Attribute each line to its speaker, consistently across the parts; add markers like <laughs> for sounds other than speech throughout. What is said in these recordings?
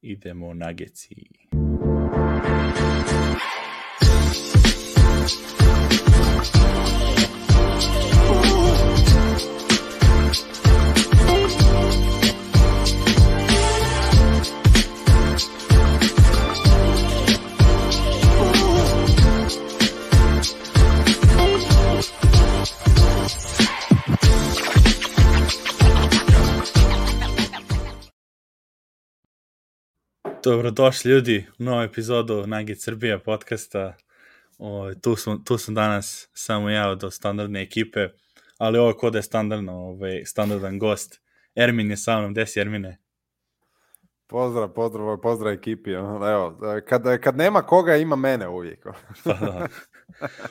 Speaker 1: idemo Nageci. Dobrodošli ljudi u novu epizodu Nagi Srbija podcasta. O, tu, sam, tu sam danas samo ja od standardne ekipe, ali ovo kod je standardno, ovaj, standardan gost. Ermin je sa mnom, gde si Ermine?
Speaker 2: Pozdrav, pozdrav, pozdrav ekipi. Evo, kad, kad nema koga, ima mene uvijek. <laughs>
Speaker 1: pa da.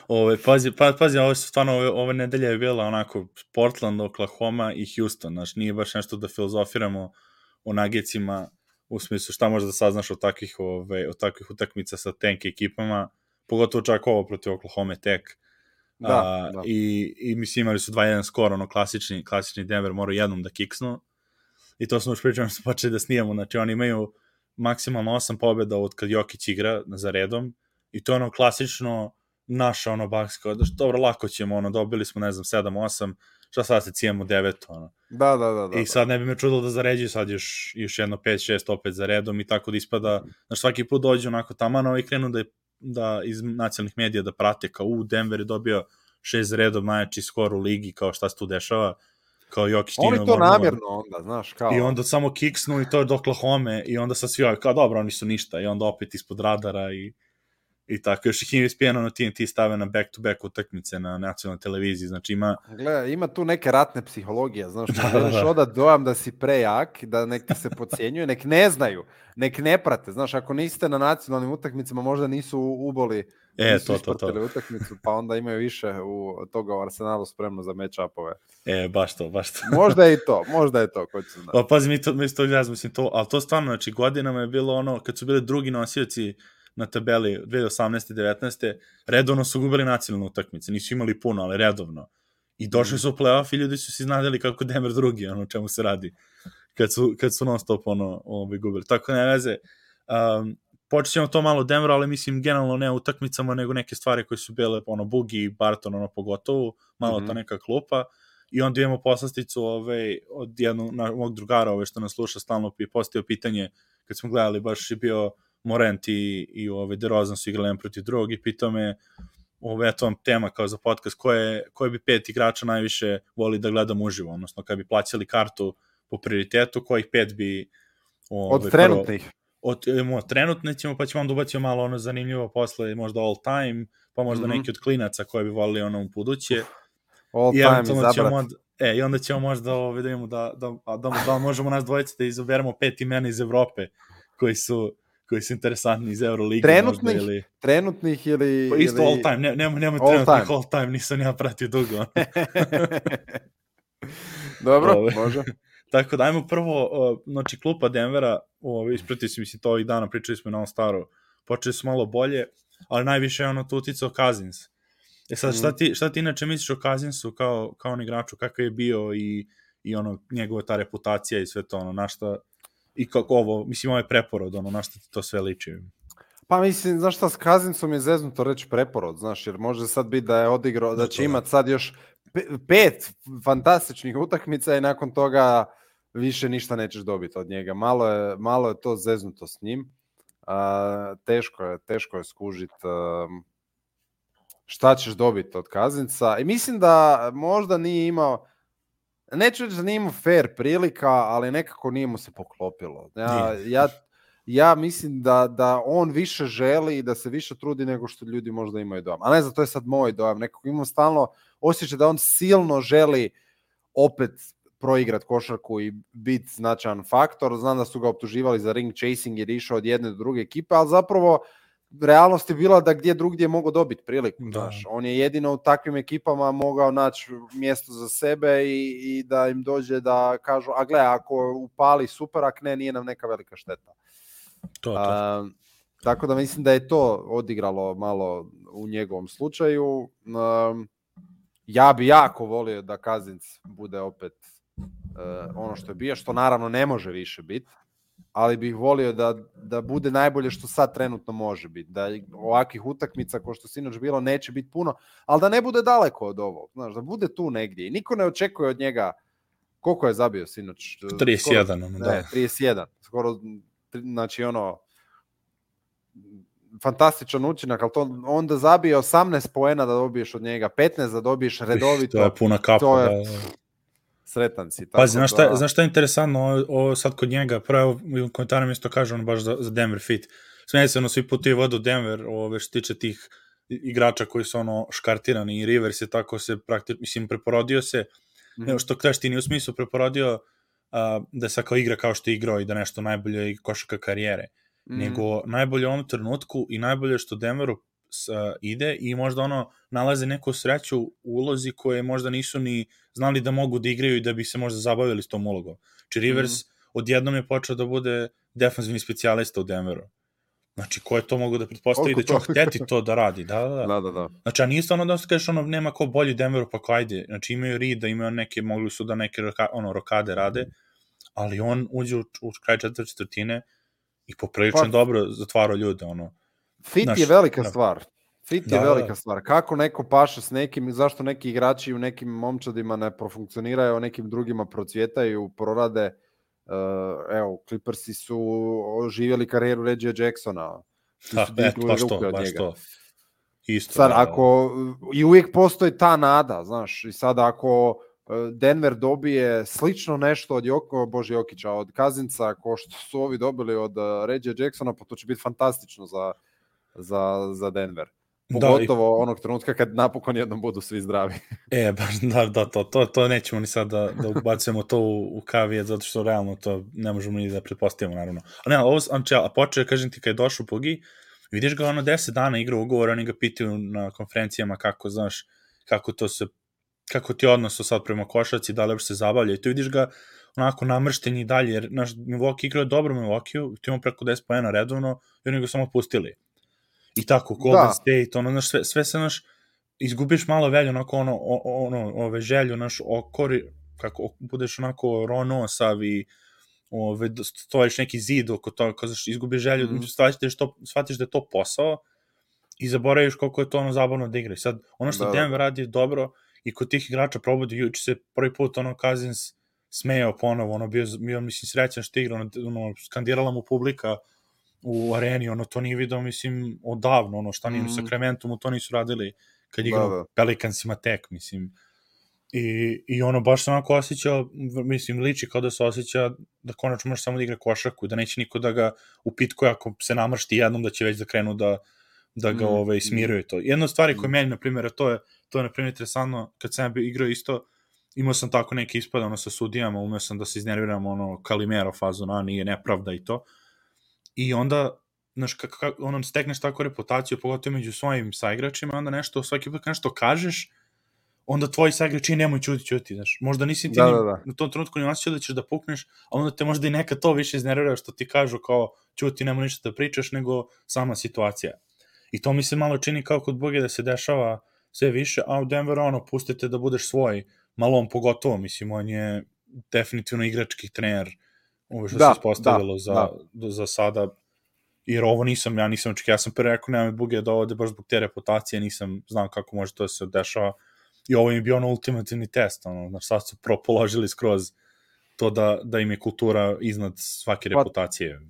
Speaker 1: Ove, pazi, pa, pazi, ovo su stvarno, ove, ove nedelje je bila onako Portland, Oklahoma i Houston, znaš, nije baš nešto da filozofiramo o nagecima, u smislu šta možeš da saznaš od takvih, ove, od takvih utakmica sa tank ekipama, pogotovo čak ovo protiv Oklahoma tek. Da, A, da. I, I mislim imali su 2-1 skor, ono klasični, klasični Denver morao jednom da kiksnu. I to smo još pričali, <laughs> smo počeli da snijamo, znači oni imaju maksimalno 8 pobjeda od kad Jokić igra za redom i to je ono klasično naša ono da što dobro, lako ćemo, ono, dobili smo, ne znam, 7-8, šta sad se cijemo 9, ono.
Speaker 2: Da, da, da, da.
Speaker 1: I sad ne bi me čudilo da zaređuju sad još, još jedno 5-6 opet za redom i tako da ispada, znaš, svaki put dođe onako tamano i krenu da, da iz nacionalnih medija da prate kao u Denver je dobio šest redom najjači skor u ligi, kao šta se tu dešava, kao Jokić
Speaker 2: Oni to normalno. namjerno onda, znaš, kao...
Speaker 1: I onda samo kiksnu i to je do Oklahoma i onda sa svi kao dobro, oni su ništa i onda opet ispod radara i i tako, još ih ispijeno na TNT stave na back-to-back utakmice na nacionalnoj televiziji, znači ima...
Speaker 2: Gle, ima tu neke ratne psihologije, znaš, da, da, da. odat dojam da si prejak, da nek se pocijenjuje, nek ne znaju, nek ne prate, znaš, ako niste na nacionalnim utakmicama, možda nisu uboli
Speaker 1: E, to, to, to.
Speaker 2: utakmicu, pa onda imaju više u toga u Arsenalu spremno za match-upove.
Speaker 1: E, baš to, baš to.
Speaker 2: možda je i to, možda je to, ko će znati.
Speaker 1: Pa, pazi, mi to, mi to ja mislim to, ali to stvarno, znači, godinama je bilo ono, kad su bili drugi nosioci na tabeli 2018. 19. redovno su gubili nacionalne utakmice, nisu imali puno, ali redovno. I došli mm. su u playoff i ljudi su se iznadili kako Denver drugi, ono čemu se radi, kad su, kad su non stop ono, ovaj, gubili. Tako ne veze, um, počet ćemo to malo Denver, ali mislim generalno ne utakmicama, nego neke stvari koje su bile, ono, Bugi, Barton, ono, pogotovo, malo mm -hmm. ta neka klupa, i onda imamo poslasticu ovaj, od jednog na, mog drugara ovaj, što nas sluša stalno i postao pitanje, kad smo gledali, baš je bio Morent i, i ove DeRozan su igrali jedan protiv drugog i pitao me ove, eto vam tema kao za podcast, koje, koje bi pet igrača najviše voli da gledam uživo, odnosno kad bi plaćali kartu po prioritetu, kojih pet bi...
Speaker 2: Ove, od trenutnih? Prvo,
Speaker 1: od, od trenutne ćemo, pa ćemo onda ubaciti malo ono zanimljivo posle, možda all time, pa možda mm -hmm. neki od klinaca koje bi volili ono u buduće.
Speaker 2: All I time izabrat. Onda,
Speaker 1: e, I onda ćemo možda ovo, vidimo da, da, da, da, da možemo nas dvojice da izaberemo pet imena iz Evrope koji su koji su interesantni iz Euroligi.
Speaker 2: Trenutnih, možda, ili... trenutnih ili...
Speaker 1: Pa isto
Speaker 2: ili...
Speaker 1: all time, ne, nema, nema all trenutnih time. all time, nisam ja pratio dugo. <laughs>
Speaker 2: Dobro, Ove. može. <laughs>
Speaker 1: Tako da, ajmo prvo, znači, klupa Denvera, ovo, isprati se, mislim, to ovih dana pričali smo na ovom staro, počeli su malo bolje, ali najviše je ono tu uticao Kazins. E sad, šta mhm. ti, šta ti inače misliš o Kazinsu kao, kao on igraču, kakav je bio i, i ono, njegova ta reputacija i sve to, ono, na šta, i kako ovo, mislim, ovo je preporod, ono, na što to sve liči?
Speaker 2: Pa mislim, znaš šta, s Kazincom je zeznuto reći preporod, znaš, jer može sad biti da je odigrao, da će imat sad još pet fantastičnih utakmica i nakon toga više ništa nećeš dobiti od njega. Malo je, malo je to zeznuto s njim. Uh, teško je, teško je skužit uh, šta ćeš dobiti od Kazinca. I mislim da možda nije imao, neću reći da nije imao fair prilika, ali nekako nije mu se poklopilo. Ja, ja, ja mislim da, da on više želi i da se više trudi nego što ljudi možda imaju dojam. A ne znam, to je sad moj dojam. Nekako imam stalno osjećaj da on silno želi opet proigrat košarku i biti značajan faktor. Znam da su ga optuživali za ring chasing jer išao od jedne do druge ekipe, ali zapravo realnost je bila da gdje drugdje mogu dobiti priliku. Da. Znaš. On je jedino u takvim ekipama mogao naći mjesto za sebe i, i da im dođe da kažu, a gle, ako upali super, ak ne, nije nam neka velika šteta.
Speaker 1: To, to. A,
Speaker 2: tako da mislim da je to odigralo malo u njegovom slučaju. A, ja bi jako volio da Kazinc bude opet uh, ono što je bio, što naravno ne može više biti, ali bih volio da, da bude najbolje što sad trenutno može biti. Da ovakvih utakmica ko što sinoć bilo neće biti puno, ali da ne bude daleko od ovog. Znaš, da bude tu negdje. I niko ne očekuje od njega koliko je zabio sinoć?
Speaker 1: 31, skoro, da.
Speaker 2: Ne, 31. Skoro, znači ono, fantastičan učinak, ali to onda zabije 18 poena da dobiješ od njega, 15 da dobiješ redovito.
Speaker 1: To je puna kapa. To je, da, da
Speaker 2: sretan si.
Speaker 1: Pazi, znaš šta, da... znaš šta je interesantno ovo, ovo sad kod njega, prvo u komentarima isto kaže on baš za, za Denver fit. Smijem se, ono, svi putuju vodu Denver, ove, što tiče tih igrača koji su ono škartirani i Rivers je tako se praktično, mislim, preporodio se, mm -hmm. što kažeš ti nije u smislu preporodio a, da se kao igra kao što je igrao i da nešto najbolje i košaka karijere, mm -hmm. nego najbolje u ovom trenutku i najbolje što Denveru s, ide i možda ono nalaze neku sreću u ulozi koje možda nisu ni znali da mogu da igraju i da bi se možda zabavili s tom ulogom. Či Rivers mm. odjednom je počeo da bude defanzivni specijalista u Denveru. Znači, ko je to mogu da pretpostavi da će on hteti to da radi, da, da, da.
Speaker 2: da, da, da.
Speaker 1: Znači, a nije stvarno da se kažeš, ono, nema ko bolji Denveru, pa ko ajde. Znači, imaju Rida, imaju neke, mogli su da neke roka, ono, rokade rade, ali on uđe u, u kraj četvrte četvrtine i poprilično pa, dobro zatvara ljude, ono.
Speaker 2: Fit Znaš, je velika da. stvar. Fit da, je da, velika da. stvar. Kako neko paše s nekim i zašto neki igrači u nekim momčadima ne profunkcioniraju, a nekim drugima procvjetaju, prorade. Uh, evo, Clippersi su oživjeli karijeru Reggie Jacksona.
Speaker 1: Da, et, baš to, baš to.
Speaker 2: Isto, sad, da, da. ako, i uvijek postoji ta nada, znaš, i sad ako e, Denver dobije slično nešto od Joko, Bože Jokića, od Kazinca, ko što su ovi dobili od e, Reggie Jacksona, pa to će biti fantastično za, za, za Denver. Pogotovo da, i... onog trenutka kad napokon jednom budu svi zdravi. <laughs>
Speaker 1: E, baš, da, da, to, to, to nećemo ni sad da, da ubacujemo to u, u kavije, zato što realno to ne možemo ni da pretpostavimo, naravno. A ne, ovo, znači, a počeo, kažem ti, kad je došao Pogi, vidiš ga ono 10 dana igra ugovor, oni ga pitaju na konferencijama kako, znaš, kako to se, kako ti odnosu sad prema košaci, da li se zabavlja i tu vidiš ga onako namršten i dalje, jer naš Milwaukee igrao dobro Milwaukee, ti imamo preko 10 pojena redovno i oni ga samo pustili i tako, Golden da. State, ono, znaš, sve, sve se, znaš, izgubiš malo velju, onako, ono, ono, ove želju, naš, okori, kako, budeš onako rono, savi, ove, stojiš neki zid oko toga, kao, znaš, izgubiš želju, mm. shvatiš, da to, shvatiš da je to posao i zaboraviš koliko je to ono zabavno da igra. sad, ono što da, da. Denver radi je dobro i kod tih igrača probudi, juče se prvi put, ono, Cousins smejao ponovo, ono, bio, bio mislim, srećan što igra, ono, ono, skandirala mu publika, u areni, ono to nije video, mislim, odavno, ono šta nije mm. u Sacramento mu to nisu radili kad igrao da, da. Pelicansima tek, mislim. I, I ono baš se onako osjeća, mislim, liči kao da se osjeća da konačno može samo da igra košarku, da neće niko da ga upitkuje ako se namršti jednom, da će već da krenu da, da ga mm. ove, ovaj, smiruje to. Jedna od stvari mm. koja meni, na primjer, to je, to je na primjer, interesantno, kad sam bio igrao isto, imao sam tako neke ispade, ono, sa sudijama, umeo sam da se iznerviram, ono, Kalimero fazu, na, nije nepravda i to i onda znaš, kako, kako, ono, stekneš tako reputaciju, pogotovo među svojim saigračima, onda nešto, svaki put nešto kažeš, onda tvoji saigrači nemoj čuti, čuti, znaš. Možda nisi ti da, ni, da, da. u tom trenutku ni osjećao da ćeš da pukneš, a onda te možda i neka to više iznervira što ti kažu kao čuti, nemoj ništa da pričaš, nego sama situacija. I to mi se malo čini kao kod Boge da se dešava sve više, a u Denveru ono, pustite da budeš svoj, malo on pogotovo, mislim, on je definitivno igrački trener, ovo što da, se ispostavilo da, za, da. za sada, jer ovo nisam, ja nisam očekio, ja sam pre rekao, nema buge da ovde baš zbog te reputacije, nisam znao kako može to da se dešava, i ovo im je bio ono ultimativni test, ono, znaš, sad su propoložili skroz to da, da im je kultura iznad svake pa, reputacije.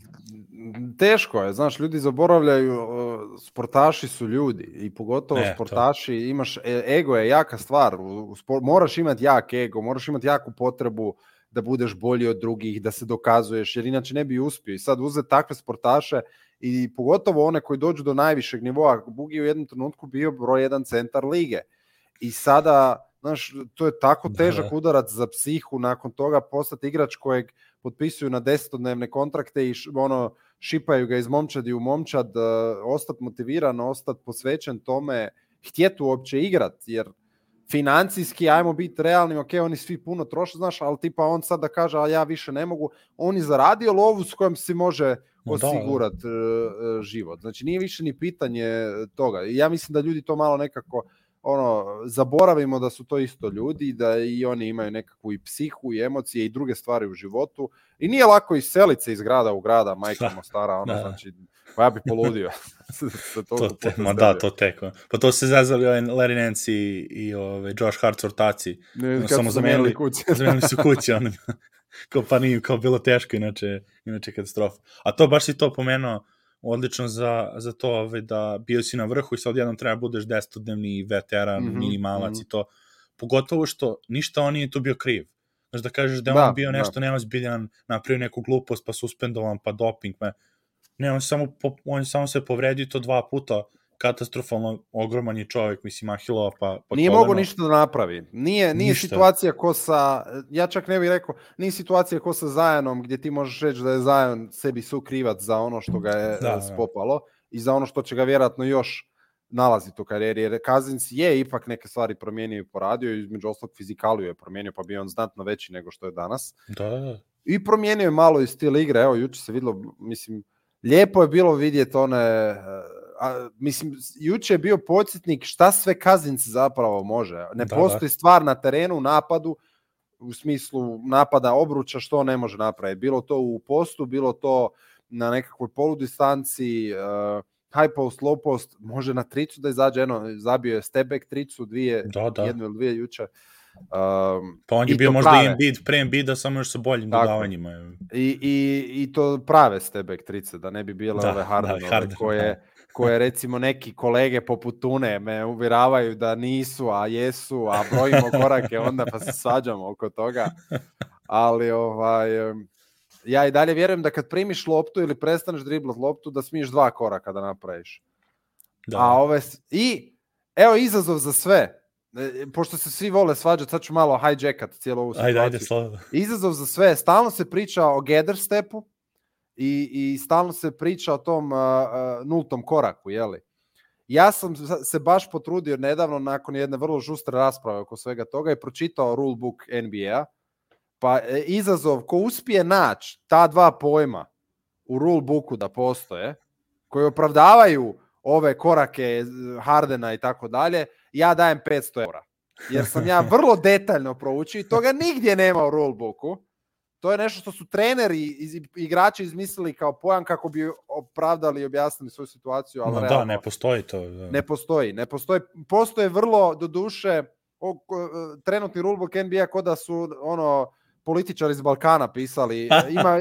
Speaker 2: Teško je, znaš, ljudi zaboravljaju, sportaši su ljudi i pogotovo e, sportaši, to. imaš, e, ego je jaka stvar, u, u spor, moraš imati jak ego, moraš imati jaku potrebu uh, da budeš bolji od drugih, da se dokazuješ, jer inače ne bi uspio. I sad uzeti takve sportaše i pogotovo one koji dođu do najvišeg nivoa, Bugi u jednom trenutku bio broj jedan centar lige. I sada, znaš, to je tako da. težak udarac za psihu nakon toga postati igrač kojeg potpisuju na desetodnevne kontrakte i ono, šipaju ga iz momčadi u momčad, uh, ostati motiviran, ostati posvećen tome, htjeti uopće igrat, jer financijski, ajmo biti realni, ok, oni svi puno troše, znaš, ali tipa on sad da kaže, a ja više ne mogu, on je zaradio lovu s kojom si može osigurati da, da. život. Znači nije više ni pitanje toga. Ja mislim da ljudi to malo nekako ono, zaboravimo da su to isto ljudi, da i oni imaju nekakvu i psihu i emocije i druge stvari u životu. I nije lako iseliti se iz grada u grada, majka stara, ono, da. znači, pa ja bi poludio. <laughs> <laughs>
Speaker 1: to te, ma da, to teko. Pa to se zazvali ovaj Larry Nance i, i ovaj Josh Hart sortaci.
Speaker 2: Ne, samo zamenili kuće. <laughs>
Speaker 1: zamenili su kuće, ono, <laughs> kao pa nije, kao bilo teško, inače, inače katastrofa. A to baš si to pomenuo, odlično za, za to ovaj, da bio si na vrhu i sad jednom treba da budeš desetodnevni veteran, mm -hmm, minimalac mm -hmm. i to. Pogotovo što ništa on nije tu bio kriv. Znaš da kažeš da, da on bio da. nešto da. neozbiljan, napravio neku glupost, pa suspendovan, pa doping, me. Ne, on samo, on samo se povredio to dva puta, katastrofalno ogroman je čovjek, mislim, Ahilova, pa... pa
Speaker 2: nije mogo ništa da napravi. Nije, nije ništa. situacija ko sa, ja čak ne bih rekao, nije situacija ko sa Zajanom, gdje ti možeš reći da je Zajan sebi sukrivac za ono što ga je da, da. spopalo da. i za ono što će ga vjerojatno još nalaziti u karijeri, jer Kazins je ipak neke stvari promijenio i poradio, između ostalog fizikaliju je promijenio, pa bio on znatno veći nego što je danas.
Speaker 1: Da, da.
Speaker 2: I promijenio je malo i stil igre, evo, juče se videlo, mislim, lijepo je bilo vidjeti one a, mislim, juče je bio podsjetnik šta sve Kazinc zapravo može. Ne da, da. postoji da. stvar na terenu, u napadu, u smislu napada obruča, što ne može napraviti. Bilo to u postu, bilo to na nekakvoj poludistanci, uh, high post, low post, može na tricu da izađe, eno, zabio je step back tricu, dvije, da, da. jednu ili dvije juče.
Speaker 1: Um, pa on je bio možda prave. Embiid, pre Embiida, samo još sa boljim Tako. dodavanjima.
Speaker 2: I, i, I to prave step back trice, da ne bi bile da, ove Hardenove, da, Harden, koje, da koje recimo neki kolege poput Tune me uvjeravaju da nisu, a jesu, a brojimo korake onda pa se svađamo oko toga. Ali ovaj, ja i dalje vjerujem da kad primiš loptu ili prestaneš driblat loptu, da smiješ dva koraka da napraviš. Da. A ove, I evo izazov za sve. E, pošto se svi vole svađati, sad ću malo hijackat cijelu ovu situaciju. Ajde, ajde, Izazov za sve. Stalno se priča o gather stepu, i, i stalno se priča o tom uh, uh, nultom koraku, jeli? Ja sam se baš potrudio nedavno nakon jedne vrlo žustre rasprave oko svega toga i pročitao rulebook NBA, pa e, izazov ko uspije naći ta dva pojma u rulebooku da postoje, koji opravdavaju ove korake Hardena i tako dalje, ja dajem 500 eura. Jer sam ja vrlo detaljno proučio i toga nigdje nema u rulebooku to je nešto što su treneri i igrači izmislili kao pojam kako bi opravdali i objasnili svoju situaciju, ali
Speaker 1: no,
Speaker 2: realno,
Speaker 1: da, ne postoji to. Da.
Speaker 2: Ne postoji, ne postoji. Postoje vrlo do duše o, trenutni rulebook NBA kod da su ono političari iz Balkana pisali. <laughs> Ima,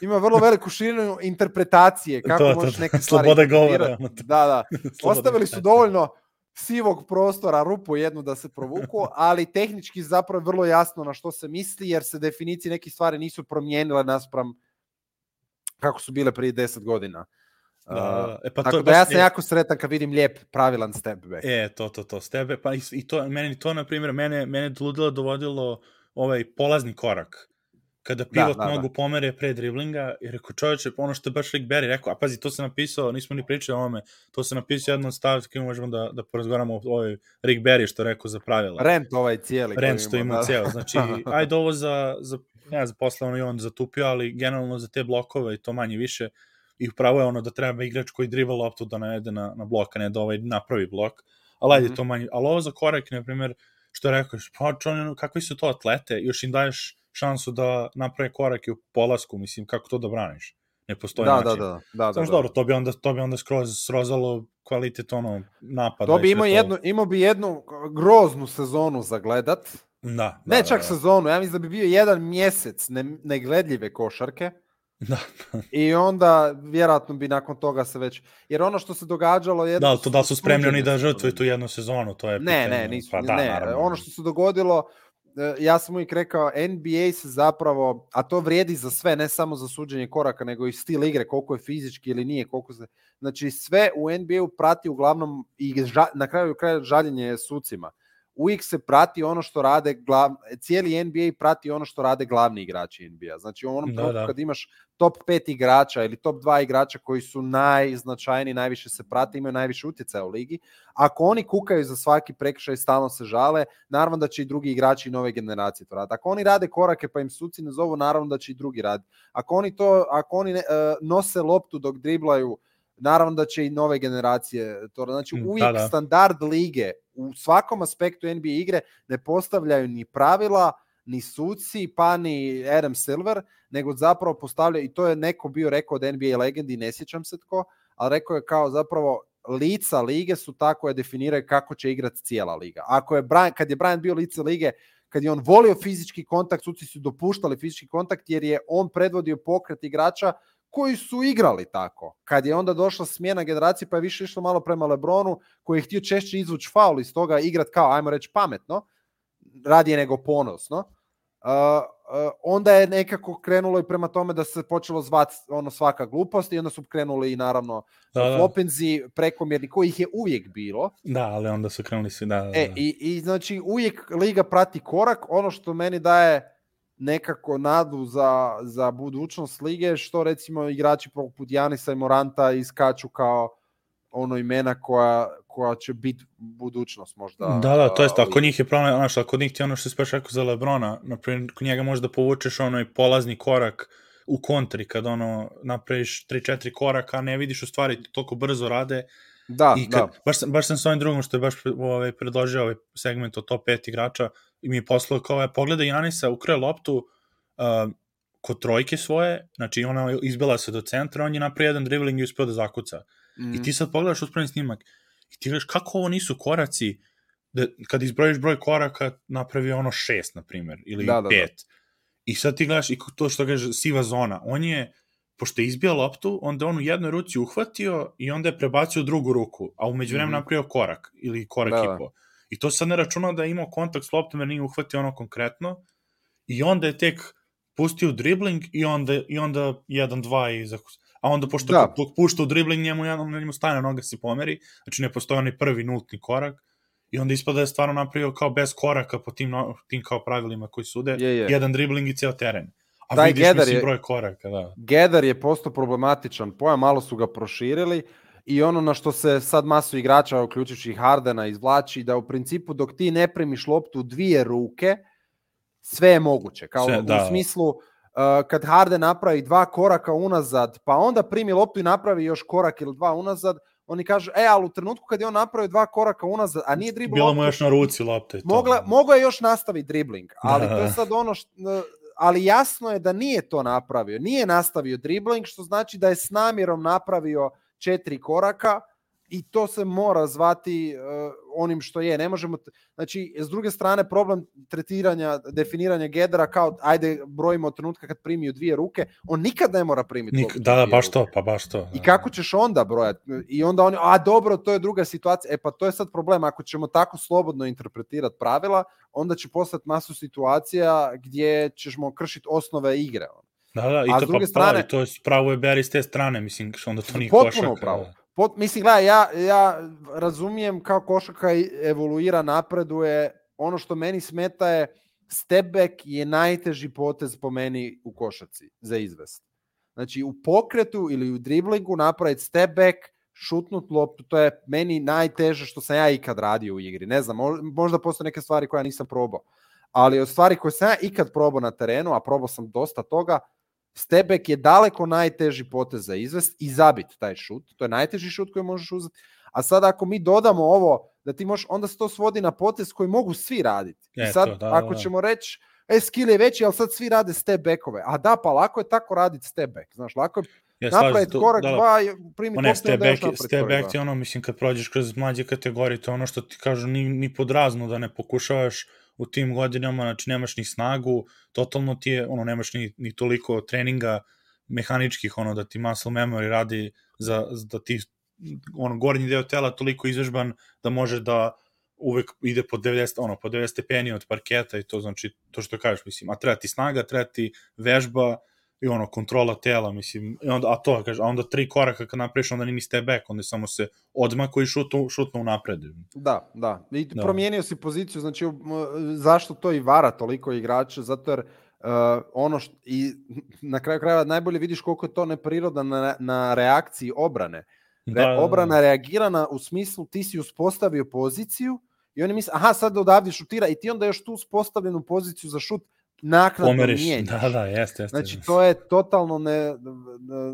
Speaker 2: ima vrlo veliku širinu interpretacije kako to, možeš neke stvari
Speaker 1: govora.
Speaker 2: Da, da. <laughs> Ostavili su dovoljno sivog prostora, rupu jednu da se provuku, ali tehnički zapravo vrlo jasno na što se misli, jer se definicije neke stvari nisu promijenile naspram kako su bile prije 10 godina. Da, da. E, pa Tako to da ja sam je... jako sretan kad vidim lijep, pravilan step back.
Speaker 1: E, to, to, to, step back, pa i, i to, meni to, na primjer, mene, mene ludilo dovodilo ovaj polazni korak kada pivot da, da, nogu da. pomere pre driblinga i rekao čoveče, ono što je baš Rick Barry rekao, a pazi, to se napisao, nismo ni pričali o ovome, to se napisao jednom koji možemo da, da porazgovaramo o ovoj Rick Barry što rekao za pravila.
Speaker 2: Rent ovaj cijeli.
Speaker 1: Rent što ima da. cijelo, znači, <laughs> ajde ovo za, za ne za posle i on zatupio, ali generalno za te blokove i to manje više, i upravo je ono da treba igrač koji driva loptu da najede na, na blok, a ne da ovaj napravi blok, ali ajde mm -hmm. to manje, ali ovo za korak, na primjer, što rekao, pa čovjek, kakvi su to atlete, još im daješ šansu da naprave korake u polasku, mislim, kako to da braniš? Ne postoji
Speaker 2: da,
Speaker 1: način.
Speaker 2: Da, da, da. da,
Speaker 1: Znaš,
Speaker 2: da,
Speaker 1: dobro, to bi onda, to bi onda skroz srozalo kvalitet ono napada.
Speaker 2: To bi imao, to... jednu, imao bi jednu groznu sezonu za gledat.
Speaker 1: Da,
Speaker 2: da,
Speaker 1: ne
Speaker 2: da, čak da, da. sezonu, ja mislim da bi bio jedan mjesec ne, negledljive košarke. <laughs>
Speaker 1: Da.
Speaker 2: I onda vjerojatno bi nakon toga se već jer ono što se događalo je
Speaker 1: Da, to da su spremni oni da žrtvuju tu jednu sezonu, to je
Speaker 2: Ne, pitanje. ne, nisu, pa, da, ne. Naravno. Ono što se dogodilo ja sam uvijek rekao, NBA se zapravo, a to vrijedi za sve, ne samo za suđenje koraka, nego i stil igre, koliko je fizički ili nije, koliko se... Znači, sve u NBA-u prati uglavnom i ža, na kraju kraja žaljenje sucima uvijek se prati ono što rade glav, cijeli NBA prati ono što rade glavni igrači NBA. Znači u onom da, da. kad imaš top 5 igrača ili top 2 igrača koji su najznačajniji, najviše se prate, imaju najviše utjecaja u ligi, ako oni kukaju za svaki prekršaj, stalno se žale, naravno da će i drugi igrači nove generacije to raditi. Ako oni rade korake pa im suci ne zovu, naravno da će i drugi raditi. Ako oni to, ako oni uh, nose loptu dok driblaju, naravno da će i nove generacije to znači mm, uvijek da, da. standard lige u svakom aspektu NBA igre ne postavljaju ni pravila, ni suci, pa ni Adam Silver, nego zapravo postavljaju, i to je neko bio rekao od NBA legendi, ne sjećam se tko, ali rekao je kao zapravo lica lige su tako je definiraju kako će igrati cijela liga. Ako je Brian, kad je Brian bio lice lige, kad je on volio fizički kontakt, suci su dopuštali fizički kontakt jer je on predvodio pokret igrača koji su igrali tako. Kad je onda došla smjena generacije pa je više išlo malo prema Lebronu koji je htio češće izvući faul iz toga igrat kao, ajmo reći, pametno, radije nego ponosno, uh, uh, onda je nekako krenulo i prema tome da se počelo zvati ono svaka glupost i onda su krenuli i naravno da, da. flopenzi prekomjerni kojih je uvijek bilo.
Speaker 1: Da, ali onda su krenuli svi, da, da,
Speaker 2: da. E, i, i znači uvijek liga prati korak, ono što meni daje nekako nadu za, za budućnost lige, što recimo igrači poput Janisa i Moranta iskaču kao ono imena koja, koja će biti budućnost možda.
Speaker 1: Da, da, to jest, ako njih je problem, znaš, ako njih ti ono što speš rekao za Lebrona, naprimjer, kod njega možda povučeš onaj polazni korak u kontri, kad ono napraviš 3-4 koraka, ne vidiš u stvari toliko brzo rade,
Speaker 2: Da,
Speaker 1: I kad,
Speaker 2: da.
Speaker 1: Baš, sam, baš sam s ovim drugom što je baš ovaj, predložio ovaj segment o top 5 igrača i mi je poslao kao je pogleda Janisa, ukre loptu uh, kod trojke svoje, znači ona izbila se do centra, on je napravio jedan dribling i uspio da zakuca. Mm. I ti sad pogledaš uspravni snimak i ti gledaš kako ovo nisu koraci, da, kad izbrojiš broj koraka napravi ono šest, na primjer, ili da, pet. Da, da. I sad ti gledaš i to što kaže siva zona, on je pošto je izbio loptu, onda on u jednoj ruci uhvatio i onda je prebacio u drugu ruku, a umeđu vremena mm -hmm. napravio korak ili korak da, i po. I to sad ne računa da je imao kontakt s loptom jer nije uhvatio ono konkretno i onda je tek pustio dribling i onda, i onda jedan, dva i zakus. A onda pošto da. pušta u dribling njemu, njemu stane noga se pomeri, znači ne postoji onaj prvi nultni korak i onda ispada da je stvarno napravio kao bez koraka po tim, tim kao pravilima koji sude, je, je. jedan dribling i ceo teren. A Taj vidiš, mislim, je, broj koraka, da.
Speaker 2: Gedar je postao problematičan pojam, malo su ga proširili i ono na što se sad masu igrača, uključujući Hardena, izvlači, da u principu dok ti ne primiš loptu dvije ruke, sve je moguće. Kao sve, da. u smislu, uh, kad Harden napravi dva koraka unazad, pa onda primi loptu i napravi još korak ili dva unazad, oni kažu, e, ali u trenutku kad je on napravio dva koraka unazad, a nije dribling...
Speaker 1: Bilo mu još na ruci lopte.
Speaker 2: Mogla, mogla je još nastaviti dribling, ali da. to je <laughs> sad ono što, ali jasno je da nije to napravio. Nije nastavio dribling, što znači da je s namjerom napravio četiri koraka i to se mora zvati uh, onim što je. Ne možemo, znači, s druge strane, problem tretiranja, definiranja Gedera kao, ajde, brojimo od trenutka kad primi u dvije ruke, on nikad ne mora primiti.
Speaker 1: Nik, da, da, baš ruke. to, pa baš to. Da.
Speaker 2: I kako ćeš onda brojati? I onda oni, a dobro, to je druga situacija. E pa to je sad problem, ako ćemo tako slobodno interpretirati pravila, onda će postati masu situacija gdje ćemo kršiti osnove igre.
Speaker 1: Da, da, i to pa strane, pravi, to je pravo je Beri s te strane, mislim, što onda to nije košak.
Speaker 2: Potpuno pravo. Da. Pot, mislim, gledaj, ja, ja razumijem kao košaka evoluira, napreduje. Ono što meni smeta je step back je najteži potez po meni u košaci za izvest. Znači, u pokretu ili u driblingu napraviti step back, šutnut loptu, to je meni najteže što sam ja ikad radio u igri. Ne znam, možda postoje neke stvari koje ja nisam probao. Ali od stvari koje sam ja ikad probao na terenu, a probao sam dosta toga, Stebek je daleko najteži potez za izvest i zabit taj šut. To je najteži šut koji možeš uzeti. A sad ako mi dodamo ovo, da ti možeš, onda se to svodi na potez koji mogu svi raditi. I sad, da, da, ako da. ćemo reći, e, skill je veći, ali sad svi rade step backove. A da, pa lako je tako raditi step back. Znaš, lako je ja, napraviti korak da, dva, primi
Speaker 1: ne, step back, step back ti ono, mislim, kad prođeš kroz mlađe kategorije, to ono što ti kažu, ni, ni pod razno da ne pokušavaš u tim godinama, znači nemaš ni snagu, totalno ti je, ono, nemaš ni, ni toliko treninga mehaničkih, ono, da ti muscle memory radi za, da ti ono, gornji deo tela toliko izvežban da može da uvek ide po 90, ono, po 90 stepeni od parketa i to znači, to što kažeš, mislim, a treba ti snaga, treba ti vežba, i ono, kontrola tela, mislim, i onda, a to, kaže, a onda tri koraka kad napraviš, onda nini step back, onda samo se odmako i šutnu, šutnu u napred.
Speaker 2: Da, da. I da. promijenio si poziciju, znači, zašto to i vara toliko igrača? Zato jer uh, ono što, i na kraju krajeva najbolje vidiš koliko je to nepriroda na, na reakciji obrane. Re, da, da, da. Obrana reagira na, u smislu ti si uspostavio poziciju i oni misle, aha, sad odavde šutira i ti onda još tu uspostavljenu poziciju za šut naknadno Pomeriš. mijenjaš.
Speaker 1: Da, da, jeste, jeste.
Speaker 2: Znači, to je totalno ne,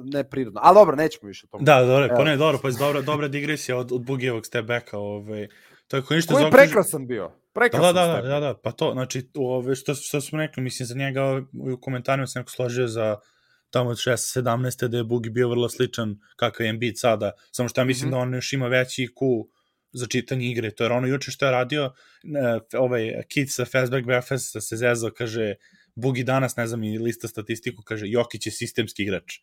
Speaker 2: neprirodno. Ali dobro, nećemo više o tome.
Speaker 1: Da, dobro, pa ne, dobro, pa je dobra, dobra digresija od, od Bugijevog step backa. Ovaj. Tako ništa
Speaker 2: Koji je
Speaker 1: zaokruži-
Speaker 2: prekrasan bio.
Speaker 1: Da,
Speaker 2: Prekrasan
Speaker 1: da, da,
Speaker 2: step.
Speaker 1: da, da, pa to, znači, ove, što, što smo rekli, mislim, za njega u komentarima se neko složio za tamo od 6-17. da je Bugi bio vrlo sličan kakav je Embiid sada, samo što ja mislim
Speaker 2: Mhm.
Speaker 1: da on još ima veći IQ za čitanje igre, to je ono juče što je radio, ovaj Kid sa Fastback Breakfast se zezao, kaže, Bugi danas, ne znam, i lista statistiku, kaže, Jokić je sistemski igrač.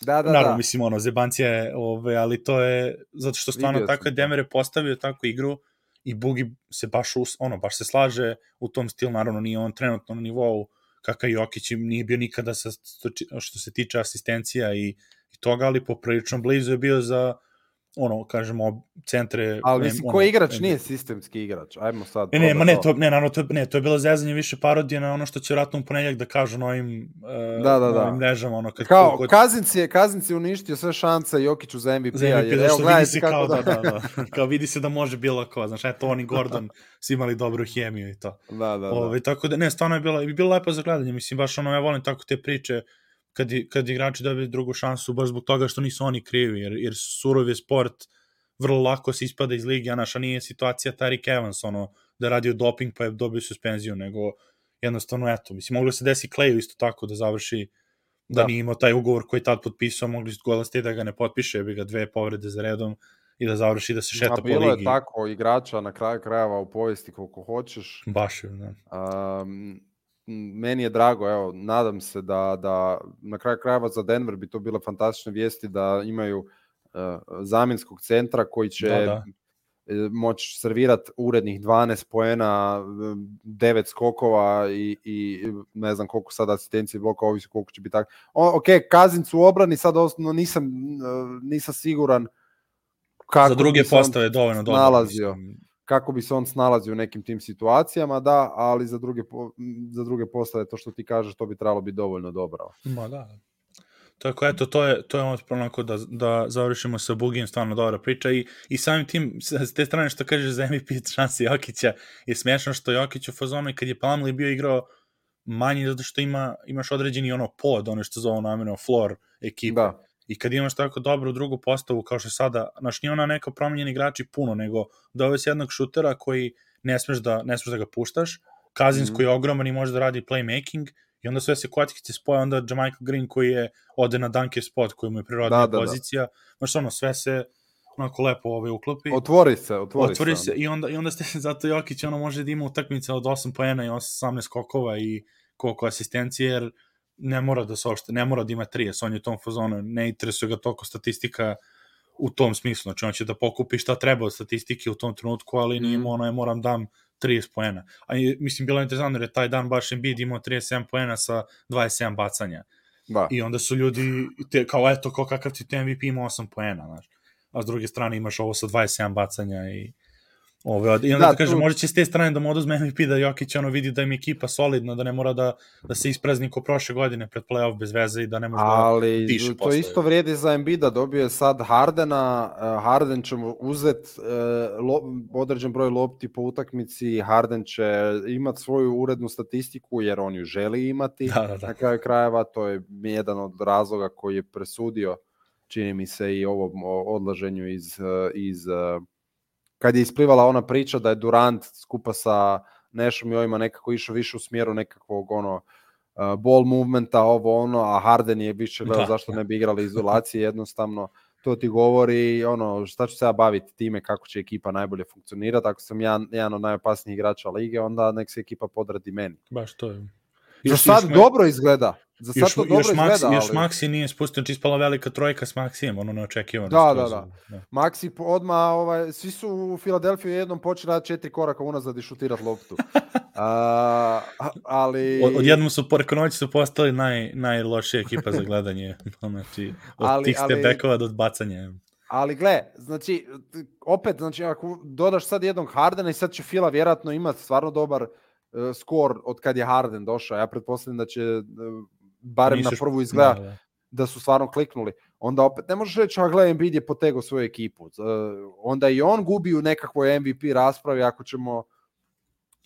Speaker 2: Da, da,
Speaker 1: Naravno,
Speaker 2: da.
Speaker 1: mislim, ono, zebancija je, ove, ali to je, zato što stvarno
Speaker 2: Vidio
Speaker 1: tako je je postavio takvu igru i Bugi se baš, us, ono, baš se slaže u tom stilu, naravno nije on trenutno na nivou kakav Jokić nije bio nikada sa, što se tiče asistencija i, i toga, ali poprilično blizu je bio za ono, kažemo, centre...
Speaker 2: Ali mislim,
Speaker 1: ono,
Speaker 2: koji igrač nije sistemski igrač? Ajmo sad.
Speaker 1: Ne, ne,
Speaker 2: probat
Speaker 1: ma ne, to, ne, naravno, to, ne, to je bilo zezanje više parodije na ono što će vratno u ponedljak da kažu na ovim, uh,
Speaker 2: Da, da, da.
Speaker 1: ovim mrežama, ono, kad,
Speaker 2: Kao,
Speaker 1: kod,
Speaker 2: Kazinc je, Kazinc je uništio sve šanse Jokiću za MVP-a.
Speaker 1: za MVP,
Speaker 2: jer,
Speaker 1: da
Speaker 2: evo,
Speaker 1: vidi se
Speaker 2: kako
Speaker 1: kao da, da, da, <laughs> kao vidi se da može bilo ko, znaš, eto, oni Gordon su imali dobru hemiju i to.
Speaker 2: Da, da, da.
Speaker 1: Ove, tako da, ne, stvarno je bilo, je bilo lepo za gledanje, mislim, baš ono, ja volim tako te priče, kad, kad igrači dobiju drugu šansu, baš zbog toga što nisu oni krivi, jer, jer surov je sport, vrlo lako se ispada iz ligi, a naša nije situacija Tarik Evans, ono, da je radio doping pa je dobio suspenziju, nego jednostavno, eto, mislim, moglo se desi Clayu isto tako da završi, da,
Speaker 2: Da.
Speaker 1: nije imao taj ugovor koji tad potpisao, mogli su Golden State da ga ne potpiše, bi ga dve povrede za redom i da završi da se šeta
Speaker 2: A
Speaker 1: po
Speaker 2: bilo
Speaker 1: ligi.
Speaker 2: je tako igrača na kraju krajeva u povijesti koliko hoćeš.
Speaker 1: Baš je, da.
Speaker 2: Um, meni je drago, evo, nadam se da, da na kraju krajeva za Denver bi to bile fantastične vijesti da imaju uh, zamjenskog centra koji će
Speaker 1: Da, da.
Speaker 2: e, moći servirat urednih 12 poena, 9 skokova i, i ne znam koliko sad asistencije bloka, ovisi koliko će biti tako. O, ok, Kazinc u obrani, sad osnovno nisam, e, nisam siguran kako
Speaker 1: za druge postave dovoljno dobro.
Speaker 2: snalazio.
Speaker 1: mislim.
Speaker 2: Kako bi se on snalazio u nekim tim situacijama, da, ali za druge, za druge postave to što ti kažeš, to bi trebalo biti dovoljno dobro.
Speaker 1: Ma da. Tako eto, to je, to je ono onako da, da završimo sa Bugijem, stvarno dobra priča i, i samim tim, s te strane što kažeš za MVP šanse Jokića, je smiješno što Jokić u fazonu i kad je Plumlee bio igrao manji zato što ima, imaš određeni ono pod, ono što zove namjerno floor ekipe.
Speaker 2: Da,
Speaker 1: I kad imaš tako dobru drugu postavu kao što je sada, znaš, nije ona neka promenjeni igrači puno, nego doveo si jednog šutera koji ne smeš da, ne smeš da ga puštaš, Kazins
Speaker 2: Mhm.
Speaker 1: koji je ogroman i može da radi playmaking, i onda sve se kockice spoje, onda Jamichael Green koji je ode na dunker spot, koji mu je prirodna
Speaker 2: Da, da, da.
Speaker 1: pozicija, znaš, ono, sve se onako lepo ovaj uklopi.
Speaker 2: otvori se, otvori,
Speaker 1: Otvori
Speaker 2: se.
Speaker 1: se i onda, i onda ste, <laughs> zato Jokić ono može da ima utakmice od 8 poena i 18 skokova i koliko asistencije, jer ne mora da se uopšte, ne mora da ima 30, on je u tom fazonu, ne interesuje ga toliko statistika u tom smislu, znači on će da pokupi šta treba od statistike u tom trenutku, ali nije mu ono, je moram dam 30 poena. A mislim, bilo je interesantno jer je taj dan baš Embiid imao 37 poena sa 27 bacanja.
Speaker 2: Da.
Speaker 1: I onda su ljudi, te, kao eto, kao kakav ti te MVP ima 8 poena, znaš. A s druge strane imaš ovo sa 27 bacanja i Ove, I onda
Speaker 2: Da,
Speaker 1: da, kaže,
Speaker 2: tu-
Speaker 1: možda će s te strane da mu oduzme MVP da Jokić ono vidi da im ekipa solidna, da ne mora da, da se isprazni ko prošle godine pred playoff bez veze i da ne može da...
Speaker 2: Ali
Speaker 1: diše
Speaker 2: to
Speaker 1: posle.
Speaker 2: isto vrijedi za Embida, dobio je sad Hardena, eh, Harden će mu uzet eh, lo, određen broj lopti po utakmici, Harden će imat svoju urednu statistiku jer on ju želi imati.
Speaker 1: Da, da, da.
Speaker 2: Na kraju krajeva to je jedan od razloga koji je presudio, čini mi se, i ovom odlaženju iz, eh, iz kad je isplivala ona priča da je Durant skupa sa Nešom i ovima nekako išao više u smjeru nekakvog ono uh, ball movementa, ovo ono, a Harden je više gledao
Speaker 1: Da,
Speaker 2: zašto
Speaker 1: da.
Speaker 2: ne bi igrali izolacije, jednostavno to ti govori ono šta ću se ja baviti time kako će ekipa najbolje funkcionirati, ako sam ja jedan od najopasnijih igrača lige, onda nek se ekipa podradi meni.
Speaker 1: Baš to je.
Speaker 2: Za
Speaker 1: Još-
Speaker 2: sad
Speaker 1: još
Speaker 2: dobro izgleda. Za sad
Speaker 1: Još,
Speaker 2: to dobro
Speaker 1: još,
Speaker 2: izgleda,
Speaker 1: Maxi, još
Speaker 2: ali...
Speaker 1: Maxi nije spustio, znači ispala velika trojka s Maxijem, ono neočekivano.
Speaker 2: Da,
Speaker 1: skroz,
Speaker 2: da, da. Maxi odmah, ovaj, svi su u Filadelfiji jednom počeli raditi četiri koraka unazad i šutirat loptu. <laughs> A, ali...
Speaker 1: Od, odjednom su, preko noći su postali naj, najlošija ekipa za gledanje. <laughs> znači, od
Speaker 2: Ali-
Speaker 1: tih
Speaker 2: ali-
Speaker 1: stepekova do bacanja.
Speaker 2: Ali gle, znači, opet, znači, ako dodaš sad jednog Hardena i sad će Fila vjerojatno imati stvarno dobar uh, skor od kad je Harden došao. Ja pretpostavljam da će, uh, barem
Speaker 1: Nisu
Speaker 2: na prvu izgleda,
Speaker 1: Da, da.
Speaker 2: da su stvarno kliknuli. Onda opet, ne možeš reći, a gle, Embiid je potegao svoju ekipu. Uh, onda i on gubi u nekakvoj MVP raspravi ako ćemo...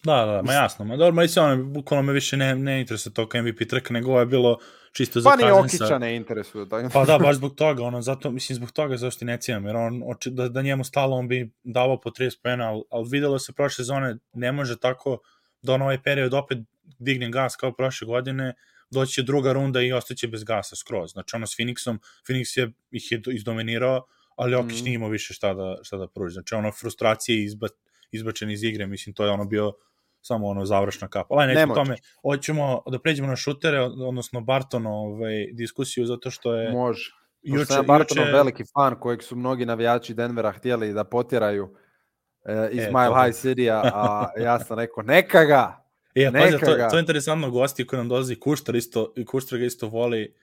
Speaker 1: Da, da, ma jasno, ma dobro, se ono, bukvalno me više ne, ne interesuje toliko MVP trka, nego ovo je bilo čisto za
Speaker 2: Pa ni. Okića ne interesuje. Tako.
Speaker 1: Pa da, baš zbog toga, ono, zato, mislim, zbog toga zašto ne cijem, jer on, oči, da, da njemu stalo, on bi davao po 30 pojena, ali, ali videlo se prošle sezone, ne može tako da on ovaj period opet digne gas kao prošle godine, doći će druga runda i ostaće bez gasa skroz. Znači, ono, s Phoenixom, Phoenix je, ih je izdominirao, ali Okić
Speaker 2: Mhm.
Speaker 1: nije imao više šta da, šta da pruži. Znači, ono, frustracije izba, izbačene iz igre, mislim, to je ono bio samo ono završna kapa. Ali nećemo
Speaker 2: Nemoć.
Speaker 1: tome, hoćemo da pređemo na šutere, odnosno Barton ovaj, diskusiju, zato što je
Speaker 2: Može. Juče, sam Bartonov
Speaker 1: juče,
Speaker 2: veliki fan kojeg su mnogi navijači Denvera htjeli da potjeraju iz
Speaker 1: E,
Speaker 2: Mile. High City-a, a <laughs> ja sam rekao, neka ga!
Speaker 1: E, pazi,
Speaker 2: Neka
Speaker 1: to,
Speaker 2: ga.
Speaker 1: to je interesantno gosti koji nam dolazi Kuštar isto, i Kuštar ga isto voli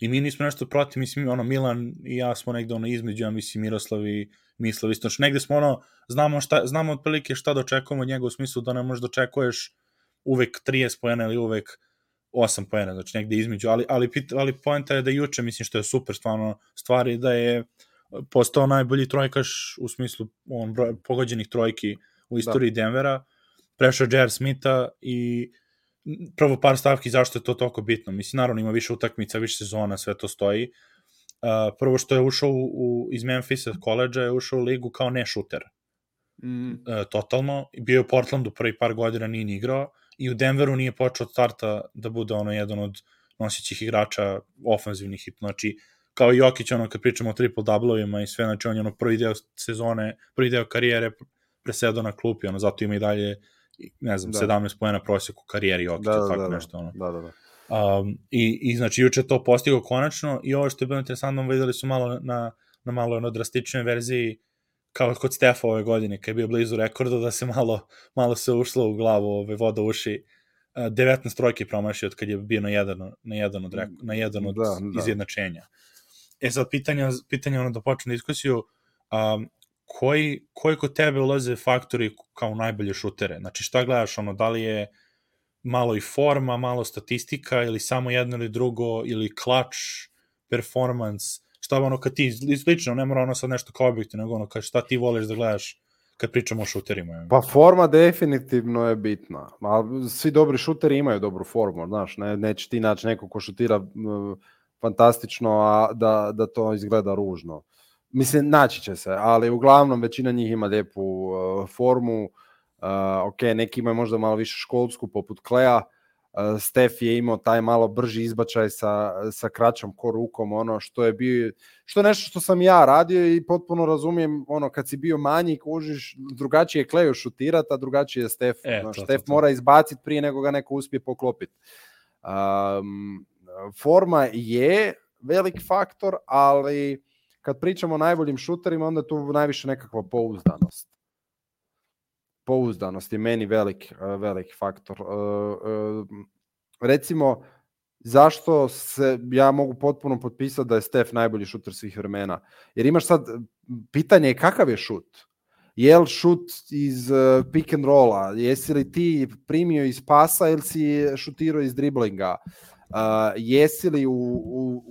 Speaker 1: i mi nismo nešto protiv, mislim, ono, Milan i ja smo negde ono između, ja mislim, Miroslav i Mislav isto, znači negde smo ono, znamo, šta, znamo otprilike šta da očekujemo od njega u smislu da ne možeš da očekuješ uvek 30 pojena ili uvek 8 pojena, znači negde između, ali, ali, ali poenta je da juče, mislim, što je super stvarno stvari, da je postao najbolji trojkaš u smislu on, broj, pogođenih trojki u istoriji da. Denvera, prešao J.R. Smitha i prvo par stavki zašto je to toliko bitno. Mislim, naravno ima više utakmica, više sezona, sve to stoji. Uh, prvo što je ušao u, u, iz Memphisa koleđa, je ušao u ligu kao ne šuter.
Speaker 2: Mm.
Speaker 1: Uh, totalno. Bio je u Portlandu prvi par godina, nije ni igrao. I u Denveru nije počeo od starta da bude ono jedan od nosićih igrača ofanzivnih. Znači, kao Jokić, ono, kad pričamo o triple-doublovima i sve, znači on je ono prvi deo sezone, prvi deo karijere presedao na klupi, ono, zato ima i dalje ne znam,
Speaker 2: Da.
Speaker 1: da. 17 pojena u karijeri Jokića,
Speaker 2: Da, da,
Speaker 1: tako
Speaker 2: da, da.
Speaker 1: nešto. Ono.
Speaker 2: Da, da, da.
Speaker 1: Um, i, I znači juče to postigao konačno i ovo što je bilo interesantno, videli su malo na, na malo ono drastičnoj verziji kao kod Stefa ove godine, kad je bio blizu rekorda, da se malo, malo se ušlo u glavu ove voda uši. Uh, 19 trojke promašio od kad je bio na jedan, na jedan od, na jedan od
Speaker 2: Da, da.
Speaker 1: izjednačenja. E sad, pitanje, pitanje ono da počne diskusiju, um, koji, koji kod tebe ulaze faktori kao najbolje šutere? Znači šta gledaš, ono, da li je malo i forma, malo statistika ili samo jedno ili drugo ili klač, performance, šta ono kad ti, lično, ne mora ono sad nešto kao objektivno, nego ono kad šta ti voliš da gledaš kad pričamo o šuterima.
Speaker 2: Pa forma definitivno je bitna. A svi dobri šuteri imaju dobru formu, znaš, ne, neće ti naći neko ko šutira m, fantastično, a da, da to izgleda ružno. Mislim, naći će se, ali uglavnom većina njih ima lijepu uh, formu. Uh, ok, neki imaju možda malo više školsku, poput Klea. Uh, Stef je imao taj malo brži izbačaj sa, sa kraćom ko rukom, ono što je bio, što je nešto što sam ja radio i potpuno razumijem, ono, kad si bio manji, kužiš, drugačije je Kleju šutirat, a drugačije je Stef.
Speaker 1: E, to, to,
Speaker 2: Stef
Speaker 1: to.
Speaker 2: mora izbaciti prije nego ga neko uspije poklopiti. Um, forma je velik faktor, ali kad pričamo o najboljim šuterima, onda je tu najviše nekakva pouzdanost. Pouzdanost je meni velik, velik faktor. Uh, uh, recimo, zašto se ja mogu potpuno potpisati da je Stef najbolji šuter svih vremena? Jer imaš sad, pitanje je kakav je šut? Je li šut iz uh, pick and rolla? Jesi li ti primio iz pasa ili si šutirao iz driblinga? Uh, jesi li u, u,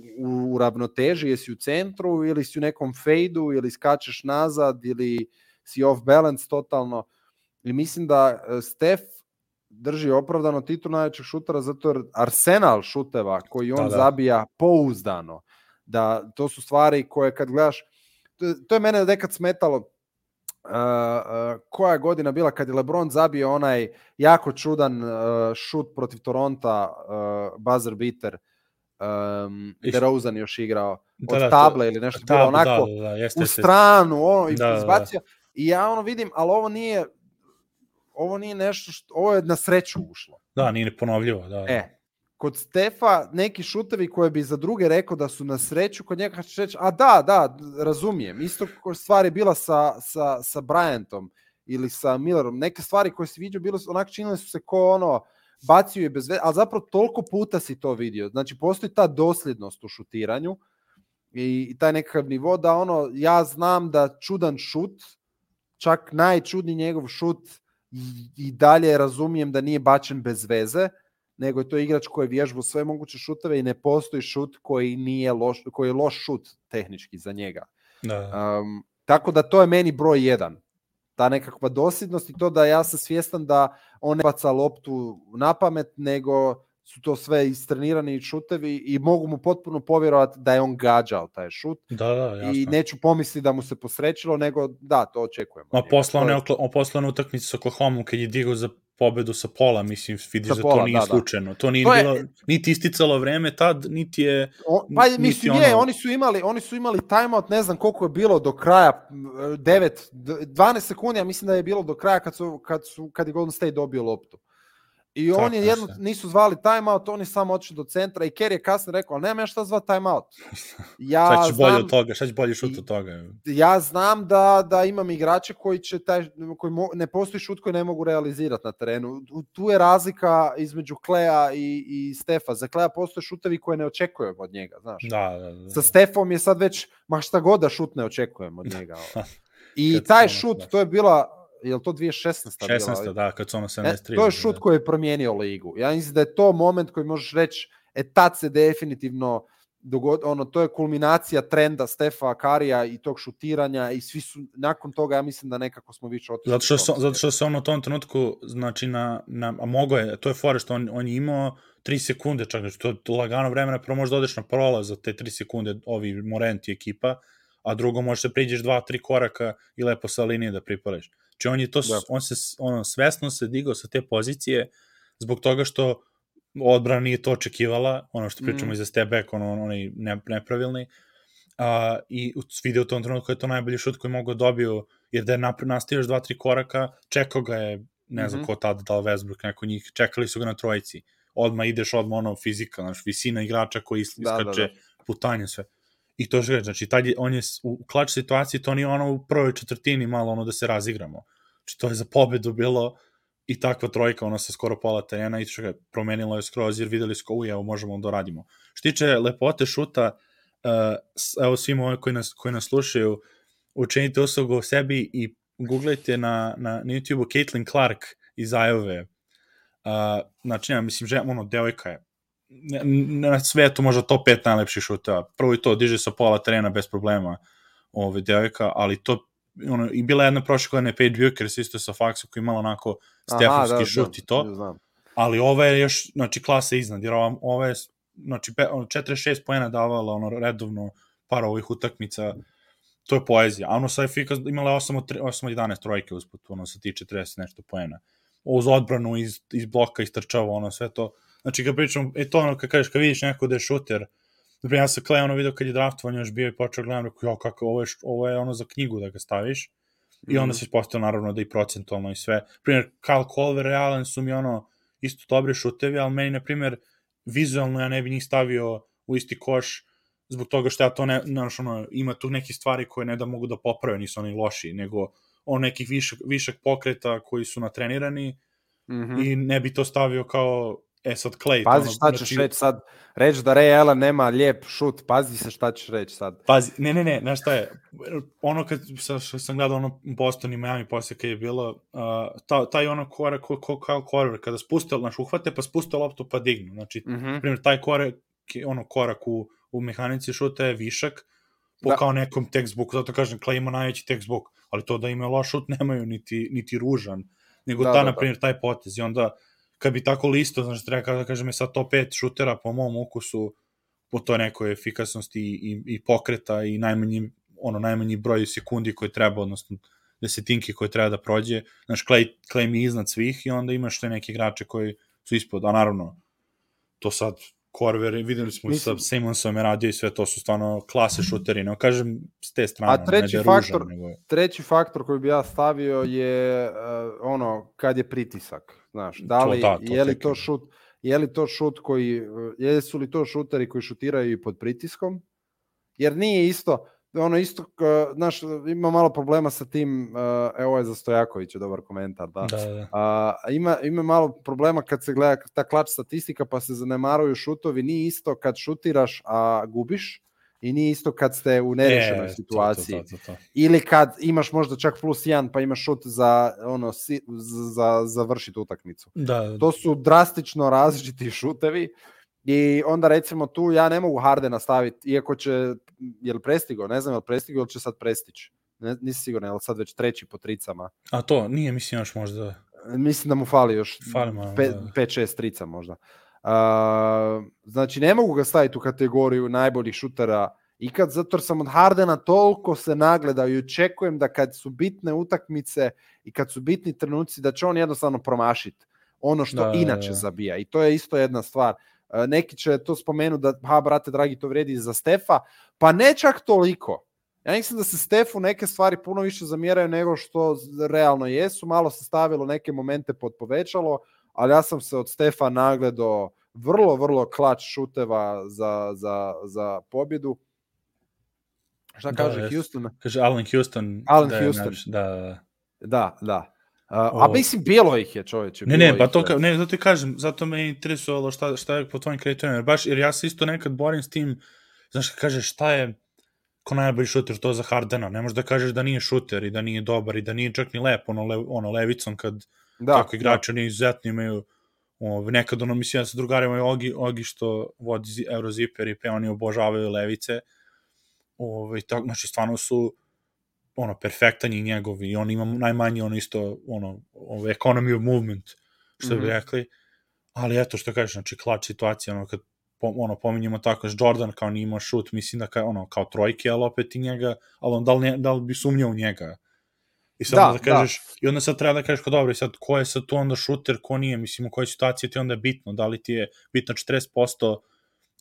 Speaker 2: u ravnoteži, jesi u centru ili si u nekom fejdu ili skačeš nazad ili si off balance totalno. I mislim da uh, Stef drži opravdano titulu najvećeg šutera zato jer arsenal šuteva koji on
Speaker 1: Da,
Speaker 2: da,
Speaker 1: da.
Speaker 2: da. zabija pouzdano, da to su stvari koje kad gledaš, to, to je mene nekad smetalo, uh, uh, koja je godina bila kad je LeBron zabio onaj jako čudan uh, šut protiv Toronta, uh, buzzer beater, um, DeRozan još igrao,
Speaker 1: Da,
Speaker 2: od
Speaker 1: da, to-
Speaker 2: table ili nešto, bilo
Speaker 1: Tab,
Speaker 2: onako,
Speaker 1: da, da, da, jeste,
Speaker 2: u stranu, ono, i
Speaker 1: Da, da, da.
Speaker 2: izbacio. I ja ono vidim, ali ovo nije, ovo nije nešto što, ovo je na sreću ušlo.
Speaker 1: Da, nije ponovljivo, da.
Speaker 2: E, kod Stefa neki šutevi koje bi za druge rekao da su na sreću, kod njega će reći, a da, da, razumijem. Isto stvar je bila sa, sa, sa Bryantom ili sa Millerom. Neke stvari koje si vidio, bilo onak činile su se ko ono, bacio je bez veze, ali zapravo toliko puta si to vidio. Znači, postoji ta dosljednost u šutiranju i, i taj nekakav nivo da ono, ja znam da čudan šut, čak najčudniji njegov šut i, i dalje razumijem da nije bačen bez veze, nego je to igrač koji je vježbao sve moguće šuteve i ne postoji šut koji nije loš, koji je loš šut tehnički za njega.
Speaker 1: Da.
Speaker 2: Um, tako da to je meni broj jedan. Ta nekakva dosljednost i to da ja sam svjestan da on ne baca loptu na pamet, nego su to sve istrenirani šutevi i mogu mu potpuno povjerovati da je on gađao taj šut.
Speaker 1: Da, da, jasno.
Speaker 2: I neću pomisliti da mu se posrećilo, nego da, to očekujemo.
Speaker 1: Ma poslane, je... utakmice sa Oklahoma kad je digao za pobedu sa pola, mislim, vidiš da
Speaker 2: pola,
Speaker 1: to nije
Speaker 2: da,
Speaker 1: slučajno.
Speaker 2: Da.
Speaker 1: To nije
Speaker 2: to
Speaker 1: je... bilo, niti isticalo vreme tad, niti je...
Speaker 2: O, pa niti mislim, ono... je, oni su imali, oni su imali timeout, ne znam koliko je bilo do kraja, 9, 12 sekundi, ja mislim da je bilo do kraja kad, su, kad, su, kad je Golden State dobio loptu. I Tako on je jedno, nisu zvali timeout, on je samo otišao do centra i Kerry je kasno rekao, ali nema ja šta zva timeout. <laughs>
Speaker 1: Ja šta će bolje od toga, šta će bolje šut od toga?
Speaker 2: Ja znam da, da imam igrače koji će taj, koji mo, ne postoji šut koji ne mogu realizirati na terenu. Tu je razlika između Kleja i, i Stefa. Za Kleja postoje šutevi koje ne očekujem od njega, znaš.
Speaker 1: Da, da, da.
Speaker 2: Sa Stefom je sad već, ma šta god da šut ne očekujem od <laughs> njega. I taj šut, to je bila je li to 2016?
Speaker 1: 16. Bila? da, kad su ono 73.
Speaker 2: E, to je šut koji je promijenio ligu. Ja mislim da je to moment koji možeš reći, e tad se definitivno dogod, ono, to je kulminacija trenda Stefa Karija i tog šutiranja i svi su, nakon toga ja mislim da nekako smo više otišli.
Speaker 1: Zato što, se, zato što se on u tom trenutku, znači na, na a mogo je, to je fore što on, on je imao 3 sekunde, čak znači to je lagano vremena, prvo možda odeš na prolaz za te 3 sekunde, ovi Morenti ekipa, a drugo možeš da priđeš 2-3 koraka i lepo sa linije da pripališ. Znači on je to, da. on se ono, svesno se digao sa te pozicije zbog toga što odbrana nije to očekivala, ono što pričamo mm. i za step back, ono, onaj ne, nepravilni, a, i vidio u tom trenutku je to najbolji šut koji mogu dobio, jer da je nastavio još dva, tri koraka, čekao ga je, ne znam mm -hmm. ko tada, da li Westbrook, neko njih, čekali su ga na trojici. Odma ideš, odma ono fizika, znaš, visina igrača koji iskače, da, da, da. putanje, sve. I to je znači, tad je, on je u klač situaciji, to nije ono u prvoj četvrtini malo ono da se razigramo. Znači, to je za pobedu bilo i takva trojka, ona sa skoro pola terena i što ga promenilo je skroz, jer videli su ko, evo, možemo da radimo. Što tiče lepote šuta, uh, evo svim ove koji nas, koji nas slušaju, učinite uslugu o sebi i googlajte na, na, na YouTube-u Caitlin Clark iz Ajove. Uh, znači, ja mislim, že, ono, devojka je na svetu možda top 5 najlepših šuteva. Prvo i to, diže sa pola terena bez problema ove devojka, ali to ono, i bila jedna prošla godine Paige Bucher, isto sa Faxu koji imala onako Stefanski da, šut da, i to. Znam. Ali ova je još, znači, klasa iznad, jer ova, ova je, znači, 46 poena davala ono, redovno par ovih utakmica, to je poezija. A ono sa Efika imala 8 od, 8 od 11 trojke usput, ono sa ti 40 nešto poena. Uz odbranu, iz, iz bloka, istrčava, ono, sve to Znači, kad pričam, e to ono, kad kažeš, kad vidiš neko da je šuter, Dobro, ja sam Clay ono video kad je draftovan još bio i počeo gledam, rekao, jo, kako, ovo je, ovo je ono za knjigu da ga staviš. I onda mm. se ispostavio naravno da i procentualno i sve. Primjer, Kyle Colver i Allen su mi ono isto dobri šutevi, ali meni, na primjer, vizualno ja ne bi njih stavio u isti koš zbog toga što ja to ne, znaš, ono, ima tu neki stvari koje ne da mogu da poprave, nisu oni loši, nego on nekih višak, višak pokreta koji su natrenirani mm -hmm. i ne bi to stavio kao E sad Clay.
Speaker 2: Pazi šta ćeš znači... reći sad. Reći da Ray Allen nema lijep šut, pazi se šta ćeš reći sad.
Speaker 1: Pazi, ne, ne, ne, znaš šta je, ono kad sa, sam gledao ono Boston i Miami posle kad je bilo, uh, ta, taj ono korak, ko, ko, kao korak, kada spuste, znaš, uhvate pa spuste loptu pa dignu, znači, mm -hmm. primjer, taj korak, ono korak u, u mehanici šuta je višak, po da. kao nekom textbooku, zato kažem, Clay ima najveći textbook, ali to da ima loš šut <laughs> nemaju niti, niti ružan, nego da, ta, da, na primjer, da. taj potez i onda kad bi tako listo, znači treba da kažem je sad top 5 šutera po mom ukusu po toj nekoj efikasnosti i, i pokreta i najmanji, ono, najmanji broj sekundi koji treba, odnosno desetinki koje treba da prođe. Znaš, Clay, Clay mi iznad svih i onda imaš te neke igrače koji su ispod, a naravno, to sad Korver, videli smo Mislim, sa Simonsom je radio i sve to su stvarno klase šuteri, ne kažem s te strane.
Speaker 2: A treći, ne da faktor, ružan, nego... treći faktor koji bi ja stavio je uh, ono, kad je pritisak. Znaš, da li, to, da, to je li to šut, je li to šut koji, jesu li to šuteri koji šutiraju i pod pritiskom? Jer nije isto, ono isto, znaš, ima malo problema sa tim, evo je za Stojakovića dobar komentar, da. da, da. A, ima, ima malo problema kad se gleda ta klač statistika pa se zanemaruju šutovi, nije isto kad šutiraš a gubiš, i nije isto kad ste u nerešenoj e, situaciji. To, to, to, to, Ili kad imaš možda čak plus jedan pa imaš šut za, ono, si, za završiti utakmicu.
Speaker 1: Da, da.
Speaker 2: To su drastično različiti šutevi i onda recimo tu ja ne mogu Hardena staviti, iako će, je li prestigo, ne znam je li prestigo ili će sad prestići. Ne, nisi siguran, je li sad već treći po tricama.
Speaker 1: A to, nije, mislim još možda...
Speaker 2: Mislim da mu fali još 5-6
Speaker 1: da.
Speaker 2: trica možda. Uh, znači, ne mogu ga staviti u kategoriju najboljih šutera ikad, zato sam od Hardena toliko se nagledao i očekujem da kad su bitne utakmice i kad su bitni trenuci, da će on jednostavno promašiti ono što da, inače da, da. zabija. I to je isto jedna stvar. Neki će to spomenu da, ha, brate, dragi, to vredi za Stefa, pa ne čak toliko. Ja mislim da se Stefu neke stvari puno više zamjeraju nego što realno jesu. Malo se stavilo neke momente pod povećalo, ali ja sam se od Stefa nagledo vrlo, vrlo klač šuteva za, za, za pobjedu. Šta da, kaže jest. Houston?
Speaker 1: Kaže Alan Houston.
Speaker 2: Alan da Houston.
Speaker 1: Naš, da,
Speaker 2: da. Da, Uh, a mislim, bilo ih je čoveče.
Speaker 1: Ne, ne, pa to, ka, ne, zato ti kažem, zato me interesovalo šta, šta je po tvojim kriterijima, jer baš, jer ja se isto nekad borim s tim, znaš, kažeš šta je, ko najbolji šuter to za Hardena, ne možeš da kažeš da nije šuter i da nije dobar i da nije čak ni lep, ono, le, ono levicom kad da, tako igrači da. nije izuzetno imaju o, nekad ono, mislim, ja sa drugarima je Ogi, Ogi što vodi Euroziper i pe, oni obožavaju levice, Ove, tako, znači, stvarno su ono, perfektan i njegov i on ima najmanje ono isto, ono, ovo, economy of movement, što mm -hmm. bi mhm. rekli, ali eto što kažeš, znači, klač situacija, ono, kad ono, pominjemo tako, Jordan kao nije imao šut, mislim da kao, ono, kao trojke, ali opet i njega, ali on, da li, ne, da li bi sumnjao u njega? I sad da, da kažeš, da. i onda sad treba da kažeš, kao dobro, i sad ko je sad tu onda šuter, ko nije, mislim, u kojoj situaciji ti onda je bitno, da li ti je bitno 40%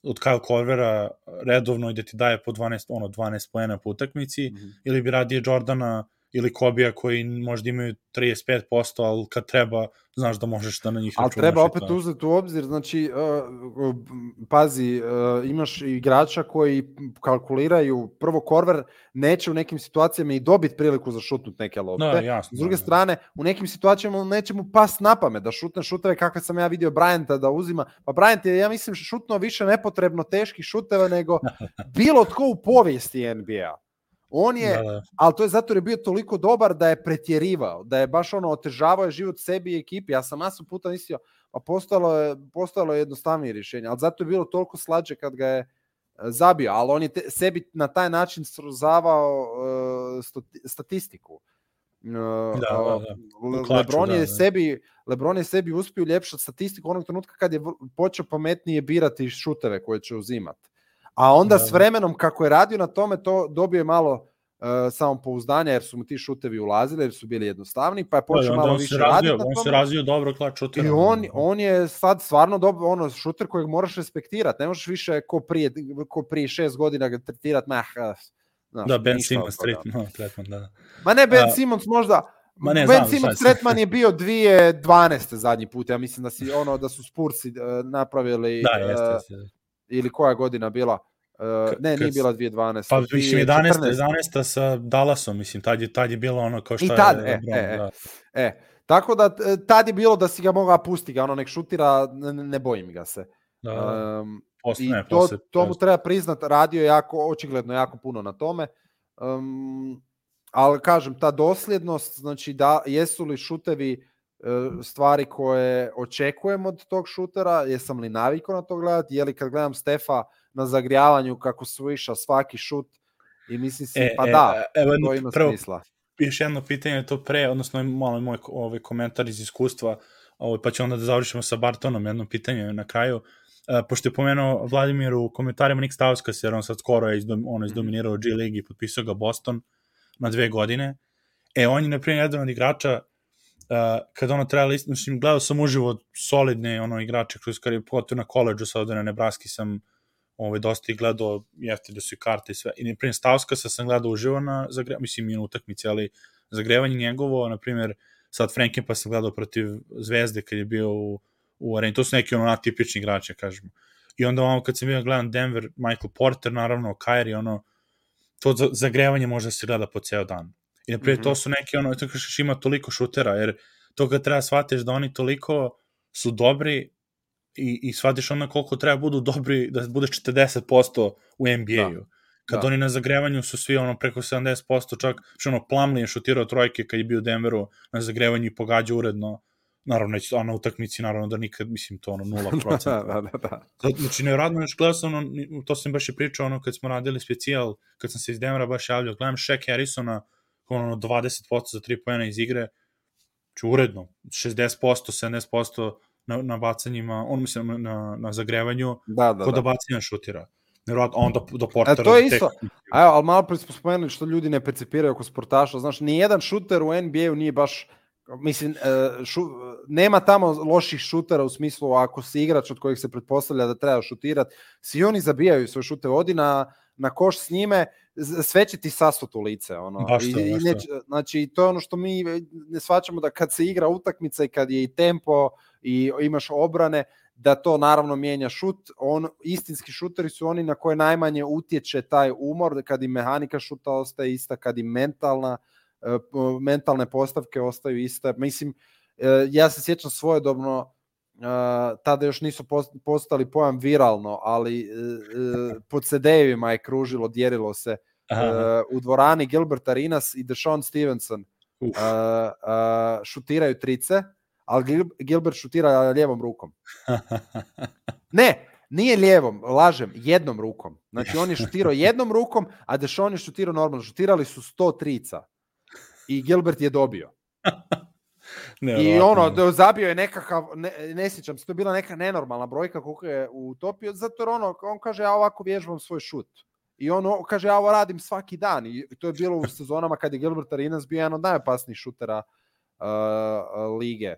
Speaker 1: od Kyle Korvera redovno i da ti daje po 12, ono, 12 poena po utakmici, mm -hmm. ili bi radije Jordana ili Kobija koji možda imaju 35%, ali kad treba, znaš da možeš da na njih
Speaker 2: računaš. Ali treba opet to. uzeti u obzir, znači, uh, pazi, uh, imaš igrača koji kalkuliraju, prvo Korver neće u nekim situacijama i dobiti priliku za šutnut neke lopte. Da, jasno, S druge da, strane, u nekim situacijama neće mu pas na pamet da šutne šuteve kakve sam ja vidio Bryanta da uzima. Pa Bryant je, ja mislim, šutno više nepotrebno teških šuteva nego <laughs> bilo tko u povijesti NBA. On je, da, da. ali to je zato jer je bio toliko dobar da je pretjerivao, da je baš ono otežavao je život sebi i ekipi. Ja sam masu puta mislio, pa postalo je, postalo je jednostavnije rješenje, ali zato je bilo toliko slađe kad ga je e, zabio, ali on je te, sebi na taj način srozavao uh, statistiku. Uh, da, da, da. Klaču, Lebron je da, da. sebi Lebron je sebi uspio uljepšati statistiku onog trenutka kad je počeo pametnije birati šuteve koje će uzimati. A onda da. s vremenom kako je radio na tome, to dobio je malo uh, samopouzdanja jer su mu ti šutevi ulazili, jer su bili jednostavni, pa je da, počeo malo više raditi
Speaker 1: na tome. On se razvio dobro klač šutera.
Speaker 2: I on, on je sad stvarno dobro, ono, šuter kojeg moraš respektirati. Ne možeš više ko prije, ko prije šest godina ga tretirati, mah,
Speaker 1: znaš, da, Ben Simmons tretman, tretman, da.
Speaker 2: Ma ne, Ben A, Simmons možda, Ma ne, ben znam, Simmons tretman je bio 2012. zadnji put, ja mislim da si ono da su Spursi uh, napravili
Speaker 1: da, jeste, jeste. Uh,
Speaker 2: ili koja godina bila? Uh, ne, nije bila 2012.
Speaker 1: Pa mislim 11. 11. sa Dallasom, mislim, tad je, tad je bilo ono kao što
Speaker 2: I tad, je... E, e, da. e, tako da e, tad je bilo da si ga mogao pustiti, ga ono nek šutira, ne, ne bojim ga se. Da, um, posle, I ne, to, posle, to mu treba priznat, radio je jako, očigledno jako puno na tome. Um, ali kažem, ta dosljednost, znači da, jesu li šutevi stvari koje očekujem od tog šutera, jesam li navikao na to gledati, je li kad gledam Stefa na zagrijavanju kako sviša svaki šut i mislim si, e, pa e, da, evo, to ima prvo, smisla.
Speaker 1: Još jedno pitanje to pre, odnosno malo moj ovaj komentar iz iskustva, ovaj, pa ću onda da završimo sa Bartonom jedno pitanje na kraju. E, pošto je pomenuo Vladimir u komentarima Nick Stauskas, jer on sad skoro je izdom, ono, izdominirao G League i potpisao ga Boston na dve godine. E, on je, na primjer, jedan od igrača uh, kad ono treba list, mislim, gledao sam uživo solidne ono igrače kroz karijeru, pogotovo na koleđu sa ovde na Nebraski sam ovaj, dosta i gledao, jefte da su i karte i sve. I, na primjer, Stavskasa sam gledao uživo na, zagre, mislim, i na utakmici, ali zagrevanje njegovo, na primjer, sad Franken pa sam gledao protiv Zvezde kad je bio u, u areni. To su neki ono atipični igrači, kažemo. I onda ono kad sam bio gledam Denver, Michael Porter, naravno, Kyrie, ono, to zagrevanje može da se gleda po ceo dan. I naprijed mm -hmm. to su neki ono, to kažeš ima toliko šutera, jer to kad treba shvatiš da oni toliko su dobri i, i shvatiš onda koliko treba budu dobri da budeš 40% u NBA-u. Da. Kad da. oni na zagrevanju su svi ono preko 70%, čak što ono Plumlee je šutirao trojke kad je bio u Denveru na zagrevanju i pogađa uredno. Naravno, neće, a na utakmici, naravno da nikad, mislim, to ono, 0%. <laughs> da, da, da, da. Znači, nevjerojatno, još gledao sam, ono, to sam baš i pričao, ono, kad smo radili specijal, kad sam se iz Denvera baš javljao, gledam Shaq Harrisona, ono 20% za 3 pojena iz igre, znači uredno, 60%, 70% na, na bacanjima, on mislim na, na, na zagrevanju,
Speaker 2: Da, da,
Speaker 1: kod
Speaker 2: da.
Speaker 1: bacanja šutira. Nevjerojatno, a onda do
Speaker 2: E,
Speaker 1: portera.
Speaker 2: to je
Speaker 1: tek-
Speaker 2: isto. A evo, ali malo pre smo spomenuli što ljudi ne percipiraju oko sportaša. Znaš, nijedan šuter u NBA-u nije baš Mislim, e, šu, nema tamo loših šutera u smislu ako si igrač od kojih se pretpostavlja da treba šutirati, svi oni zabijaju svoje šute, odi na, na koš s njime, sve će ti u lice. Ono.
Speaker 1: Baš to,
Speaker 2: I, i
Speaker 1: baš
Speaker 2: neće, znači, to je ono što mi ne shvaćamo da kad se igra utakmica i kad je i tempo i imaš obrane, da to naravno mijenja šut. On, istinski šuteri su oni na koje najmanje utječe taj umor, kad i mehanika šuta ostaje ista, kad i mentalna, e, mentalne postavke ostaju iste. Mislim, e, ja se sjećam svojedobno, e, tada još nisu post- postali pojam viralno, ali e, e, po CD-evima je kružilo, djerilo se
Speaker 1: Aha,
Speaker 2: u dvorani Gilbert Arenas i Deshaun Stevenson
Speaker 1: uf.
Speaker 2: uh, šutiraju trice, ali Gil- Gilbert šutira lijevom rukom. <laughs> Ne, nije lijevom, lažem, jednom rukom. Znači on je šutirao <laughs> jednom rukom, a Deshaun je šutirao normalno. Šutirali su 100 trica i Gilbert je dobio. <laughs> I
Speaker 1: Nevjerovatno.
Speaker 2: ono, zabio je nekakav, ne, ne sjećam se, to je bila neka nenormalna brojka koliko je utopio, zato jer ono, on kaže, ja ovako vježbam svoj šut. I on kaže, ja ovo radim svaki dan. I to je bilo u sezonama kad je Gilbert Arenas bio jedan od najopasnijih šutera uh, uh, lige.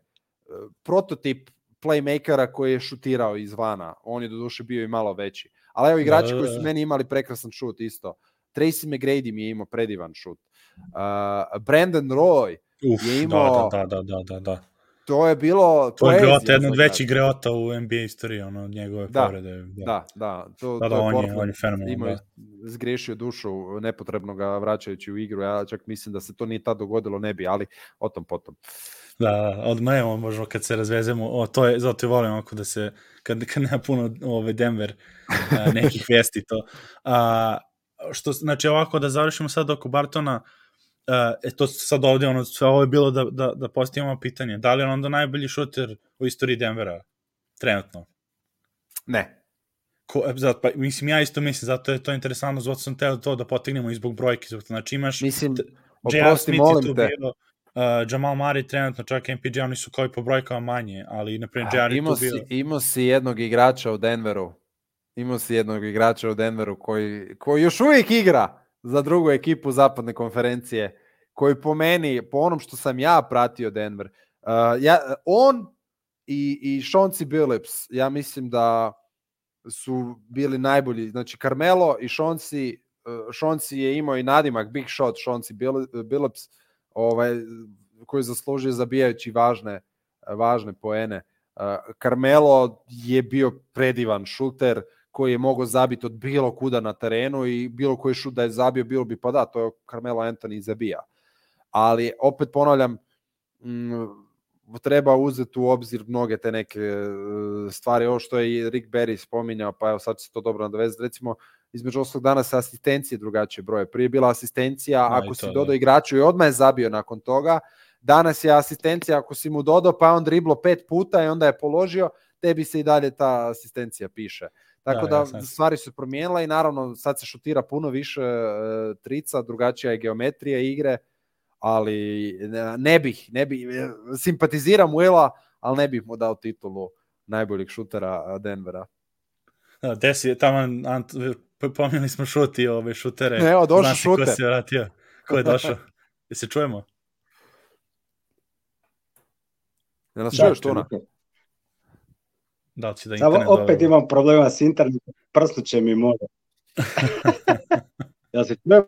Speaker 2: Prototip playmakera koji je šutirao izvana. On je do duše bio i malo veći. Ali evo igrači
Speaker 1: Da, da,
Speaker 2: koji su
Speaker 1: da.
Speaker 2: meni imali prekrasan šut isto. Tracy McGrady mi je imao predivan šut. Uh, Brandon Roy,
Speaker 1: Uf,
Speaker 2: je imao-
Speaker 1: da, da, da, da, da, da.
Speaker 2: To je bilo
Speaker 1: To je greota, jedna od većih greota u NBA istoriji, ono, njegove
Speaker 2: Da,
Speaker 1: povrede. Da,
Speaker 2: Da, da, to,
Speaker 1: Da,
Speaker 2: to
Speaker 1: da, on je- on je fenomenalan,
Speaker 2: imao je- zgriješio dušu nepotrebno ga vraćajući u igru. Ja čak mislim da se to nije tad dogodilo, ne bi, ali o tom potom.
Speaker 1: Da, od majemo možemo kad se razvezemo, o, to je, zato i volim ako da se, kad, kad nema puno ove Denver nekih <laughs> vesti to. A, što, znači ovako da završimo sad oko Bartona, a, e, to sad ovde, ono, sve ovo je bilo da, da, da postavimo pitanje, da li je on onda najbolji šuter u istoriji Denvera, trenutno?
Speaker 2: Ne.
Speaker 1: Ko, e, zato, pa, mislim, ja isto mislim, zato je to interesantno, zato sam teo to da potegnemo i zbog brojke, zbog, znači imaš
Speaker 2: Mislim, oprosti, molim te.
Speaker 1: bio, uh, Jamal Murray trenutno, čak MPJ, oni su kao i po brojkama manje, ali, na primjer,
Speaker 2: Imao
Speaker 1: tu bio...
Speaker 2: si, imao si jednog igrača u Denveru. Imao si jednog igrača u Denveru koji, koji još uvijek igra za drugu ekipu zapadne konferencije, koji po meni, po onom što sam ja pratio Denver, uh, ja, on i, i Chauncey Billups, ja mislim da su bili najbolji. Znači, Carmelo i Chauncey, uh, Chauncey je imao i nadimak Big Shot, Bill- Billups, ovaj, koji zaslužio zabijajući važne, važne poene. Uh, Carmelo je bio predivan šuter koji je mogao zabiti od bilo kuda na terenu i bilo koji šut da je zabio, bilo bi pa da, to je Carmelo Anthony zabija. Ali opet ponavljam, mm, treba uzeti u obzir mnoge te neke e, stvari, ovo što je Rick Berry spominjao, pa evo sad će se to dobro nadovezati, recimo između ostalog danas asistencije drugačije broje. Prije je bila asistencija
Speaker 1: i
Speaker 2: ako si
Speaker 1: da.
Speaker 2: dodao igraču i odmah je zabio nakon toga, danas je asistencija ako si mu dodao pa on driblo pet puta i onda je položio, tebi se i dalje ta asistencija piše. Tako
Speaker 1: Da,
Speaker 2: da, stvari su promijenile i naravno sad se šutira puno više e, trica, drugačija je geometrija igre, ali ne, bih, ne bih, e, simpatiziram Willa, ali ne bih mu dao titulu najboljeg šutera e, Denvera.
Speaker 1: Da, desi tamo, Ant, pominjali smo šut i ove šutere.
Speaker 2: Ne, evo, došao
Speaker 1: Znaš i ko
Speaker 2: šuter.
Speaker 1: se vratio? Ko je došao? <laughs> Jel se čujemo?
Speaker 2: Ne nas
Speaker 3: Da,
Speaker 2: čuješ Tuna?
Speaker 3: čujte.
Speaker 1: Da li će da
Speaker 3: Samo
Speaker 1: internet
Speaker 3: opet
Speaker 1: dobro?
Speaker 3: imam problema s internetom, prsnuće mi može. <laughs> Jel se čujemo?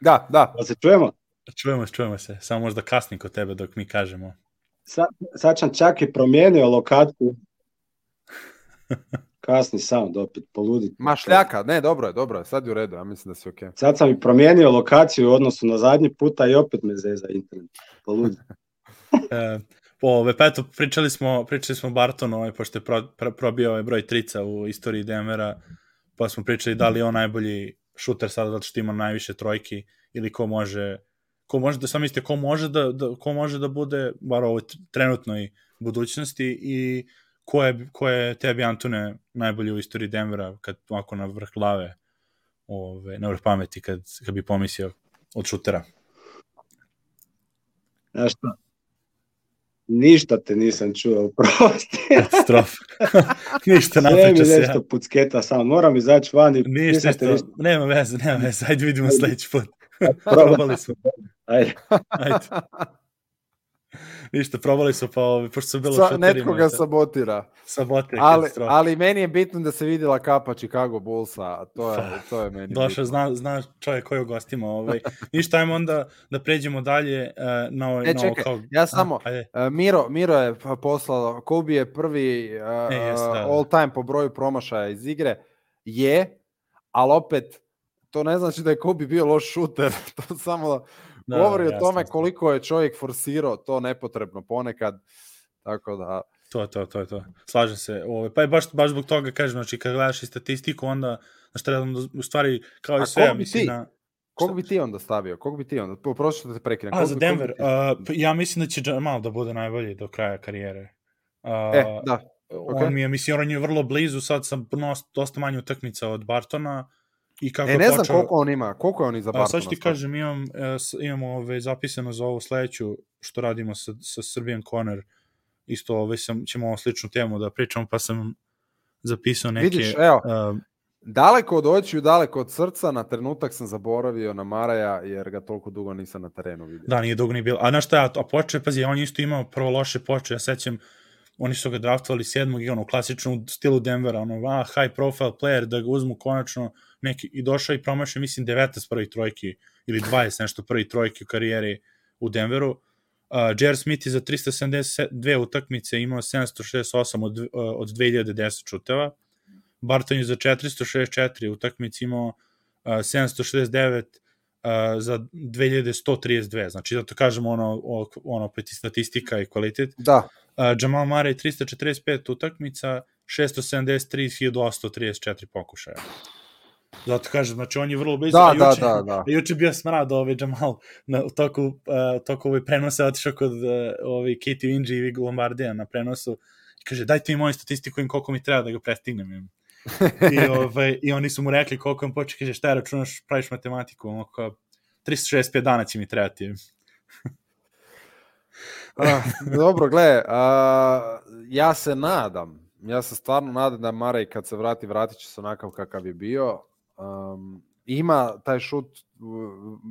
Speaker 2: Da, da.
Speaker 3: Jel se čujemo?
Speaker 1: Čujemo se, čujemo se. Samo možda kasni kod tebe dok mi kažemo.
Speaker 3: Sa, sad sam čak i promijenio lokaciju. Kasni sound opet, poludit.
Speaker 2: Mašljaka, ne, dobro je, dobro je, sad je u redu, ja mislim da si okej.
Speaker 3: Sad sam i promijenio lokaciju u odnosu na zadnji puta i opet me zeza internet. Poludit. <laughs>
Speaker 1: Ove, pa eto, pričali smo, pričali smo Bartonu, ovaj, pošto je pro, pro, probio ovaj broj trica u istoriji Denvera, pa smo pričali da li je on najbolji šuter sada zato što ima najviše trojki ili ko može ko može da sam mislite ko može da, da ko može da bude bar ovoj trenutnoj budućnosti i ko je, ko je tebi Antone najbolji u istoriji Denvera kad ovako na vrh glave ove, na vrh pameti kad, kad bi pomislio od šutera
Speaker 3: Znaš šta? Ništa te nisam čuo, prosti. <laughs>
Speaker 1: Katastrofa. <laughs> ništa,
Speaker 3: Sve mi
Speaker 1: napriča se.
Speaker 3: nešto pucketa sam, moram izaći van i
Speaker 1: Ništa,
Speaker 3: te
Speaker 1: ništa, nema veze, nema veze, ajde vidimo sledeći put. <laughs> Probali smo,
Speaker 3: Ajde.
Speaker 1: ajde. <laughs> Ništa, probali smo, pa ovaj, pošto sam bilo
Speaker 2: Sa, netko ga sabotira.
Speaker 1: sabote,
Speaker 2: Ali, ali meni je bitno da se vidjela kapa Chicago Bullsa, a to je, to je meni
Speaker 1: Došao,
Speaker 2: bitno.
Speaker 1: zna, zna čovjek koji gostima. Ovaj. <laughs> Ništa, ajmo onda da pređemo dalje uh, na ovo,
Speaker 2: E,
Speaker 1: na
Speaker 2: čekaj,
Speaker 1: kao...
Speaker 2: ja samo,
Speaker 1: A, ajde.
Speaker 2: E, Miro, Miro je poslao, Kobe je prvi uh,
Speaker 1: E, jest, da, da.
Speaker 2: all time po broju promašaja iz igre, je, ali opet, to ne znači da je Kobe bio loš šuter, <laughs> to samo
Speaker 1: Da,
Speaker 2: govori o
Speaker 1: jasno,
Speaker 2: tome
Speaker 1: jasno.
Speaker 2: koliko je čovjek forsirao to nepotrebno ponekad, tako da,
Speaker 1: To, to, to, to. Slažem se. Ovaj, pa je baš, baš zbog toga kažem, znači kad gledaš i statistiku, onda, znaš, treba, u stvari, kao i sve, ja
Speaker 2: bi
Speaker 1: mislim
Speaker 2: ti?
Speaker 1: na...
Speaker 2: kog bi ti onda stavio, kog bi ti onda, poprošću da te prekinem.
Speaker 1: A, za
Speaker 2: bi- bi
Speaker 1: Denver,
Speaker 2: ti-
Speaker 1: uh, pa ja mislim da će Jamal da bude najbolji do kraja karijere. Uh,
Speaker 2: e, da,
Speaker 1: On
Speaker 2: okej.
Speaker 1: mi je, mislim, on je vrlo blizu, sad sam nos, dosta manje utakmica od Bartona i kako
Speaker 2: e, ne znam
Speaker 1: počeo...
Speaker 2: koliko on ima, koliko je on iza
Speaker 1: A,
Speaker 2: Bartona?
Speaker 1: sad ću ti kažem, imam, e, imamo ove, zapisano za ovu sledeću što radimo sa, sa Serbian Corner, isto ove, sam, ćemo ovu sličnu temu da pričamo, pa sam zapisao neke...
Speaker 2: Vidiš, evo,
Speaker 1: uh,
Speaker 2: Daleko od očiju, daleko od srca, na trenutak sam zaboravio na Maraja, jer ga toliko dugo nisam na terenu vidio.
Speaker 1: da, nije dugo ni bilo. A znaš šta, a poče, pazi, on je isto imao prvo loše poče, ja sećam, oni su ga draftovali sedmog i ono, klasično u stilu Denvera, ono, a, high profile player, da ga uzmu konačno neki, i došao i promašao, mislim, 19 prvih trojki, ili 20 nešto prvih trojki u karijeri u Denveru. Uh, J.R. Smith je za 372 utakmice imao 768 od, uh, od 2010 šuteva. Barton je za 464 utakmice imao uh, 769 uh, za 2132. Znači, zato kažemo ono, ono opet i statistika i kvalitet.
Speaker 2: Da,
Speaker 1: Uh, Jamal Murray 345 utakmica, 673, 1834 pokušaja. Zato kažem, znači on je vrlo blizu.
Speaker 2: da,
Speaker 1: a
Speaker 2: da,
Speaker 1: juče,
Speaker 2: da, da.
Speaker 1: Juče bio smrad ovaj Jamal na u toku, uh, toku ovaj prenose otišao kod uh, ovaj Katie Wingy i Vigo Lombardija na prenosu i kaže dajte mi moju statistiku im koliko mi treba da ga prestignem. im. I, <laughs> ovaj, I oni su mu rekli koliko im počeo, kaže šta računaš, praviš matematiku, ono kao 365 dana će mi trebati. <laughs>
Speaker 2: Ah, dobro, gle, a, ja se nadam, ja se stvarno nadam da Marej kad se vrati, vratit će se onakav kakav je bio. Um, ima taj šut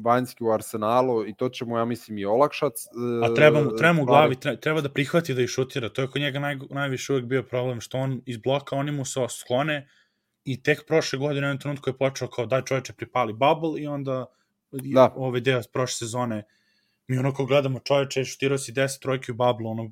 Speaker 2: vanjski u arsenalu i to će mu, ja mislim, i olakšat.
Speaker 1: A treba mu, treba mu u glavi, treba, da prihvati da ih šutira. To je kod njega naj, najviše uvek bio problem, što on iz bloka, oni mu se sklone i tek prošle godine u jednom trenutku je počeo kao daj čoveče pripali bubble i onda
Speaker 2: Da.
Speaker 1: ovaj deo prošle sezone mi onako gledamo čoveče, šutirao si 10 trojki u bubble, ono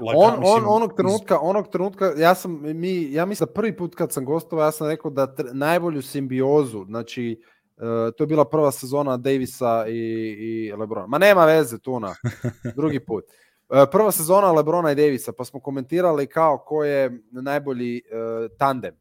Speaker 1: laga,
Speaker 2: On, on,
Speaker 1: mislim,
Speaker 2: onog trenutka, onog trenutka, ja sam, mi, ja mislim da prvi put kad sam gostovao, ja sam rekao da tr, najbolju simbiozu, znači, uh, to je bila prva sezona Davisa i, i Lebrona. Ma nema veze, Tuna, <laughs> drugi put. Uh, prva sezona Lebrona i Davisa, pa smo komentirali kao ko je najbolji uh, tandem.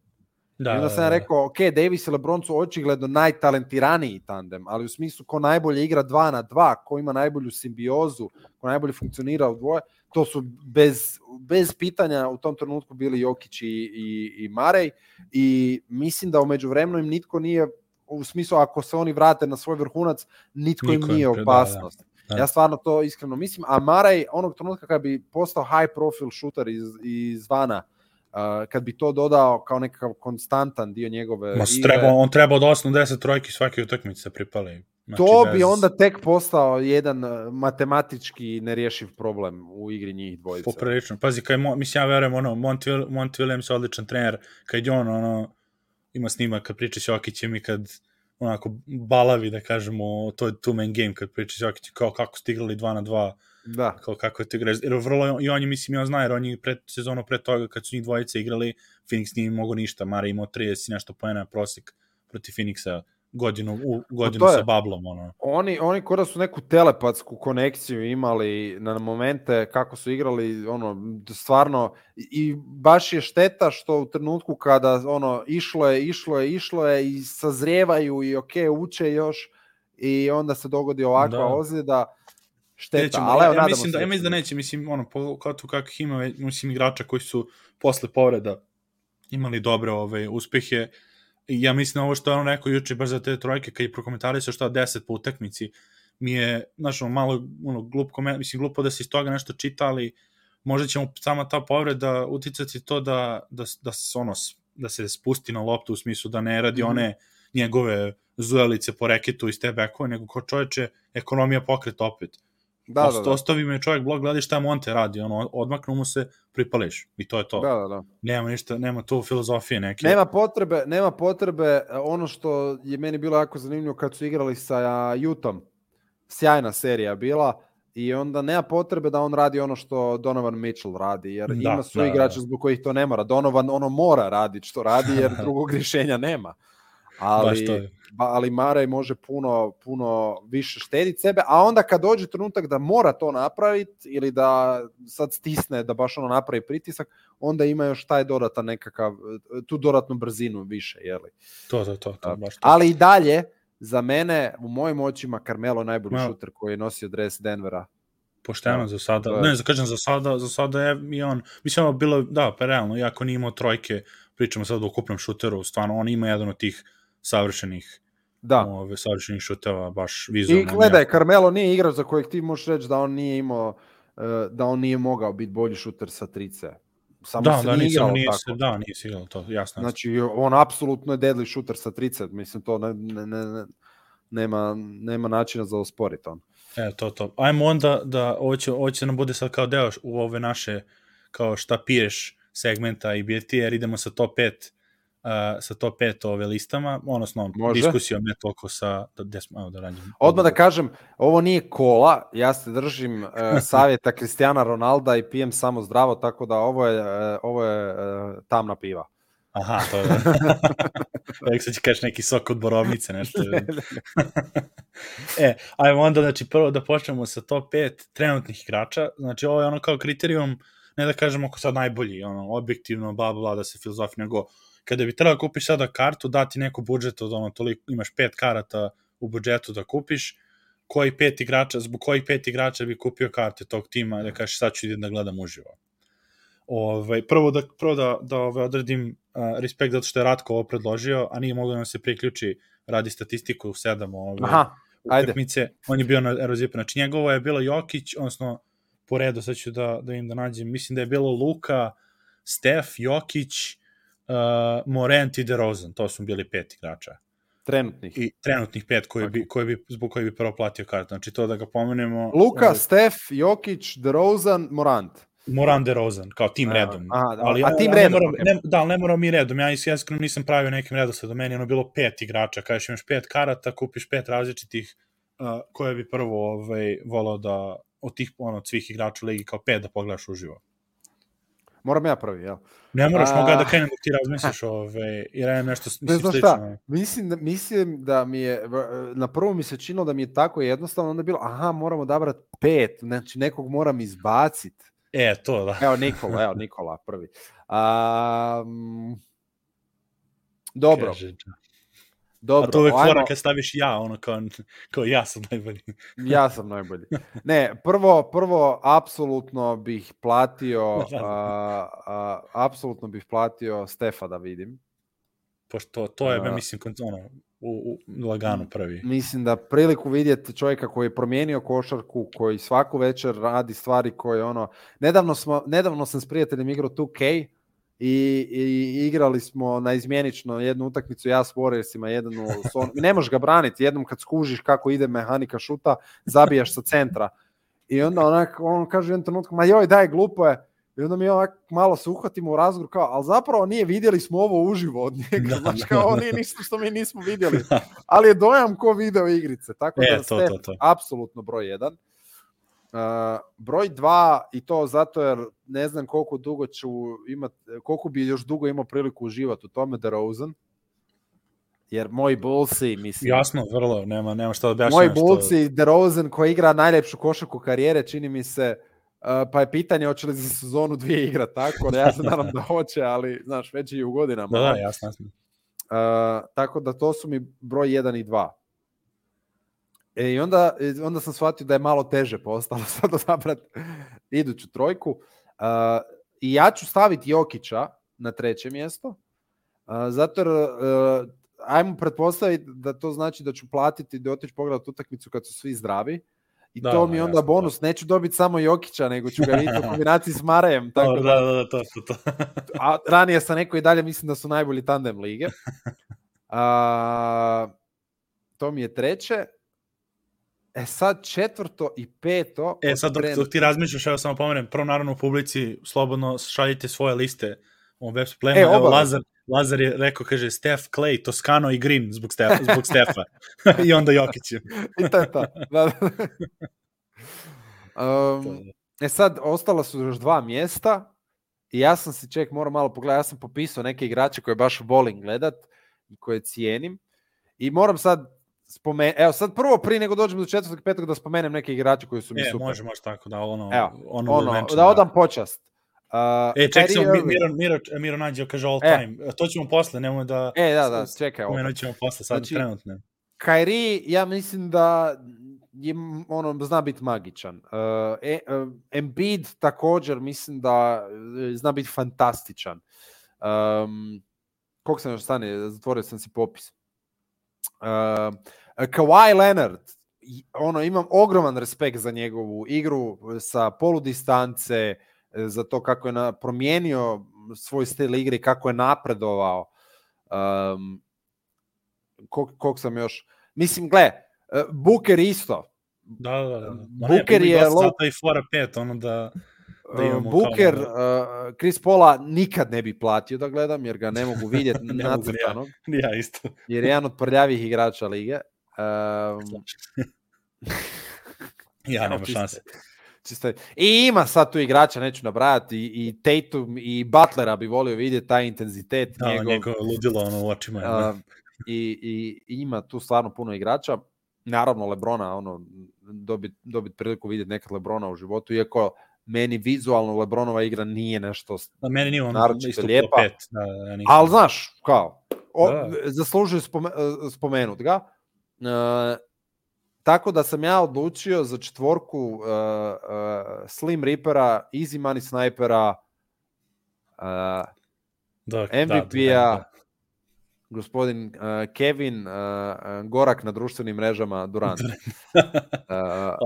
Speaker 1: Da,
Speaker 2: I onda sam ja rekao, ok, Davis i LeBron su očigledno najtalentiraniji tandem, ali u smislu ko najbolje igra 2 na 2, ko ima najbolju simbiozu, ko najbolje funkcionira u dvoje, to su bez, bez pitanja u tom trenutku bili Jokić i, i, i Marej i mislim da umeđu vremenu im nitko nije u smislu ako se oni vrate na svoj vrhunac, nitko,
Speaker 1: Niko
Speaker 2: im nije
Speaker 1: pre- da,
Speaker 2: opasnost.
Speaker 1: da.
Speaker 2: Ja stvarno to iskreno mislim, a Maraj onog trenutka kad bi postao high profile shooter iz, izvana, uh, kad bi to dodao kao nekakav konstantan dio njegove
Speaker 1: Ma,
Speaker 2: igre,
Speaker 1: treba, on treba od 8 do 10 trojki svake utakmice pripali. Znači,
Speaker 2: to
Speaker 1: bez-
Speaker 2: bi onda tek postao jedan uh, matematički nerješiv problem u igri njih dvojice.
Speaker 1: Poprilično. Pazi, kaj, mislim, ja verujem, ono, Monty, Will- Monty Williams je odličan trener, kad je on, ono, ima snimak kad priča s Jokićem i kad onako balavi, da kažemo, to je two man game kad priča s Jokićem, kao kako ste igrali 2 na 2,
Speaker 2: Da.
Speaker 1: kao kako je to igra. Jer vrlo, i on je, mislim, on zna, jer on je pred sezonu pre toga, kad su njih dvojice igrali, Phoenix nije mogo ništa, Mara imao 30 i nešto poena prosek protiv Phoenixa godinu, u, godinu
Speaker 2: to je.
Speaker 1: sa bablom, ono.
Speaker 2: Oni, oni kora su neku telepatsku konekciju imali na momente kako su igrali, ono, stvarno, i baš je šteta što u trenutku kada, ono, išlo je, išlo je, išlo je i sazrijevaju i ok, uče još i onda se dogodi ovakva
Speaker 1: Da.
Speaker 2: ozljeda, šteta,
Speaker 1: Nećemo,
Speaker 2: ali evo,
Speaker 1: ja, mislim
Speaker 2: se
Speaker 1: da, ja mislim da neće, mislim, ono, po, kao tu kakvih ima, mislim, igrača koji su posle povreda imali dobre ove, uspehe. I ja mislim da ovo što je on rekao juče, baš za te trojke, kad je prokomentarisao šta 10 po utakmici, mi je, znaš, ono, malo ono, glup koment, mislim, glupo da se iz toga nešto čita, ali možda će mu sama ta povreda uticati to da, da, da, se, ono, da se spusti na loptu u smislu da ne radi mm -hmm. one njegove zuelice po reketu iz te bekove, nego ko čoveče, ekonomija pokret opet. Da, Osta, da, da. Ostavi me čovjek blog, gledaj šta Monte radi, ono, odmaknu mu se, pripališ. I to je to.
Speaker 2: Da, da, da.
Speaker 1: Nema ništa, nema tu filozofije neke.
Speaker 2: Nema potrebe, nema potrebe, ono što je meni bilo jako zanimljivo kad su igrali sa Jutom, sjajna serija bila, i onda nema potrebe da on radi ono što Donovan Mitchell radi, jer da, ima su da, igrača da. zbog kojih to ne mora. Donovan ono mora raditi što radi, jer <laughs> drugog rješenja nema. Ali, ba, ali Marej može puno, puno više štediti sebe, a onda kad dođe trenutak da mora to napraviti ili da sad stisne da baš ono napravi pritisak, onda ima još taj dodatan nekakav, tu dodatnu brzinu više, jeli?
Speaker 1: To, to, to, to, baš to.
Speaker 2: Ali i dalje, za mene, u mojim očima, Carmelo najbolji no. šuter koji je nosio dres Denvera.
Speaker 1: Pošteno no, za sada. Je... Ne, za kažem za sada, za sada je i on, mislim ono bilo, da, pa realno, iako nije imao trojke, pričamo sad o ukupnom šuteru, stvarno on ima jedan od tih savršenih da. ove, savršenih šuteva, baš vizualno.
Speaker 2: I gledaj, Carmelo nije igrač za kojeg ti možeš reći da on nije imao, e, da on nije mogao biti bolji šuter sa trice.
Speaker 1: Samo da, se da, nije igrao nije, tako. Da, nije se igrao to, jasno.
Speaker 2: Znači, on apsolutno je deadly šuter sa trice, mislim, to ne, ne, ne, nema, nema načina za osporiti on.
Speaker 1: E, to, to. Ajmo onda da, ovo će, ovo će nam bude sad kao deo u ove naše, kao šta piješ segmenta i BT, jer idemo sa top 5 uh, sa top 5 ove listama, odnosno Može. diskusijom ne toliko sa, da, da, evo da radim.
Speaker 2: Odmah da kažem, ovo nije kola, ja se držim uh, <laughs> savjeta Kristijana Ronalda i pijem samo zdravo, tako da ovo je, uh, ovo je uh, tamna piva.
Speaker 1: Aha, to je. <laughs> Uvijek sad će kaži neki sok od borovnice, nešto. <laughs> e, ajmo onda, znači, prvo da počnemo sa top 5 trenutnih igrača. Znači, ovo je ono kao kriterijum, ne da kažemo ako sad najbolji, ono, objektivno, bla, bla, da se filozofi, nego kada bi trebalo da kupiš sada kartu, dati neku budžet od ono, toliko, imaš pet karata u budžetu da kupiš, koji pet igrača, zbog kojih pet igrača bi kupio karte tog tima, da kažeš sad ću idem da gledam uživo. Ovaj, prvo da, prvo da, da ovaj, odredim uh, respekt zato što je Ratko ovo predložio, a nije moglo da nam se priključi radi statistiku u sedam ovaj, Aha, ajde. utakmice. On je bio na Erozipu. Znači njegovo je bilo Jokić, odnosno po redu, sad ću da, da im da nađem, mislim da je bilo Luka, Stef, Jokić, uh, Morant i DeRozan, to su bili pet igrača.
Speaker 2: Trenutnih.
Speaker 1: I trenutnih pet koji bi, koji bi, zbog koji bi prvo platio kartu. Znači to da ga pomenemo...
Speaker 2: Luka, ovaj, Stef, Jokić, DeRozan, Morant.
Speaker 1: Morant DeRozan, kao tim redom.
Speaker 2: Aha, da, ali, a tim redom? Ne moram,
Speaker 1: ne, da, ali ne moramo mi redom. Ja iskreno nisam pravio nekim redosledom. Meni je ono bilo pet igrača. Kažeš imaš pet karata, kupiš pet različitih uh, koje bi prvo ovaj, volao da od tih ono, svih igrača u ligi kao pet da pogledaš uživo.
Speaker 2: Moram ja prvi, jel?
Speaker 1: Ne moraš, mogu da krenem da ti razmisliš, ove, jer ja nešto
Speaker 2: ne znam šta, mislim da, mislim da mi je, na prvo mi se činilo da mi je tako jednostavno, onda je bilo, aha, moramo odabrati pet, znači nekog moram izbaciti.
Speaker 1: E, to da.
Speaker 2: Evo Nikola, evo Nikola prvi. Um, dobro. Kaže,
Speaker 1: Dobro, A to uvek ajmo... fora kad staviš ja, ono kao, kao ja sam najbolji. <laughs>
Speaker 2: ja sam najbolji. Ne, prvo, prvo apsolutno bih platio, da, <laughs> da. a, a, apsolutno bih platio Stefa da vidim.
Speaker 1: Pošto to je, a, mislim, ono, u, u laganu prvi.
Speaker 2: Mislim da priliku vidjeti čovjeka koji je promijenio košarku, koji svaku večer radi stvari koje ono... Nedavno, smo, nedavno sam s prijateljem igrao 2K, i, i igrali smo na izmjenično jednu utakmicu ja s Warriorsima, jedan u son... ne možeš ga braniti, jednom kad skužiš kako ide mehanika šuta, zabijaš sa centra. I onda onak, on kaže jednom trenutku, ma joj, daj, glupo je. I onda mi onak malo se uhvatimo u razgovor kao, ali zapravo nije vidjeli smo ovo uživo od njega, <laughs> da, znači kao nije ništa što mi nismo vidjeli, <laughs> ali je dojam ko video igrice, tako e, da ste to, to. apsolutno broj jedan. Uh, broj 2 i to zato jer ne znam koliko dugo ću imat, koliko bi još dugo imao priliku uživati u tome da Rosen. Jer moji Bullsi, mislim...
Speaker 1: Jasno, vrlo, nema, nema šta da objašnjam.
Speaker 2: Moji Bullsi, što... DeRozan koji igra najljepšu košarku karijere, čini mi se, uh, pa je pitanje hoće li za sezonu dvije igra tako, da ja se nadam da hoće, ali, znaš, već i u godinama.
Speaker 1: Da, da, jasno, jasno.
Speaker 2: Uh, tako da to su mi broj 1 i 2. E, I onda, onda sam shvatio da je malo teže postalo <laughs> sad odabrati iduću trojku. Uh, I ja ću staviti Jokića na treće mjesto, uh, zato jer uh, ajmo pretpostaviti da to znači da ću platiti da otići pogledati utakmicu kad su svi zdravi I
Speaker 1: Da,
Speaker 2: to
Speaker 1: da,
Speaker 2: mi je onda
Speaker 1: jasno,
Speaker 2: bonus, neću dobiti samo Jokića, nego ću ga vidjeti u <laughs> kombinaciji s Marejem. Tako
Speaker 1: Dobro,
Speaker 2: da,
Speaker 1: da, da, da, to, to, <laughs> to.
Speaker 2: a ranije sam neko i dalje mislim da su najbolji tandem lige. A, to mi je treće. E sad četvrto i peto.
Speaker 1: E, sad dok, dok ti razmišljaš, evo samo pomenem, prvo naravno u publici slobodno šaljite svoje liste u web
Speaker 2: E,
Speaker 1: plema. Evo. Lazar, Lazar je rekao, kaže, Steph, Clay, Toscano i Green zbog, Stef, zbog Stefa. <laughs> I onda Jokić. <laughs>
Speaker 2: I to je to. Da, da. Um, e sad, ostala su još dva mjesta i ja sam si, ček, moram malo pogledati, ja sam popisao neke igrače koje baš volim gledat i koje cijenim i moram sad spomenuti, evo sad prvo prije nego dođemo do četvrtog petog da spomenem neke igrače koji su mi
Speaker 1: E,
Speaker 2: super.
Speaker 1: može, može tako, da, ono,
Speaker 2: Evo,
Speaker 1: ono,
Speaker 2: ono,
Speaker 1: mention,
Speaker 2: da odam počast. Uh,
Speaker 1: E, ček
Speaker 2: Kyrie
Speaker 1: se, Mi-
Speaker 2: Irving-
Speaker 1: Miro, Miro, Miro nađe, kaže all
Speaker 2: E.
Speaker 1: time. To ćemo posle, nemoj da...
Speaker 2: E, da, da, čekaj. ovo.
Speaker 1: Pomenut ćemo posle, sad
Speaker 2: Znači,
Speaker 1: trenutno.
Speaker 2: Kyrie, ja mislim da je ono zna biti magičan. Uh, e, uh, Embiid također mislim da e, zna biti fantastičan. Um, koliko sam još stane, zatvorio sam si popis. Uh, Kawhi Leonard, ono imam ogroman respekt za njegovu igru sa poludistance, e, za to kako je na, promijenio svoj stil igre kako je napredovao. Um, kog, kog sam još... Mislim, gle, e, Booker isto.
Speaker 1: Da, da, da.
Speaker 2: Booker
Speaker 1: ima i
Speaker 2: je
Speaker 1: dosta
Speaker 2: low-
Speaker 1: Zato i fora pet, ono da... Da
Speaker 2: Uh,
Speaker 1: imamo
Speaker 2: Booker,
Speaker 1: kao
Speaker 2: uh, Chris Paula nikad ne bi platio da gledam, jer ga ne mogu vidjeti <laughs>
Speaker 1: ni ja.
Speaker 2: nacrtanog,
Speaker 1: Ja isto.
Speaker 2: jer je jedan od prljavih igrača lige. <laughs> Um,
Speaker 1: Ja, nema šanse.
Speaker 2: čisto je- I ima sad tu igrača, neću nabrajati, i, i Tatum i Butlera bi volio vidjeti taj intenzitet
Speaker 1: Da,
Speaker 2: njegov.
Speaker 1: njegov ludilo ono u očima.
Speaker 2: Uh, i, i, i ima tu stvarno puno igrača. Naravno Lebrona, ono, dobit, dobit priliku vidjeti nekad Lebrona u životu, iako meni vizualno Lebronova igra nije nešto
Speaker 1: Da, meni nije on
Speaker 2: naročito
Speaker 1: isto
Speaker 2: lijepa.
Speaker 1: pet. Da, da.
Speaker 2: Ali znaš, kao, o,
Speaker 1: Da.
Speaker 2: zaslužuje spome, e, spomenut ga. E, tako da sam ja odlučio za četvorku e, e, Slim Reapera, Easy Money Snipera, e,
Speaker 1: da,
Speaker 2: MVP-a,
Speaker 1: da,
Speaker 2: gospodin e, Kevin, e, Gorak na društvenim mrežama, Durant. <laughs> E,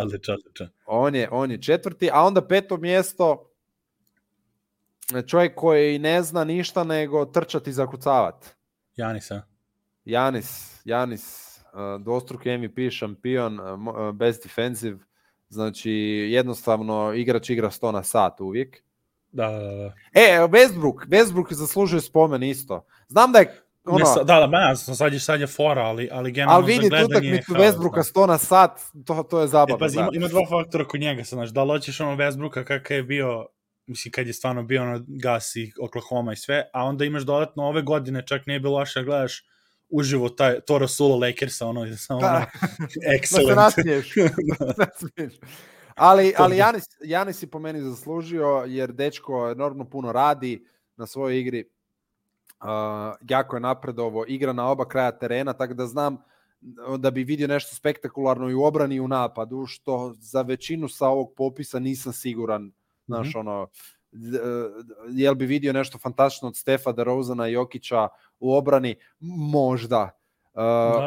Speaker 1: Odličan, odličan.
Speaker 2: on, je, on je četvrti, a onda peto mjesto, čovjek koji ne zna ništa nego trčati i zakucavati.
Speaker 1: Janisa.
Speaker 2: Janis, Janis, uh, dvostruki MVP šampion, uh, uh, best defensive, znači jednostavno igrač igra 100 na sat uvijek.
Speaker 1: Da, da, da.
Speaker 2: E, Westbrook, Westbrook zaslužuje spomen isto. Znam da je ono,
Speaker 1: Ne, sa- da, da, sam sad je, sad je fora, ali, ali generalno
Speaker 2: ali vidi
Speaker 1: za gledanje
Speaker 2: utakmicu
Speaker 1: je haos,
Speaker 2: Westbrooka
Speaker 1: da.
Speaker 2: 100 na sat, to, to je
Speaker 1: E,
Speaker 2: zabavno.
Speaker 1: pazi, ima,
Speaker 2: gledati.
Speaker 1: ima dva faktora kod njega, sad, znaš, da li hoćeš ono Westbrooka kakav je bio, mislim, kad je stvarno bio ono Gas i Oklahoma i sve, a onda imaš dodatno ove godine, čak nije bilo loše da gledaš uživo taj, to Rasulo Lakersa, ono, samo <laughs>
Speaker 2: Da.
Speaker 1: ono,
Speaker 2: da <laughs> se
Speaker 1: excellent.
Speaker 2: nasmiješ. <laughs> Nasmiješ. ali, ali Janis, Janis je po meni zaslužio, jer dečko enormno puno radi na svojoj igri. Uh, jako je napredovo, igra na oba kraja terena, tako da znam da bi vidio nešto spektakularno i u obrani i u napadu, što za većinu sa ovog popisa nisam siguran. Znaš,
Speaker 1: Mhm.
Speaker 2: ono, d- jel bi vidio nešto fantastično od Stefa DeRozana i Jokića u obrani? Možda. Uh,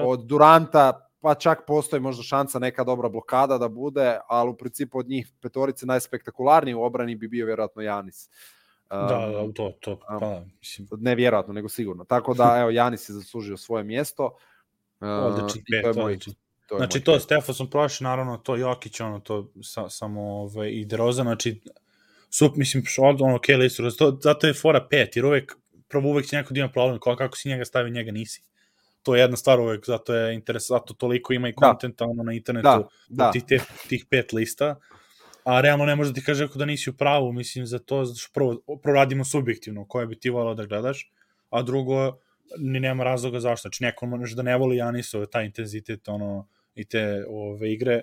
Speaker 2: od Duranta pa čak postoji možda šansa neka dobra blokada da bude, ali u principu od njih petorice najspektakularniji u obrani bi bio vjerojatno Janis. Um,
Speaker 1: Da, da, to, to, pa, mislim,
Speaker 2: Ne vjerojatno, nego sigurno. Tako da, evo, Janis je zaslužio svoje mjesto. Uh,
Speaker 1: odličan
Speaker 2: i to je
Speaker 1: pet,
Speaker 2: moj, to je
Speaker 1: Znači
Speaker 2: moj
Speaker 1: to
Speaker 2: pet.
Speaker 1: Stefa sam prošao, naravno to Jokić, ono to sa, samo ovaj, i Deroza, znači sup, mislim, od ono, ok, listu, to, zato je fora pet, jer uvek, prvo uvek će neko da ima problem, kako, kako si njega stavi, njega nisi. To je jedna stvar uvek, zato je interes, zato toliko ima i
Speaker 2: Da.
Speaker 1: kontenta ono, na internetu
Speaker 2: Da, da.
Speaker 1: tih, te, tih pet lista, a realno ne može da ti kaže ako da nisi u pravu, mislim, za to, zato što prvo, prvo radimo subjektivno, koje bi ti volao da gledaš, a drugo, ni nema razloga zašto. Znači, neko može da ne voli Janisove, taj intenzitet, ono, i te ove igre,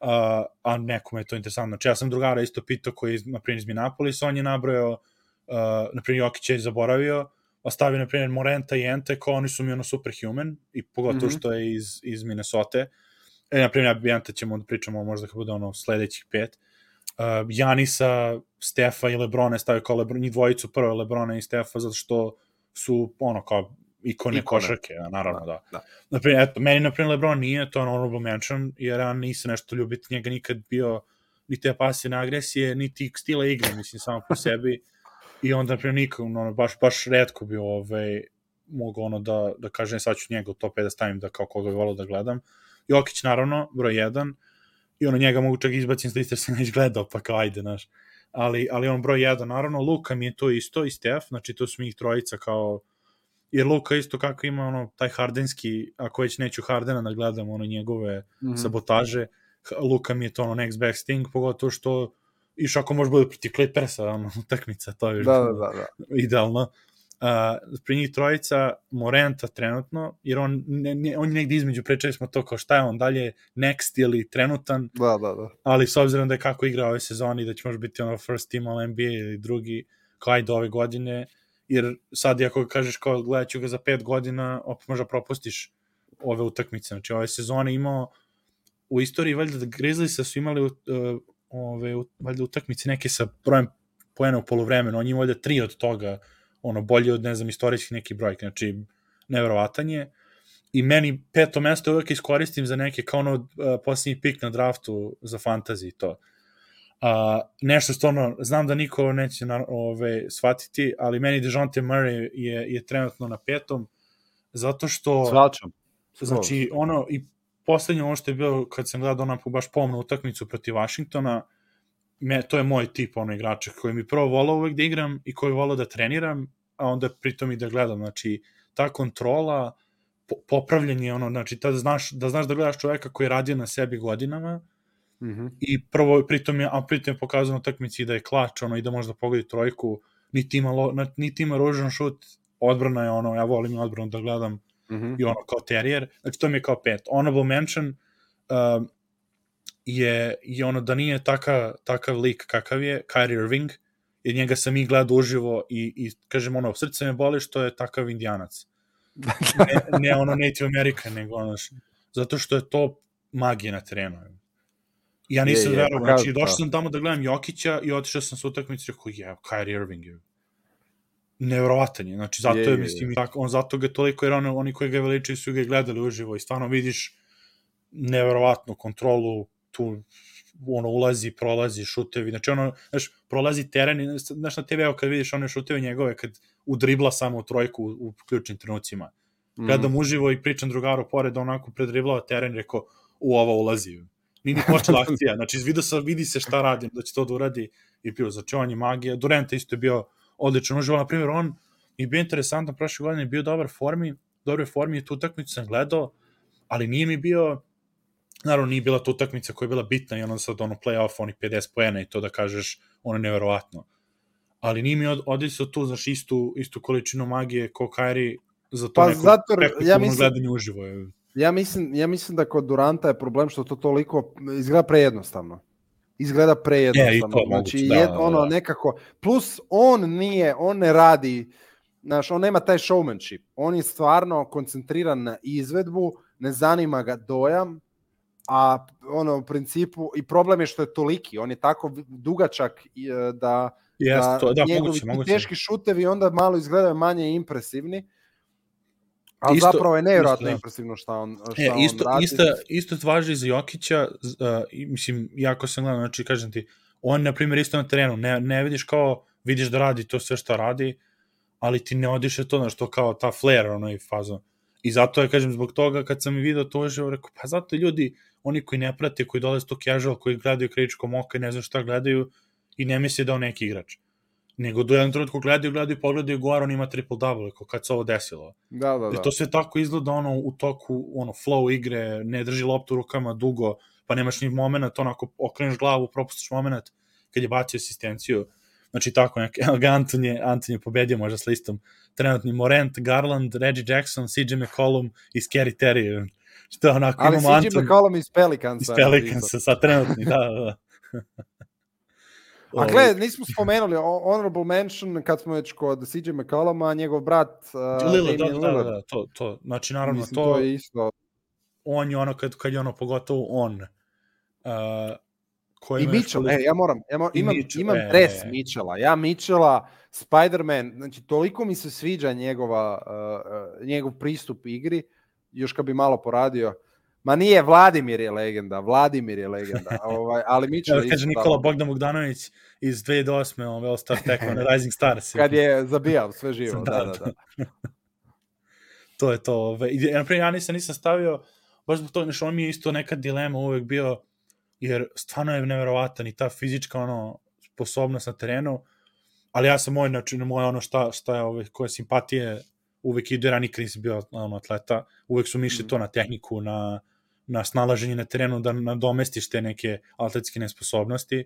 Speaker 1: a, a nekome je to interesantno. Znači, ja sam drugara isto pitao koji je, na primjer, iz Minneapolis, on je nabrojao, uh, na primjer, Jokić je zaboravio, ostavio, na primjer, Morenta i Ente, kao oni su mi ono superhuman, i pogotovo
Speaker 2: Mhm.
Speaker 1: što je iz, iz Minnesota. E, na primjer, ja Ente ćemo da pričamo možda kad bude ono sledećih pet. Uh, Janisa, Stefa i Lebrona je stavio kao Lebron, njih dvojicu prvo Lebrona i Stefa, zato što su ono kao ikone,
Speaker 2: Ikone.
Speaker 1: košarke, naravno, da.
Speaker 2: da.
Speaker 1: Naprimjer, eto, meni, naprimjer, LeBron nije, to honorable mention, jer ja nisam nešto ljubiti njega nikad bio ni te pasivne agresije, niti stila igre, mislim, samo po sebi. I onda, naprimjer, nikad, ono, baš, baš redko bi ovaj, mogu ono da, da kažem, sad ću njega u top 5 da stavim da kao koga bi volao da gledam. Jokić, naravno, broj 1, i ono njega mogu čak izbaciti s liste jer sam već gledao, pa kao ajde, znaš. Ali, ali on broj 1, naravno, Luka mi je to isto i Steph, znači to su mi ih trojica kao jer Luka isto kako ima ono taj hardenski, ako već neću Hardena da gledam ono njegove mm. -hmm. sabotaže, Luka mi je to ono next best thing, pogotovo što iš ako može bude protiv Clippersa, ono, <laughs> utakmica, to je
Speaker 2: Da, da, da, da. <laughs>
Speaker 1: idealno. Uh, pri njih trojica Morenta trenutno, jer on, ne, ne, on je negdje između, pričali smo to kao šta je on dalje, next ili trenutan,
Speaker 2: Da, da, da.
Speaker 1: ali s obzirom da je kako igra ove sezoni, da će možda biti ono first team all NBA ili drugi, kao ajde ove godine, jer sad ako kažeš kao gledat ću ga za pet godina, opet možda propustiš ove utakmice. Znači ove sezone imao u istoriji valjda da Grizzliesa su imali uh, ove, valjda utakmice neke sa brojem poena u polovremenu, on je imao valjda tri od toga, ono, bolje od, ne znam, istorijskih neki brojke, znači, neverovatan je. I meni peto mesto uvek iskoristim za neke, kao ono, uh, posljednji pik na draftu za fantasy to. A, nešto stvarno, znam da niko neće na, ove, shvatiti, ali meni DeJounte Murray je, je trenutno na petom, zato što...
Speaker 2: Svačam.
Speaker 1: Znači, ono, i poslednje ono što je bilo, kad sam gledao onako baš pomnu utakmicu protiv Washingtona, me, to je moj tip ono igrača koji mi prvo volao uvek da igram i koji volao da treniram, a onda pritom i da gledam. Znači, ta kontrola, po, popravljanje, ono, znači, ta da znaš, da znaš da gledaš čoveka koji je radio na sebi godinama,
Speaker 2: Mhm.
Speaker 1: i prvo pritom je a pritom je pokazano na utakmici da je klač ono i da može da pogodi trojku niti ima lo, niti ima ružan šut odbrana je ono ja volim odbranu da gledam
Speaker 2: Mhm.
Speaker 1: i ono kao terijer znači to mi je kao pet honorable mention um, je, je ono da nije taka, takav lik kakav je Kyrie Irving jer njega sam i gledao uživo i, i kažem ono srce me boli što je takav indijanac. <laughs> Ne, ne ono Native American nego ono zato što je to magija na terenu. Ja nisam
Speaker 2: Je, je,
Speaker 1: verovao,
Speaker 2: pa
Speaker 1: znači došao
Speaker 2: da.
Speaker 1: sam tamo da gledam Jokića i otišao sam sa utakmice i rekao, je, Kyrie Irving je nevjerovatan je, znači zato
Speaker 2: Je,
Speaker 1: je,
Speaker 2: je,
Speaker 1: mislim, i tako, on zato ga toliko, jer ono, oni koji ga veličaju su ga gledali uživo i stvarno vidiš neverovatnu kontrolu, tu ono, ulazi, prolazi, šutevi, znači ono, znaš, prolazi teren, i, znaš na TV-u kad vidiš one šuteve njegove, kad udribla samo u trojku u, u ključnim trenucima. Gledam uživo i pričam drugaru pored, onako predriblao teren, rekao, u ovo ulazi. Nije ni počela akcija, znači vidio se, vidi se šta radim, da će to da uradi i bio, znači on je magija. Durant isto je bio odličan uživo, na primjer on je bio interesantan prošle godine, je bio dobar formi, dobre formi i tu utakmicu sam gledao, ali nije mi bio naravno nije bila to utakmica koja je bila bitna i ono sad ono play-off, onih 50 poena i to da kažeš ono je neverovatno. Ali nije mi od, odisao tu, znaš, istu, istu količinu magije ko Kyrie za to
Speaker 2: Pa
Speaker 1: neko
Speaker 2: zato, ja mislim-
Speaker 1: gledanje uživo. Je.
Speaker 2: Ja mislim, ja mislim da kod Duranta je problem što to toliko izgleda prejednostavno. Izgleda prejednostavno.
Speaker 1: E, i to
Speaker 2: znači,
Speaker 1: moguće, da,
Speaker 2: jed,
Speaker 1: da,
Speaker 2: ono
Speaker 1: da.
Speaker 2: nekako, plus on nije, on ne radi, znaš, on nema taj showmanship. On je stvarno koncentriran na izvedbu, ne zanima ga dojam, a ono u principu i problem je što je toliki, on je tako dugačak i, e, da
Speaker 1: Jeste,
Speaker 2: da,
Speaker 1: to, da,
Speaker 2: njegovi
Speaker 1: moguće, moguće.
Speaker 2: teški šutevi onda malo izgledaju manje impresivni. Ali
Speaker 1: Isto-
Speaker 2: zapravo je nevjerojatno
Speaker 1: da.
Speaker 2: impresivno šta on, šta
Speaker 1: E,
Speaker 2: on
Speaker 1: isto,
Speaker 2: radi.
Speaker 1: isto, isto važi za Jokića, uh, i, mislim, jako sam gledao, znači, kažem ti, on, na primjer, isto na terenu, ne, ne vidiš kao, vidiš da radi to sve što radi, ali ti ne odiše to, znaš, to kao ta flare, onaj fazon. I zato je, kažem, zbog toga, kad sam i video to uživo, rekao, pa zato ljudi, oni koji ne prate, koji dolaze to casual, koji gledaju kritičkom oka i ne znam šta gledaju, i ne misle da on neki igrač. Nego do jednog trenutku gledaju, gledaju, pogledaju, gore, on ima triple-double, kao kad se ovo desilo.
Speaker 2: Da, da,
Speaker 1: Da.
Speaker 2: da.
Speaker 1: To sve tako izgleda ono u toku ono flow igre, ne drži loptu rukama dugo, pa nemaš ni moment, onako okreneš glavu, propustiš moment kad je bacio asistenciju. Znači tako, nek, <laughs> evo ga Anton je, Anton je pobedio možda s listom. Trenutni Morant, Garland, Reggie Jackson, CJ McCollum i Scary Terry. Što je onako,
Speaker 2: Ali
Speaker 1: imamo
Speaker 2: CJ
Speaker 1: Anton
Speaker 2: McCollum iz Pelicansa.
Speaker 1: iz Pelicansa, sad trenutni, da, da, da.
Speaker 2: A
Speaker 1: Ovaj,
Speaker 2: gle, nismo spomenuli honorable mention kad smo već kod CJ McColluma, njegov brat uh,
Speaker 1: Lillard, da, da, da, da, to, to, znači naravno
Speaker 2: Mislim,
Speaker 1: to,
Speaker 2: to je isto.
Speaker 1: on je ono kad, kad je ono pogotovo on uh, Ko
Speaker 2: I Mitchell,
Speaker 1: koliko-
Speaker 2: e, ja moram, ja moram imam,
Speaker 1: Mitchell,
Speaker 2: imam
Speaker 1: e.
Speaker 2: dres Mitchella, ja Mitchella, Spider-Man, znači toliko mi se sviđa njegova, uh, uh, njegov pristup igri, još kad bi malo poradio, ma nije, Vladimir je legenda, Vladimir je legenda, <laughs> ovaj, ali
Speaker 1: Evo
Speaker 2: je
Speaker 1: kaže Nikola
Speaker 2: tamo.
Speaker 1: Bogdan Bogdanović iz 2008. Ove All-Star tekma na Rising Stars.
Speaker 2: kad je zabijao sve živo,
Speaker 1: Da,
Speaker 2: da, da, da. <laughs>
Speaker 1: to je to. Ove. I, na primjer, ja nisam, nisam stavio, baš zbog toga, znači, on mi je isto neka dilema uvek bio, jer stvarno je neverovatan i ta fizička ono, sposobnost na terenu, ali ja sam moj, znači, moj ono šta, šta je, ove, koje simpatije uvek ide, ja nikad nisam bio ono, atleta, uvek su mi išli
Speaker 2: Mhm.
Speaker 1: to na tehniku, na, na snalaženje na terenu, da nadomestiš te neke atletske nesposobnosti.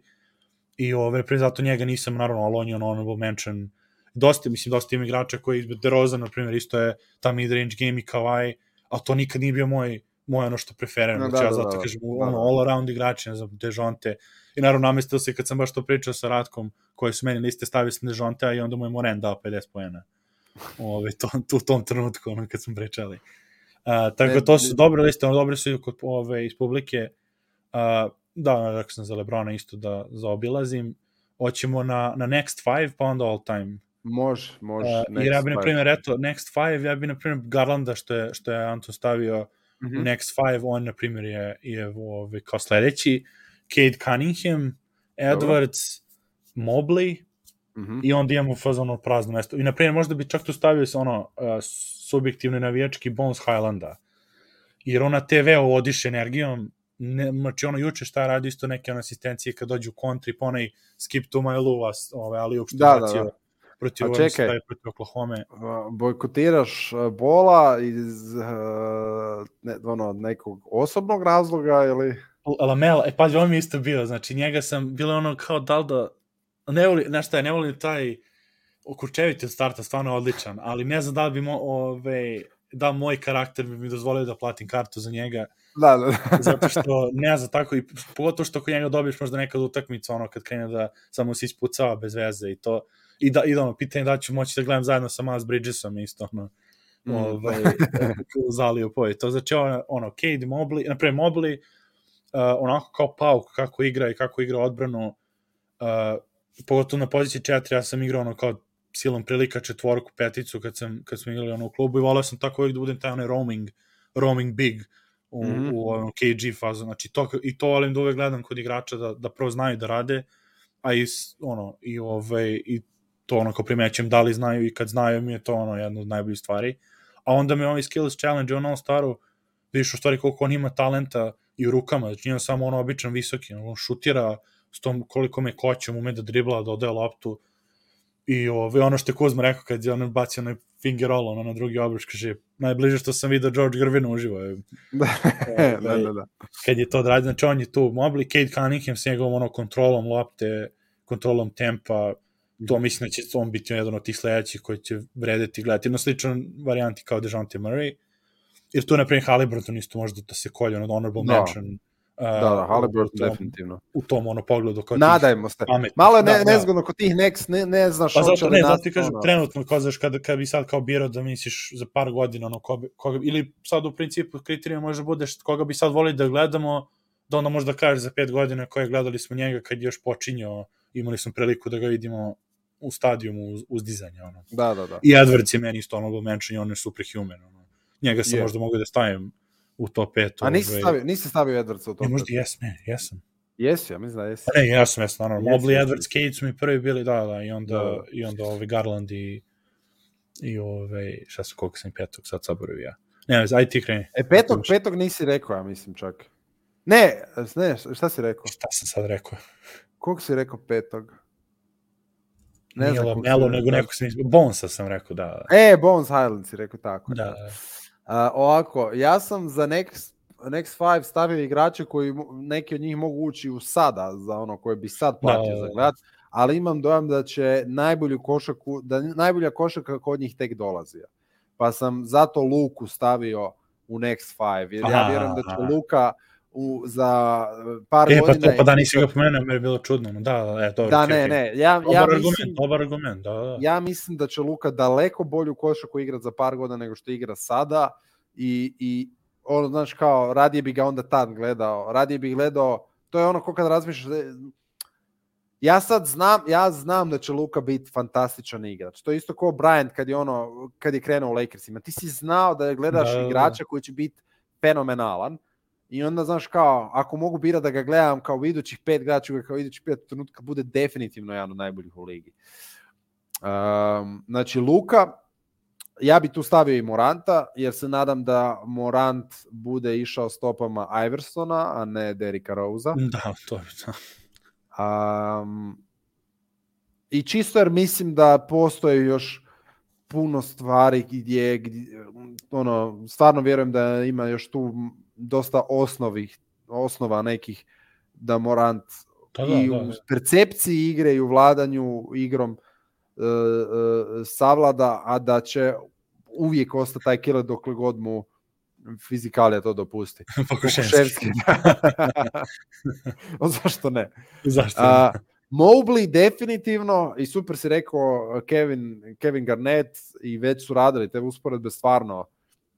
Speaker 1: I ove, pre zato njega nisam, naravno, ali on je ono honorable mention. Dosta, mislim, dosta ima igrača koji izbog DeRozan, na primjer, isto je ta mid-range game i Kawhi, a to nikad nije bio moj, moj ono što preferiram.
Speaker 2: No, da,
Speaker 1: znači, ja
Speaker 2: da,
Speaker 1: zato
Speaker 2: da.
Speaker 1: kažem,
Speaker 2: Da,
Speaker 1: ono,
Speaker 2: da.
Speaker 1: all around igrači, ne znam, Dejonte. I naravno, namestio se kad sam baš to pričao sa Ratkom, koji su meni liste stavio sam Dejonte, i onda mu je Moren dao 50 pojena. Ove, to, u tom trenutku, ono, kad smo pričali. Uh, tako da to su dobre liste, ono, dobre su i kod ove, iz publike. Uh, da, rekao sam za Lebrona isto da zaobilazim. Hoćemo na, na next five, pa onda all time.
Speaker 2: Može, može.
Speaker 1: Uh, jer ja bi, na primjer, eto, next five, ja bi, na primjer, Garlanda, što je, što je Anton stavio
Speaker 2: Mhm.
Speaker 1: u next five, on, na primjer, je, je ove, kao sledeći. Cade Cunningham, Edwards, Mobley,
Speaker 2: Mhm.
Speaker 1: i onda imamo fazano prazno mesto. I, na primjer, možda bi čak tu stavio se ono, uh, subjektivno navijački Bones Highlanda. Jer on na TV-u odiše energijom, ne, znači ono juče šta je radio isto neke ono asistencije kad dođu kontri, pa onaj skip to my love, ovaj, ali uopšte
Speaker 2: Da, da, da.
Speaker 1: protiv,
Speaker 2: A čekaj.
Speaker 1: staje protiv Oklahoma.
Speaker 2: Bojkotiraš uh, bola iz uh, ne, ono, nekog osobnog razloga ili...
Speaker 1: Lamela, e pa on mi isto bio, znači njega sam, bilo ono kao da li da, ne voli, znaš šta je, ne voli taj Kurčević od starta, stvarno odličan, ali ne znam da li bi mo, ove, da moj karakter bi mi dozvolio da platim kartu za njega,
Speaker 2: Da, da, da. <laughs>
Speaker 1: zato što ne znam tako, i pogotovo što kod njega dobiješ možda nekad utakmicu, ono kad krene da samo se ispucava bez veze i to, i da, i da ono, pitanje da ću moći da gledam zajedno sa Miles Bridgesom isto, ono,
Speaker 2: Mm.
Speaker 1: ovaj, zalio poje. To znači ono, ono Cade Mobley, naprimjer Mobley, uh, onako kao pauk kako igra i kako igra odbranu, uh, pogotovo na poziciji 4, ja sam igrao ono kao silom prilika četvorku, peticu kad, sam, kad smo igrali ono u klubu i volao sam tako uvijek da budem taj onaj roaming, roaming big u, mm
Speaker 2: Mhm.
Speaker 1: -hmm. u ovom KG fazu. Znači to, i to volim da uvek gledam kod igrača da, da prvo znaju da rade, a i, ono, i, ovaj, i to ono kao primećujem da li znaju i kad znaju mi je to ono jedna od najboljih stvari. A onda me ovaj skills challenge ono staru vidiš u stvari koliko on ima talenta i u rukama, znači nije on samo ono običan visoki, on šutira s tom koliko me koćem, ume da dribla, da odaje loptu i ovaj, ono što je Kuzma rekao kad je on bacio onaj finger roll ono, na drugi obruč, kaže najbliže što sam vidio George Gervin uživo je <laughs>
Speaker 2: da, <laughs> da, da, da.
Speaker 1: kad je to odradio, znači on je tu Mobley, Cade Cunningham s njegovom ono kontrolom lopte, kontrolom tempa, to mislim da će on biti jedan od tih sledećih koji će vredeti gledati. Jedno sličan varijanti kao DeJounte Murray, jer tu, na primjer, Halliburton isto može da se kolje, ono, honorable
Speaker 2: Da.
Speaker 1: mention. Uh,
Speaker 2: Da, da, Halliburton
Speaker 1: u tom,
Speaker 2: definitivno.
Speaker 1: u tom ono pogledu kao
Speaker 2: Nadajmo se.
Speaker 1: pametnih.
Speaker 2: Malo je ne,
Speaker 1: Da, da.
Speaker 2: nezgodno kod tih next, ne, ne znaš
Speaker 1: Pa zato ne, zato ti kažem,
Speaker 2: ono-
Speaker 1: trenutno, kao znaš, kada, kada bi sad kao birao da misliš za par godina, ono, koga, koga, ili sad u principu kriterija može da budeš koga bi sad volili da gledamo, da onda možda kažeš za pet godina koje gledali smo njega kad je još počinjao, imali smo priliku da ga vidimo u stadijumu uz, uz dizanje, ono.
Speaker 2: Da, da, da.
Speaker 1: I Edwards je meni isto ono mention i on je superhuman, ono. Njega sam
Speaker 2: Je.
Speaker 1: možda mogu da stavim u top 5.
Speaker 2: A nisi stavio, nisi stavio Edwardsa u to?
Speaker 1: Ne, možda jesam, ne, jesam.
Speaker 2: Jesi, ja mislim da jesi.
Speaker 1: Pa ne, ja sam jesam, naravno.
Speaker 2: Jesi,
Speaker 1: Mobley. Edwards, Cade su mi prvi bili, da, da, i onda,
Speaker 2: Da, da.
Speaker 1: i onda ovaj Garland i, i ovaj, šta sam, koliko sam i petog, sad saboravio ja. Ne, aj ti kreni.
Speaker 2: E, petog, petog nisi rekao, ja mislim čak. Ne, ne, šta si rekao?
Speaker 1: Šta sam sad rekao?
Speaker 2: Koliko si rekao petog?
Speaker 1: Ne Nije Lamelo, nego neko sam izbio. Bonesa sam rekao, da.
Speaker 2: E, Bones Highland si rekao tako.
Speaker 1: Da, da.
Speaker 2: A, ovako, ja sam za next, next five stavio igrače koji neki od njih mogu ući u sada, za ono koje bi sad platio
Speaker 1: da,
Speaker 2: za
Speaker 1: da.
Speaker 2: gledat, ali imam dojam da će najbolju košaku, da najbolja košaka kod njih tek dolazi. Pa sam zato Luku stavio u next five, jer ja
Speaker 1: Aha,
Speaker 2: vjerujem da će
Speaker 1: aha.
Speaker 2: Luka u, za par
Speaker 1: E, pa
Speaker 2: godina...
Speaker 1: to, pa da nisi ga pomenuo, mi je bilo čudno. no, Da, da, e, dobro.
Speaker 2: Da, ne, ne, ja,
Speaker 1: Dobar
Speaker 2: ja
Speaker 1: argument,
Speaker 2: mislim,
Speaker 1: dobar argument, da, da.
Speaker 2: ja mislim da će Luka daleko bolju košaku igrati za par godina nego što igra sada i, i ono, znaš, kao, radije bi ga onda tad gledao, radije bi gledao to je ono ko kad razmišljaš, da je- ja sad znam, ja znam da će Luka biti fantastičan igrač. To je isto kao Bryant kad je ono, kad je krenuo u Lakersima. Ti si znao da gledaš
Speaker 1: Da, da, da.
Speaker 2: igrača koji će biti fenomenalan i onda znaš kao, ako mogu bira da ga gledam kao u idućih pet igrača, ću ga kao u idućih pet trenutka bude definitivno jedan od najboljih u ligi. Um, znači Luka, ja bi tu stavio i Moranta, jer se nadam da Morant bude išao stopama Iversona, a ne Derika Rosa.
Speaker 1: Da, to je to.
Speaker 2: Um, I čisto jer mislim da postoje još puno stvari gdje, gdje ono, stvarno vjerujem da ima još tu dosta osnovih, osnova nekih da Morant
Speaker 1: Da, da,
Speaker 2: i
Speaker 1: da,
Speaker 2: u
Speaker 1: da.
Speaker 2: percepciji igre i u vladanju igrom e, e, savlada, a da će uvijek ostati taj killer dokle god mu fizikalija to dopusti. <laughs>
Speaker 1: Pokuševski.
Speaker 2: o, <laughs> zašto ne?
Speaker 1: Zašto?
Speaker 2: A, Mobley definitivno i super si rekao Kevin, Kevin Garnett i već su radili te usporedbe stvarno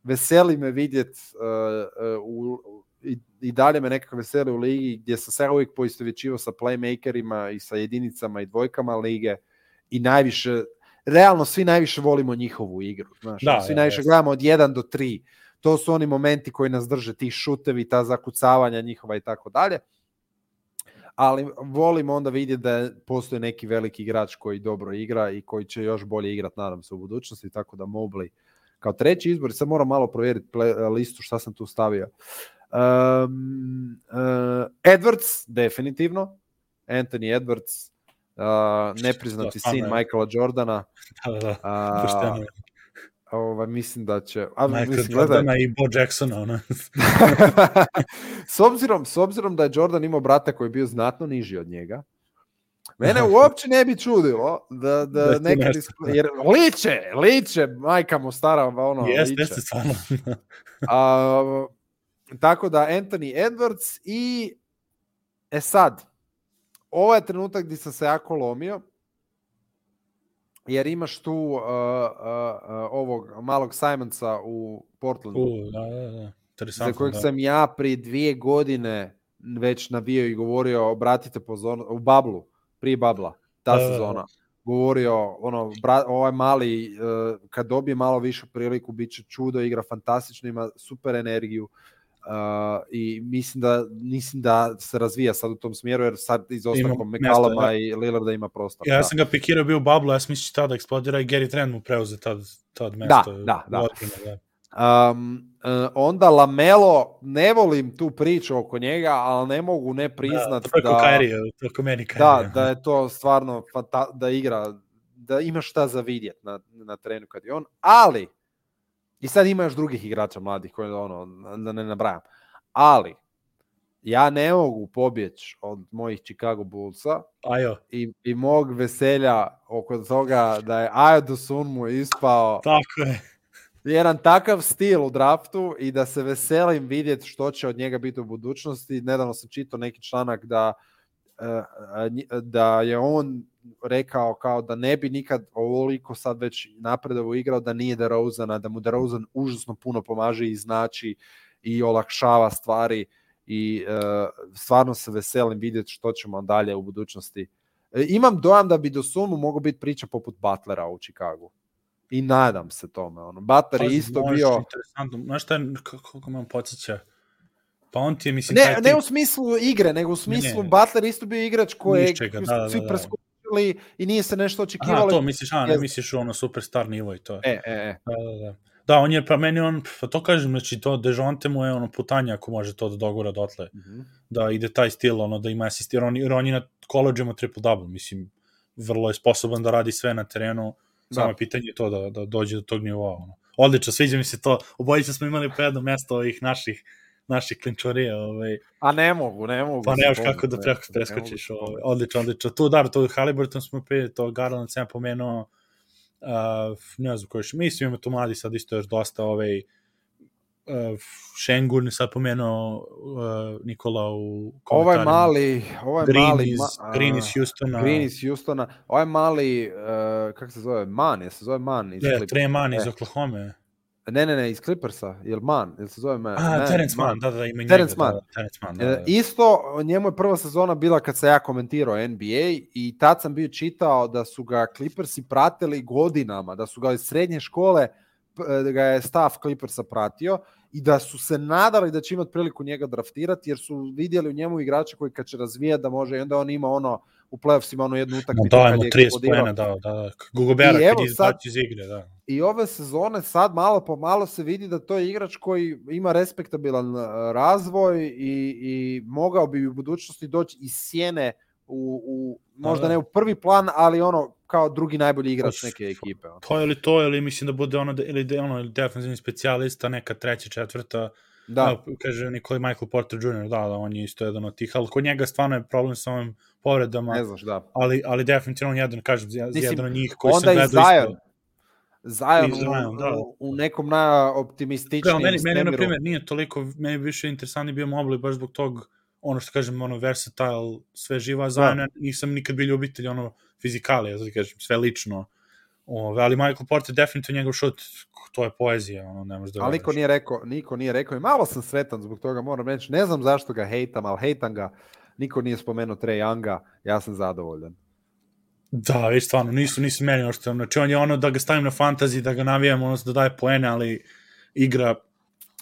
Speaker 2: veseli me vidjet uh, uh, u, i, i dalje me nekako veseli u ligi gdje sam se uvijek poistovjećivao sa playmakerima i sa jedinicama i dvojkama lige i najviše realno svi najviše volimo njihovu igru znaš,
Speaker 1: Da,
Speaker 2: svi
Speaker 1: da,
Speaker 2: najviše
Speaker 1: jeste.
Speaker 2: gledamo od 1 do 3 to su oni momenti koji nas drže ti šutevi, ta zakucavanja njihova i tako dalje ali volim onda vidjeti da postoji neki veliki igrač koji dobro igra i koji će još bolje igrati, nadam se, u budućnosti, tako da Mobley kao treći izbor, sad moram malo provjeriti ple- listu šta sam tu stavio. Um, uh, Edwards, definitivno. Anthony Edwards, uh, nepriznati
Speaker 1: Da,
Speaker 2: sin. Michaela Jordana.
Speaker 1: Da, da, da. Pošteno.
Speaker 2: ovaj, mislim da će... A,
Speaker 1: Michael
Speaker 2: mislim, gledaj,
Speaker 1: Jordana i Bo Jacksona, ono. <laughs>
Speaker 2: s, obzirom, s obzirom da je Jordan imao brata koji je bio znatno niži od njega, mene uopće ne bi čudilo da,
Speaker 1: Da
Speaker 2: da nekad...
Speaker 1: nešto.
Speaker 2: Jer liče, liče, majka mu stara, ono,
Speaker 1: Jeste,
Speaker 2: liče.
Speaker 1: jeste, stvarno. <laughs>
Speaker 2: A, tako da Anthony Edwards i e sad, ovo je trenutak gdje sam se jako lomio, jer imaš tu uh, uh, uh, ovog malog Simonsa u Portlandu.
Speaker 1: U, da, da, da.
Speaker 2: za kojeg
Speaker 1: da.
Speaker 2: sam ja prije dvije godine već navio i govorio, obratite pozornost, u Bablu, prije Babla, ta
Speaker 1: Da, da, da.
Speaker 2: sezona, govorio, ono, bra, ovaj mali, uh, kad dobije malo više priliku, bit će čudo, igra fantastično, ima super energiju, Uh, i mislim da mislim da se razvija sad u tom smjeru jer sad izostankom
Speaker 1: Ima
Speaker 2: McCalluma
Speaker 1: mjesta,
Speaker 2: i Lillarda ima prostor.
Speaker 1: Ja
Speaker 2: da.
Speaker 1: sam ga pikirao bio u bablu, ja sam mislio će tada eksplodira i Gary Trent mu preuze tad, tad
Speaker 2: Da,
Speaker 1: mesto.
Speaker 2: da, da.
Speaker 1: Ozbiljno, da.
Speaker 2: Um, onda Lamelo, ne volim tu priču oko njega, ali ne mogu ne priznat
Speaker 1: da,
Speaker 2: da...
Speaker 1: meni.
Speaker 2: Da, da je to stvarno fanta- da igra, da ima šta za vidjet na, na trenu kad je on, ali i sad ima još drugih igrača mladih koje ono, da ne nabrajam, ali ja ne mogu pobjeći od mojih Chicago Bullsa
Speaker 1: Ajo,
Speaker 2: i, i mog veselja oko toga da je Ayo Sun mu ispao
Speaker 1: tako je.
Speaker 2: Jedan takav stil u draftu i da se veselim vidjeti što će od njega biti u budućnosti. Nedavno sam čitao neki članak da e, da je on rekao kao da ne bi nikad ovoliko sad već napredovo igrao da nije DeRozana, da mu DeRozan užasno puno pomaže i znači i olakšava stvari i e, stvarno se veselim vidjeti što ćemo dalje u budućnosti. E, imam dojam da bi do sumu mogao biti priča poput Butlera u Chicagu. I nadam se tome. Ono. Butler je isto
Speaker 1: možeš,
Speaker 2: bio...
Speaker 1: Interesantno. Znaš šta, kako, me on podsjeća? Pa on ti je, mislim,
Speaker 2: Ne,
Speaker 1: taj
Speaker 2: ne
Speaker 1: tip-
Speaker 2: u smislu igre, nego u smislu
Speaker 1: ne.
Speaker 2: Butler je isto bio igrač koje
Speaker 1: Ničega, da, da,
Speaker 2: svi
Speaker 1: da.
Speaker 2: preskočili i nije se nešto očekivalo.
Speaker 1: to misliš, a, ne misliš ono superstar nivo i to.
Speaker 2: E, e, e.
Speaker 1: Da, da, da. Da, on je, pa meni on, pa to kažem, znači to Dejonte mu je ono putanje ako može to da dogura dotle.
Speaker 2: Mhm.
Speaker 1: Da ide taj stil, ono, da ima asist, jer on, jer on je na koleđima triple-double, mislim, vrlo je sposoban da radi sve na terenu, samo
Speaker 2: Da.
Speaker 1: je pitanje to da, da dođe do tog nivoa. Ono. Odlično, sviđa mi se to, obojica smo imali po jedno mesto ovih naših naših klinčorija, ovaj,
Speaker 2: A ne mogu, ne mogu.
Speaker 1: pa
Speaker 2: se
Speaker 1: nemaš
Speaker 2: pobiti,
Speaker 1: kako da
Speaker 2: ne,
Speaker 1: preko
Speaker 2: ne
Speaker 1: preskočiš.
Speaker 2: se
Speaker 1: Ovaj, odlično, odlično. Tu, da, to Halliburton smo prije, to Garland sam ja pomenuo, uh, ne znam koji još, mislim ima tu mladi sad isto još dosta, ovaj, uh, Šengun sad pomenuo uh, Nikola u
Speaker 2: Ovaj
Speaker 1: komentarima.
Speaker 2: mali, ovaj
Speaker 1: Green
Speaker 2: mali,
Speaker 1: iz,
Speaker 2: ma-
Speaker 1: Green iz Houstona,
Speaker 2: Green iz Houstona, ovaj mali, uh, kako se zove, Man, je se zove Man iz
Speaker 1: ne, Trey Mann iz
Speaker 2: E.
Speaker 1: Oklahoma.
Speaker 2: Ne, ne, ne, iz Clippersa, jel Man, jel se zove Man?
Speaker 1: A,
Speaker 2: ne,
Speaker 1: Terence Mann, da, da, ima
Speaker 2: Terence
Speaker 1: njega. Da, da, Terence Mann, da,
Speaker 2: E,
Speaker 1: da.
Speaker 2: Isto, njemu je prva sezona bila kad sam ja komentirao NBA i tad sam bio čitao da su ga Clippersi pratili godinama, da su ga iz srednje škole, da ga je staff Clippersa pratio i da su se nadali da će imati priliku njega draftirati jer su vidjeli u njemu igrača koji kad će razvijati da može i onda on ima ono u playoffsima ono jednu utakmicu
Speaker 1: da, ima
Speaker 2: je
Speaker 1: 30
Speaker 2: eksplodirao.
Speaker 1: pojena, da, da, da. Gugobera
Speaker 2: evo
Speaker 1: kad izbacio iz igre, da.
Speaker 2: I ove sezone sad malo po malo se vidi da to je igrač koji ima respektabilan e, razvoj i, i mogao bi u budućnosti doći iz sjene u, u možda
Speaker 1: da.
Speaker 2: ne u prvi plan, ali ono kao drugi najbolji igrač
Speaker 1: Pa,
Speaker 2: neke ekipe. ono.
Speaker 1: To ili to, ili mislim da bude ono, da- ili da ono defensivni specijalista, neka treća, četvrta,
Speaker 2: Da,
Speaker 1: Da, kaže Nikolaj Michael Porter Jr., da, da, on je isto jedan od tih, ali kod njega stvarno je problem sa ovim povredama,
Speaker 2: ne znaš, da.
Speaker 1: ali, ali definitivno on jedan, kažem,
Speaker 2: Mislim,
Speaker 1: jedan od njih koji sam gledao
Speaker 2: Zion.
Speaker 1: isto.
Speaker 2: Zion,
Speaker 1: I Zion,
Speaker 2: u,
Speaker 1: da.
Speaker 2: u, nekom najoptimističnijem
Speaker 1: meni, meni, na primjer, nije toliko, meni više interesantni bio Mobley baš zbog tog, ono što kažem, ono, versatile, sve živa, Zion, ja nisam nikad bio ljubitelj, ono, fizikali, ja da ti kažem, sve lično, Ove, ali Michael Porter definitivno njegov šut, to je poezija, ono, ne možeš da
Speaker 2: Ali niko nije rekao, niko nije rekao i malo sam sretan zbog toga, moram reći. Ne znam zašto ga hejtam, ali hejtam ga. Niko nije spomenuo Trae Younga, ja sam zadovoljan.
Speaker 1: Da, već stvarno, nisu, nisu meni ošto, znači on je ono da ga stavim na fantasy, da ga navijam, odnosno da daje poene, ali igra,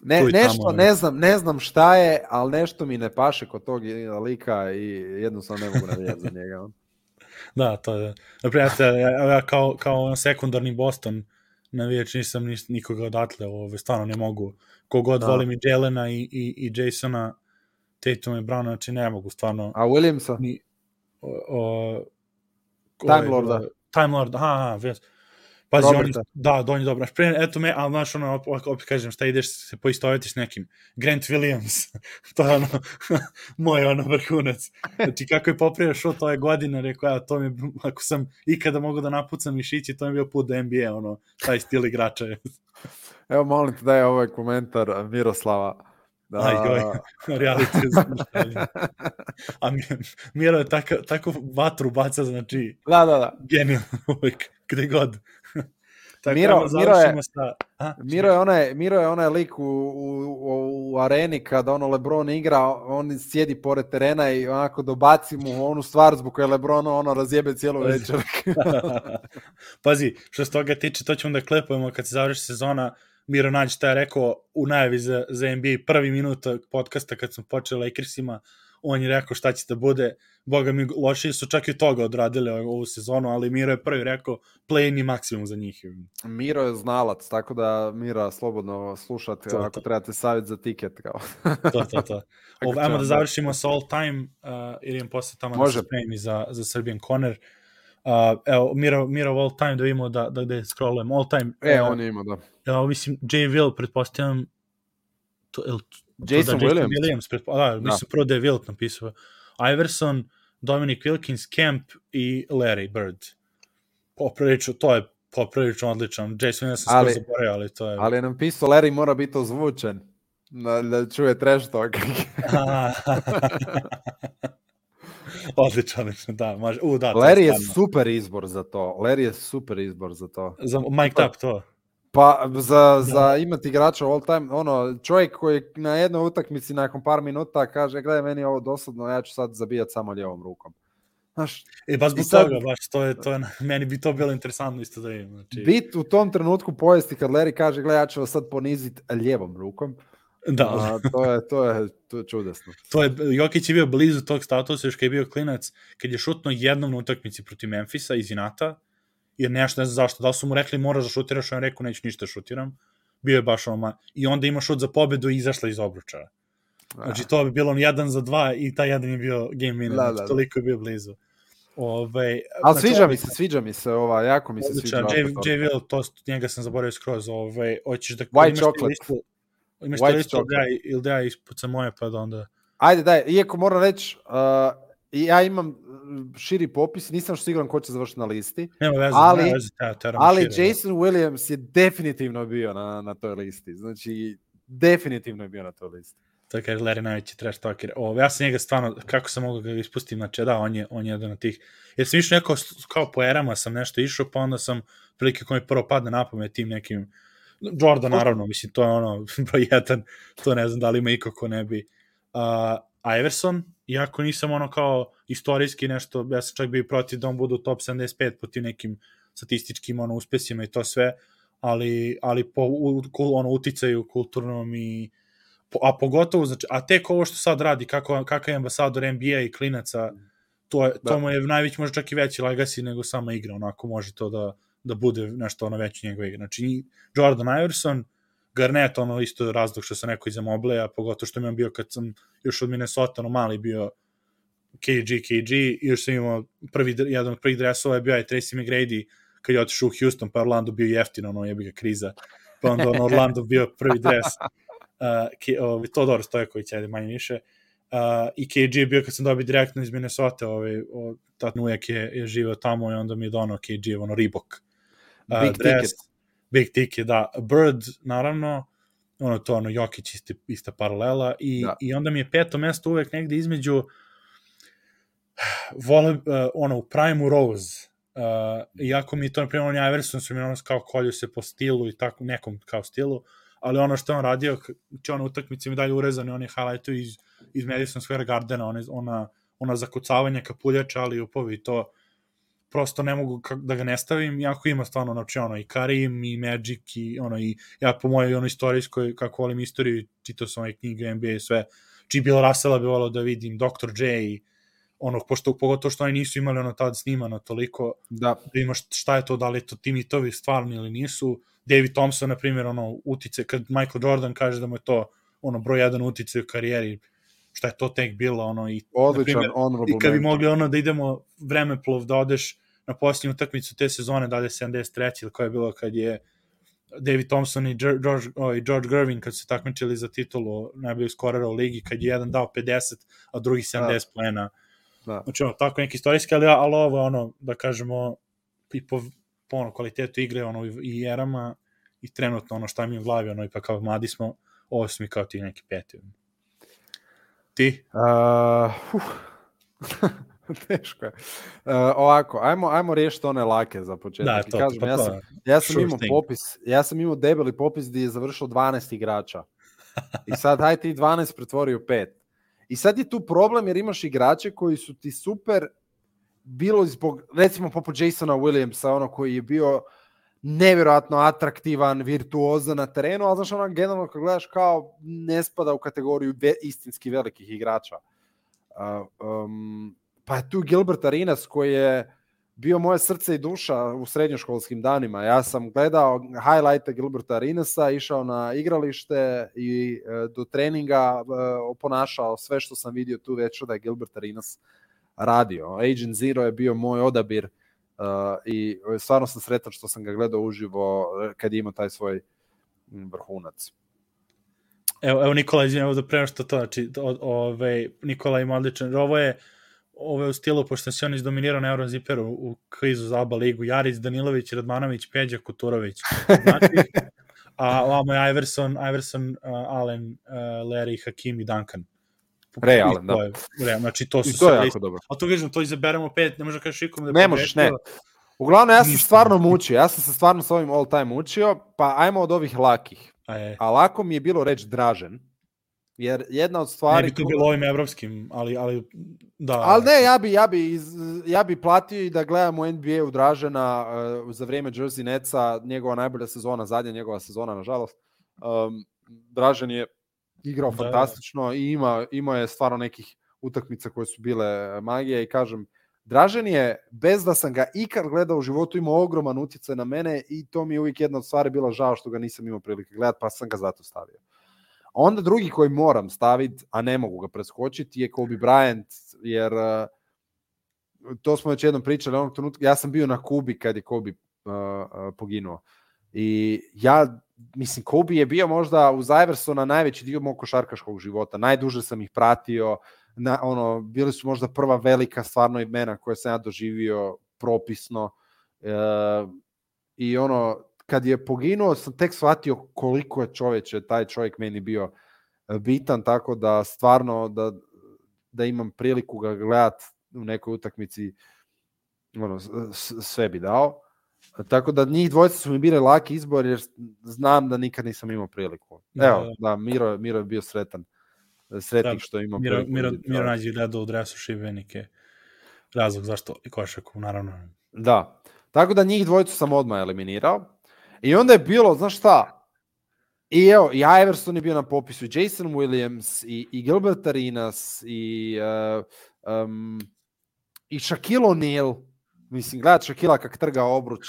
Speaker 2: Ne,
Speaker 1: tamo,
Speaker 2: nešto,
Speaker 1: ono.
Speaker 2: ne znam, ne znam šta je, ali nešto mi ne paše kod tog lika i jednostavno ne mogu navijati za njega. <laughs>
Speaker 1: da, to je, naprijed, ja, ja kao, kao sekundarni Boston, navijač nisam nis, nikoga odatle, ove, stvarno ne mogu, kogod
Speaker 2: Da.
Speaker 1: volim i Jelena i, i, i Jasona, Tatum i Brown, znači ne mogu, stvarno,
Speaker 2: A Williamsa?
Speaker 1: ni, o, o,
Speaker 2: Time Lorda.
Speaker 1: ovaj, Time Lord, aha, aha, ves. Pazi, on,
Speaker 2: Roberta.
Speaker 1: je- da, da, on je. Znaš, pre, eto me, ali znaš, ono, opet, opet kažem, šta ideš se poistovetiš s nekim. Grant Williams, <laughs> to je ono, <laughs> moj ono vrhunac. Znači, kako je popravio šut ove godine, rekao, ja, to mi, je- ako sam ikada mogu da napucam mišići, to mi je bio put do NBA, ono, taj stil igrača. je. <laughs>
Speaker 2: Evo, molim te, daj ovaj komentar Miroslava. Da,
Speaker 1: Aj, joj. Reality je. A Mi- Miro je tako, tako vatru baca, znači,
Speaker 2: da, da, da.
Speaker 1: genijalno uvijek, gde god. Tako
Speaker 2: Miro- Miro je-
Speaker 1: Sa, a,
Speaker 2: Miro je onaj, Miro je onaj lik u, u, u, u areni kada ono Lebron igra, on sjedi pored terena i onako dobaci mu onu stvar zbog koje Lebron ono razjebe cijelu
Speaker 1: Pazi.
Speaker 2: večer. <laughs>
Speaker 1: Pazi, što se toga tiče, to ćemo da klepujemo kad se završi sezona. Miro Nađ šta je rekao u najavi za, za NBA prvi minut podcasta kad smo počeli Lakersima, on je rekao šta će da bude. Boga mi, lošiji su čak i toga odradili ovu sezonu, ali Miro je prvi rekao play ni maksimum za njih.
Speaker 2: Miro je znalac, tako da Mira slobodno slušate
Speaker 1: To,
Speaker 2: ako
Speaker 1: to.
Speaker 2: trebate savjet za tiket. Kao.
Speaker 1: To, to, to. <laughs> Ovo, ajmo da
Speaker 2: dati.
Speaker 1: završimo sa all time, uh, idem posle tamo
Speaker 2: Može.
Speaker 1: da se spremim i za, za Serbian Corner. Uh, evo, Miro, Miro all time, da vidimo da, da gde scrollujem. All time,
Speaker 2: E,
Speaker 1: uh,
Speaker 2: on je imao, da.
Speaker 1: Ja, mislim, J. Will, pretpostavljam, to, el,
Speaker 2: Jason
Speaker 1: da,
Speaker 2: Williams.
Speaker 1: Williams pretpo, da, mislim, prvo da je Wilt napisao. Iverson, Dominic Wilkins, Kemp i Larry Bird. Poprilično, to je poprilično odličan. Jason Williams sam
Speaker 2: Ali-
Speaker 1: skoro zaboravio, ali to je...
Speaker 2: Ali je napisao Larry mora biti ozvučen. Da, da čuje trash talk. <laughs>
Speaker 1: odličan, da, može. U, da,
Speaker 2: Larry je
Speaker 1: stvarno.
Speaker 2: super izbor za to. Larry je super izbor za to.
Speaker 1: Za Mike Up, to.
Speaker 2: Pa za, za imati igrača all time, ono, čovjek koji na jednoj utakmici nakon par minuta kaže, gledaj, meni je ovo dosadno, ja ću sad zabijat samo lijevom rukom. Znaš,
Speaker 1: E, baš zbog
Speaker 2: sad-
Speaker 1: toga, baš, to je, to je, <laughs> meni bi to bilo interesantno isto da vidim. Znači,
Speaker 2: bit u tom trenutku pojesti kad Larry kaže, gledaj, ja ću vas sad ponizit lijevom rukom,
Speaker 1: da,
Speaker 2: a, to, je, to, je, to je čudesno.
Speaker 1: to je, Jokić je bio blizu tog statusa još kad je bio klinac, kad je šutno jednom na utakmici protiv Memfisa iz Inata, jer nešto ne znam zašto, da li su mu rekli moraš da šutiraš, on je rekao neću ništa da šutiram, bio je baš ono, ma- i onda ima šut za pobedu i izašla iz obruča. Znači to bi bilo on jedan za dva i taj jedan je bio game winner,
Speaker 2: Da,
Speaker 1: znači,
Speaker 2: da, da.
Speaker 1: toliko je bio blizu. Ove,
Speaker 2: Ali
Speaker 1: znači,
Speaker 2: sviđa mi se, sviđa mi se ova, jako mi se sviđa.
Speaker 1: J, J. Will, to, njega sam zaboravio skroz, ove, hoćeš da
Speaker 2: White
Speaker 1: imaš
Speaker 2: chocolate.
Speaker 1: listu, imaš
Speaker 2: White
Speaker 1: listu ili da ili da ja ispucam moje, pa da onda...
Speaker 2: Ajde, daj, iako moram reći, uh, ja imam uh, širi popis, nisam što siguran ko će završiti na listi,
Speaker 1: Nema veze,
Speaker 2: Ali-
Speaker 1: nema veze, te, teramo
Speaker 2: ali
Speaker 1: šire, da.
Speaker 2: Jason Williams je definitivno bio na, na toj listi. Znači, definitivno je bio na toj listi.
Speaker 1: To je kaže Larry najveći trash talker. O, ja sam njega stvarno, kako sam mogao ga ispustim, znači da, on je, on je jedan od tih. Jer sam išao neko, kao po erama sam nešto išao, pa onda sam prilike koji mi prvo padne na pamet tim nekim Jordan, naravno, mislim, to je ono, <laughs> broj jedan, to ne znam da li ima iko ko ne bi. Uh, Iverson, iako nisam ono kao istorijski nešto, ja sam čak bio protiv da on bude u top 75 po tim nekim statističkim ono, uspesima i to sve, ali, ali po u, ono, uticaju kulturnom i a pogotovo, znači, a tek ovo što sad radi, kako, kakav je ambasador NBA i klinaca, to, je, to da. mu je najveći, možda čak i veći legacy nego sama igra, onako može to da, da bude nešto ono veće njegove igre. Znači, Jordan Iverson, Garnett, ono isto razlog što sam rekao iza Mobleja, pogotovo što mi je bio kad sam još od Minnesota, ono mali bio KG, KG, i još sam imao prvi, jedan od prvih dresova je bio i Tracy McGrady, kad je otišao u Houston, pa Orlando bio jeftino, ono je ga kriza, pa onda ono Orlando <laughs> bio prvi dres, uh, ke, ovaj, to dobro Stojković, ajde manje više, uh, i KG je bio kad sam dobio direktno iz Minnesota, ovaj, o, tat ujak je, je živeo tamo i onda mi je donao KG, ono Reebok.
Speaker 2: Uh, Big dres, ticket.
Speaker 1: Big ticket, da. Bird, naravno, ono to, ono, Jokić ista, ista paralela i, da. i onda mi je peto mesto uvek negde između <sighs> vole, uh, ono, u Prime Rose, uh, iako mi to, na primjer, on Iverson su mi ono kao kolju se po stilu i tako, nekom kao stilu, ali ono što on radio, će ono utakmice mi dalje urezane, on je highlightu iz, iz Madison Square Gardena, ona, ona, ona zakucavanja kapuljača, ali upovi to prosto ne mogu da ga ne stavim, iako ima stvarno, znači, ono, i Karim, i Magic, i ono, i ja po mojoj ono istorijskoj, kako volim istoriju, čitao sam ove knjige, NBA i sve, či Bill Russella bi volao da vidim, Dr. J, ono, pošto, pogotovo što oni nisu imali ono tad snimano toliko,
Speaker 2: da,
Speaker 1: da imaš šta je to, da li je to ti mitovi stvarni ili nisu, David Thompson, na primjer, ono, utice, kad Michael Jordan kaže da mu je to, ono, broj jedan utice u karijeri, šta je to tek bilo, ono, i,
Speaker 2: Odličan,
Speaker 1: primjer,
Speaker 2: honorable
Speaker 1: i kad bi mogli, ono, da idemo vremeplov, da odeš na posljednju utakmicu te sezone, da je 73. ili koja je bilo kad je David Thompson i George, o, i George Gervin kad su takmičili za titulu najboljeg skorera u ligi, kad je jedan dao 50, a drugi 70 da. plena. Da. Znači, ono, tako neki istorijski, ali, ali ovo ono, da kažemo, i po, po ono, kvalitetu igre, ono, i erama, i trenutno ono šta mi je u glavi, ono, ipak kao mladi smo, ovo su mi kao ti neki peti. Ti?
Speaker 2: Uh, uh. <laughs> Teško je. Uh, ovako, ajmo, ajmo riješiti one lake za početak. Da, to, kažem, to, to, ja sam, ja sam imao thing. popis, ja sam imao debeli popis gdje je završilo 12 igrača. I sad, haj ti 12 pretvori u 5. I sad je tu problem jer imaš igrače koji su ti super bilo zbog, recimo poput Jasona Williamsa, ono koji je bio nevjerojatno atraktivan, virtuozan na terenu, ali znaš ono generalno kad gledaš kao ne spada u kategoriju ve, istinski velikih igrača. Uh, um, pa je tu Gilbert Arenas koji je bio moje srce i duša u srednjoškolskim danima. Ja sam gledao highlighte Gilberta Arenasa, išao na igralište i e, do treninga e, oponašao sve što sam vidio tu već da je Gilbert Arenas radio. Agent Zero je bio moj odabir i stvarno sam sretan što sam ga gledao uživo kad je imao taj svoj vrhunac.
Speaker 1: Evo, evo Nikola, izvijem, da prema što to, znači, ove, Nikola ima odličan, ovo je ove u stilu, pošto se on izdominirao na Euroziperu u kvizu za ABA ligu, Jarić, Danilović, Radmanović, Peđa, Kuturović. Znači, <laughs> a ovamo je Iverson, Iverson, uh, Allen, uh, Larry, Hakim i Duncan.
Speaker 2: Ray Allen, da.
Speaker 1: Re, znači to su
Speaker 2: I to je jako dobro.
Speaker 1: A to kažem, to izaberemo pet, ne možeš da kažeš ikom da
Speaker 2: Ne možeš, ne. Uglavnom, ja sam stvarno mučio, ja sam se stvarno s ovim all time mučio, pa ajmo od ovih lakih.
Speaker 1: A, je.
Speaker 2: A lako mi je bilo reći Dražen, jer jedna od stvari...
Speaker 1: Ne bi to bilo ovim evropskim, ali, ali da.
Speaker 2: Ali ne, ja bi, ja bi, iz, ja bi platio i da gledam u NBA u Dražena uh, za vrijeme Jersey Netsa, njegova najbolja sezona, zadnja njegova sezona, nažalost. Um, Dražen je igrao da, fantastično da. i ima, ima je stvarno nekih utakmica koje su bile magije i kažem, Dražen je, bez da sam ga ikad gledao u životu, imao ogroman utjecaj na mene i to mi je uvijek jedna od stvari bila žao što ga nisam imao prilike gledati, pa sam ga zato stavio. Onda drugi koji moram staviti, a ne mogu ga preskočiti, je Kobe Bryant, jer uh, to smo već jednom pričali onog trenutka, ja sam bio na Kubi kad je Kobe uh, uh, poginuo. I ja, mislim, Kobe je bio možda uz Iversona najveći dio mog košarkaškog života. Najduže sam ih pratio, na, ono, bili su možda prva velika stvarno imena koje sam ja doživio propisno. E, I ono, kad je poginuo, sam tek shvatio koliko je čoveče taj čovjek meni bio e, bitan, tako da stvarno da, da imam priliku ga gledat u nekoj utakmici, ono, sve bi dao. Tako da njih dvojica su mi bili laki izbor jer znam da nikad nisam imao priliku.
Speaker 1: Da,
Speaker 2: Evo,
Speaker 1: da.
Speaker 2: da, Miro, Miro je bio sretan. Sretnik
Speaker 1: Da,
Speaker 2: što je imao
Speaker 1: Miro,
Speaker 2: priliku
Speaker 1: Miro, Miro nađe gledao u dresu Šibenike. Razlog zašto i košaku, naravno.
Speaker 2: Da. Tako da njih dvojicu sam odmah eliminirao. I onda je bilo, znaš šta, i evo, i Iverson je bio na popisu, Jason Williams, i, i Gilbert Arenas, i, uh, um, i Shaquille O'Neal. Mislim, gledat Shaquilla kak trga obruč.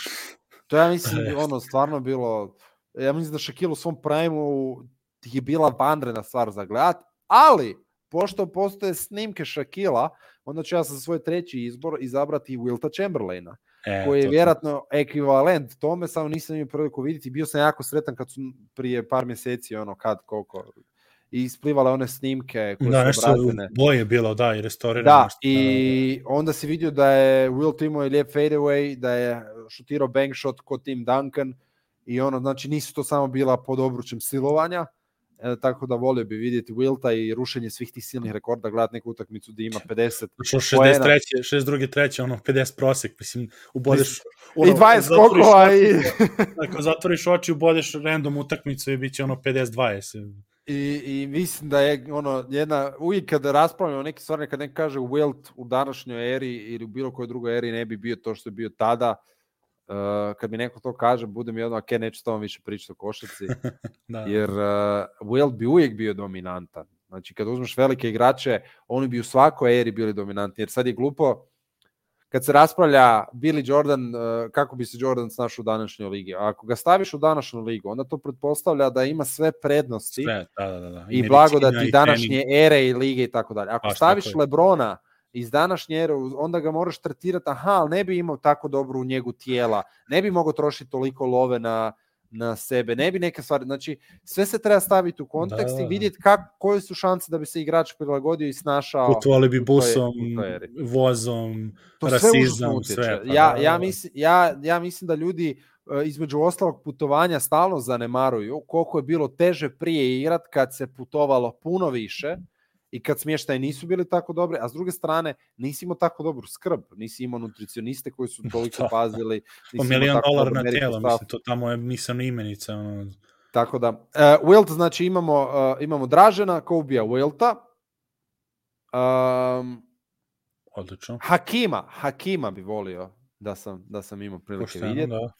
Speaker 2: To ja mislim, <laughs> ono, stvarno bilo, ja mislim da Shaquille u svom primeu je bila vanredna stvar za gledat, ali, pošto postoje snimke Shaquilla, onda ću ja za svoj treći izbor izabrati Wilta Chamberlaina
Speaker 1: E,
Speaker 2: koji je
Speaker 1: to-
Speaker 2: vjerojatno ekvivalent tome, samo nisam imao priliku vidjeti. Bio sam jako sretan kad su prije par mjeseci, ono, kad, koliko, i isplivale one snimke koje
Speaker 1: Da,
Speaker 2: su
Speaker 1: nešto
Speaker 2: obrađene.
Speaker 1: boje je bilo, da, i restaurirano.
Speaker 2: Da,
Speaker 1: nešto,
Speaker 2: i onda si vidio da je Will Timo je lijep fadeaway, da je šutirao bank shot kod Tim Duncan i ono, znači nisu to samo bila pod obručem silovanja, e, tako da volio bi vidjeti Wilta i rušenje svih tih silnih rekorda, gledat neku utakmicu gdje ima 50
Speaker 1: Što
Speaker 2: poena.
Speaker 1: 63. 62. treće, ono, 50 prosek, mislim, ubodeš...
Speaker 2: i 20
Speaker 1: zatvoriš
Speaker 2: skokova i...
Speaker 1: Ako <laughs> zatvoriš oči, ubodeš random utakmicu i bit će ono 50-20.
Speaker 2: I, I mislim da je ono jedna, uvijek kada raspravljamo o nekim stvarima, kad neko kaže Wilt u današnjoj eri ili u bilo kojoj drugoj eri ne bi bio to što je bio tada, uh, kad mi neko to kaže, budem jedno, ok, neću s tobom više pričati o košarci, <laughs>
Speaker 1: Da.
Speaker 2: jer uh, Wilt bi uvijek bio dominantan. Znači, kad uzmeš velike igrače, oni bi u svakoj eri bili dominantni, jer sad je glupo, kad se raspravlja Billy Jordan, uh, kako bi se Jordan snašao u današnjoj ligi. A ako ga staviš u današnju ligu, onda to pretpostavlja da ima sve prednosti
Speaker 1: Sve, da, da, da. da.
Speaker 2: i
Speaker 1: medicina,
Speaker 2: blagodati
Speaker 1: i
Speaker 2: današnje ere i lige i tako dalje. Ako
Speaker 1: Baš
Speaker 2: staviš
Speaker 1: tako.
Speaker 2: Lebrona iz današnje ere, onda ga moraš tretirati, aha, ali ne bi imao tako dobru njegu tijela, ne bi mogao trošiti toliko love na, na sebe, ne bi neke stvari, znači sve se treba staviti u kontekst
Speaker 1: Da,
Speaker 2: i
Speaker 1: da.
Speaker 2: vidjeti kak, koje su šanse da bi se igrač prilagodio i snašao.
Speaker 1: Putovali bi busom, vozom,
Speaker 2: To sve
Speaker 1: rasizam,
Speaker 2: utječe.
Speaker 1: sve. pa
Speaker 2: ja,
Speaker 1: da,
Speaker 2: ja,
Speaker 1: da.
Speaker 2: mislim, ja, ja mislim da ljudi e, između ostalog putovanja stalno zanemaruju koliko je bilo teže prije igrat kad se putovalo puno više i kad smještaji nisu bili tako dobri, a s druge strane nisi imao tako dobru skrb, nisi imao nutricioniste koji su <laughs> toliko
Speaker 1: Da.
Speaker 2: pazili,
Speaker 1: Po
Speaker 2: nisi
Speaker 1: milion dolara na tijelo, mislim, to tamo je misalna imenica. Ono.
Speaker 2: Tako da, uh, Wilt, znači imamo, uh, imamo Dražena, Kobija Wilta, um,
Speaker 1: Odlično.
Speaker 2: Hakima, Hakima bi volio da sam, da sam imao prilike
Speaker 1: Pošteno,
Speaker 2: vidjeti.
Speaker 1: da.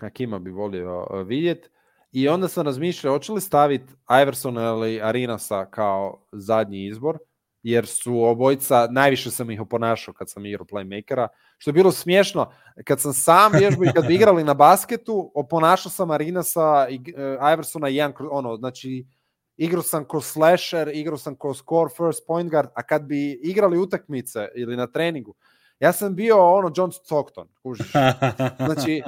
Speaker 2: Hakima bi volio uh, vidjeti. I onda sam razmišljao, hoće li staviti Iversona ili Arinasa kao zadnji izbor, jer su obojica, najviše sam ih oponašao kad sam igrao playmakera, što je bilo smiješno, kad sam sam vježbao i kad bi igrali na basketu, oponašao sam Arinasa i uh, Iversona jedan, kroz- ono, znači, igrao sam ko slasher, igrao sam ko score first point guard, a kad bi igrali utakmice ili na treningu, ja sam bio ono John Stockton, kužiš. Znači,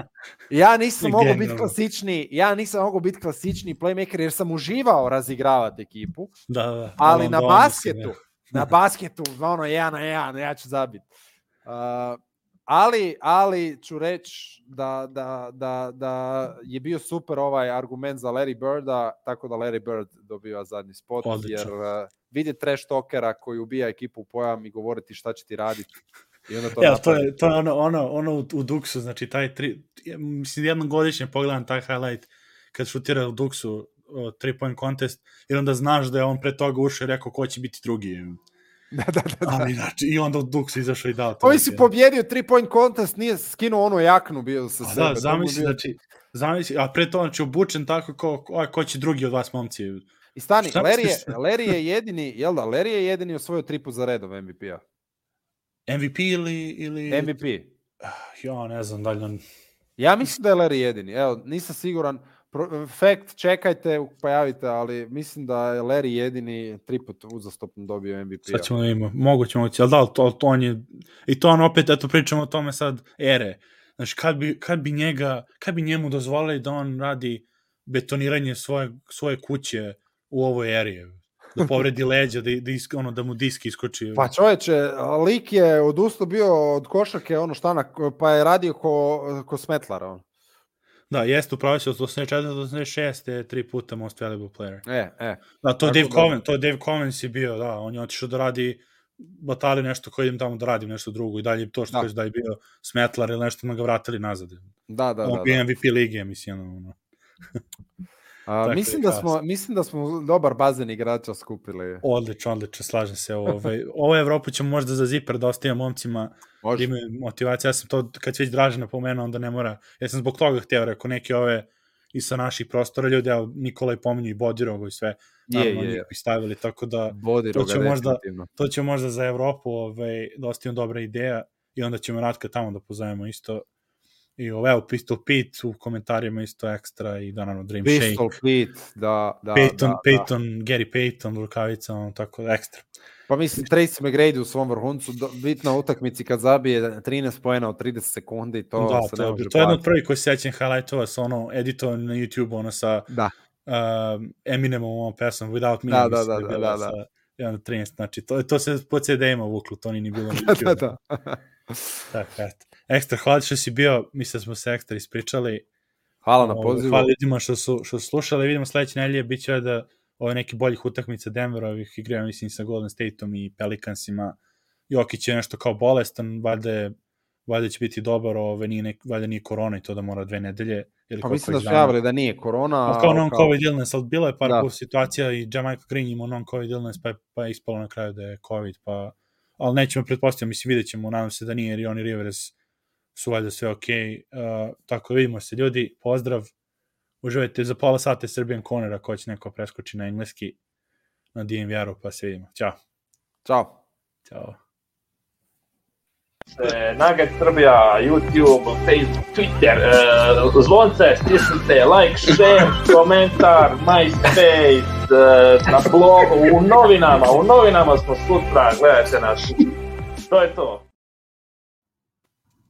Speaker 2: ja nisam <laughs> mogao biti klasični, ja nisam mogao biti klasični playmaker jer sam uživao razigravati ekipu,
Speaker 1: da, da.
Speaker 2: ali na
Speaker 1: da,
Speaker 2: basketu,
Speaker 1: mislim,
Speaker 2: na basketu, ono jedan na jedan, ja ću zabiti. Uh, ali, ali ću reći da, da, da, da je bio super ovaj argument za Larry Birda, tako da Larry Bird dobiva zadnji spot,
Speaker 1: Odlično.
Speaker 2: jer uh, vidjeti trash talkera koji ubija ekipu u pojam i govoriti šta će ti raditi. I onda to
Speaker 1: Ja, to je, to je ono, ono, ono u, u Duksu, znači taj tri, ja, mislim jednom godišnje pogledam taj highlight kad šutira u Duksu o, three point contest, jer onda znaš da je on pre toga ušao i rekao ko će biti drugi. <laughs>
Speaker 2: da, da, da, da.
Speaker 1: Ali, znači, i onda u Duksu izašao i dao to.
Speaker 2: Ovi si pobjedio three point contest, nije skinuo onu jaknu bio sa
Speaker 1: A
Speaker 2: sebe.
Speaker 1: Da,
Speaker 2: to
Speaker 1: zamisli,
Speaker 2: bio-
Speaker 1: znači, zamisli, a pre toga, znači, obučen tako ko, ko, ko će drugi od vas momci.
Speaker 2: I stani, Larry je? Larry je jedini, jel da, Larry je jedini osvojio tripu za redom MVP-a.
Speaker 1: MVP ili... ili...
Speaker 2: MVP.
Speaker 1: Ja, ne znam, dalje on...
Speaker 2: Ja mislim da je Larry jedini. Evo, nisam siguran. Fact, čekajte, pojavite, ali mislim da je Larry jedini triput uzastopno dobio MVP-a.
Speaker 1: Sad ćemo da imamo, moguće, moguće, ali da, ali to, ali to on je, i to on opet, eto, pričamo o tome sad, ere, znači, kad bi, kad bi njega, kad bi njemu dozvolili da on radi betoniranje svoje, svoje kuće u ovoj eri, da povredi leđa, da, da, isk, ono, da mu disk iskoči.
Speaker 2: Pa čovječe, lik je odustao bio od košarke, ono šta, pa je radio ko, ko smetlar. On.
Speaker 1: Da, jeste, upravo se od 84. do 86. je tri puta most valuable player.
Speaker 2: E, e.
Speaker 1: Da, to Dave
Speaker 2: da-
Speaker 1: Coven, to je Dave Covens je bio, da, on je otišao da radi batali nešto koji idem tamo da radim nešto drugo i dalje to što
Speaker 2: Da.
Speaker 1: da je bio smetlar ili nešto me ga vratili nazad.
Speaker 2: Da, da,
Speaker 1: On
Speaker 2: da.
Speaker 1: bio
Speaker 2: da.
Speaker 1: MVP lige, mislim, ono. <laughs>
Speaker 2: A, mislim,
Speaker 1: je
Speaker 2: da smo, mislim da smo dobar bazen igrača skupili.
Speaker 1: Odlično, odlično, slažem se. Ove, ovo <laughs> Evropu ćemo možda za ziper da ostavimo momcima da
Speaker 2: Može.
Speaker 1: imaju motivaciju. Ja sam to, kad već Dražen napomenuo, onda ne mora. Ja sam zbog toga hteo, rekao, neke ove i sa naših prostora ljudi, evo, Nikola i pominju i Bodirogo i sve,
Speaker 2: Je,
Speaker 1: naravno,
Speaker 2: je, je.
Speaker 1: bi stavili, tako da
Speaker 2: Bodiroga,
Speaker 1: to će možda- to će možda za Evropu ovaj, da ostavimo dobra ideja i onda ćemo Ratka tamo da pozovemo isto. I ovo, evo, Pistol Pete u komentarima isto ekstra i da, naravno, Dream
Speaker 2: Pistol
Speaker 1: Shake.
Speaker 2: Pete, da, da,
Speaker 1: Peyton,
Speaker 2: da, da.
Speaker 1: Peyton, Gary Payton, rukavica, ono, tako da, ekstra.
Speaker 2: Pa mislim, Tracy McGrady u svom vrhuncu, bitna utakmici kad zabije 13 poena u 30 sekundi, to
Speaker 1: da,
Speaker 2: se
Speaker 1: to,
Speaker 2: ne može
Speaker 1: to je jedno od prvih koji se sećam highlightova sa ono editovan na YouTube, ono sa
Speaker 2: Da,
Speaker 1: uh, Eminemom ovom pesmom Without Me,
Speaker 2: Da, da, da, da, da, da.
Speaker 1: 1 do 13, znači to, to se po CD-ima vuklo, to ni nije bilo <laughs>
Speaker 2: da, da, da.
Speaker 1: Tako, eto. Ekstra, hvala što si bio, mislim da smo se ekstra ispričali.
Speaker 2: Hvala na
Speaker 1: Ovaj,
Speaker 2: pozivu.
Speaker 1: Hvala ljudima što su, što su slušali, vidimo sledeće nedelje, bit će da ove neki boljih utakmica Denverovih igraju, mislim, sa Golden Stateom i Pelicansima. Jokić je nešto kao bolestan, valjda, je, valjda će biti dobar, ove, nije nek, valjda nije korona i to da mora dve nedelje. Ili
Speaker 2: Pa mislim da su javili da nije korona.
Speaker 1: Pa kao non-covid illness, ali bilo je par Da. situacija i Jamaica Green imao non-covid illness, pa je, pa je ispalo na kraju da je covid, pa ali nećemo pretpostaviti, mislim vidjet ćemo, nadam se da nije, jer i oni Rivers su valjda sve ok. Uh, tako vidimo se ljudi, pozdrav, uživajte za pola sata je Serbian Corner ako će neko preskoči na engleski na DNVR-u, pa se vidimo. Ćao.
Speaker 2: Ćao.
Speaker 1: Ćao.
Speaker 4: E, Nugget Srbija, YouTube, Facebook, Twitter, e, zvonce, stisnite, like, share, komentar, MySpace, e, na blogu, u novinama, u novinama smo sutra, gledajte nas. To je to.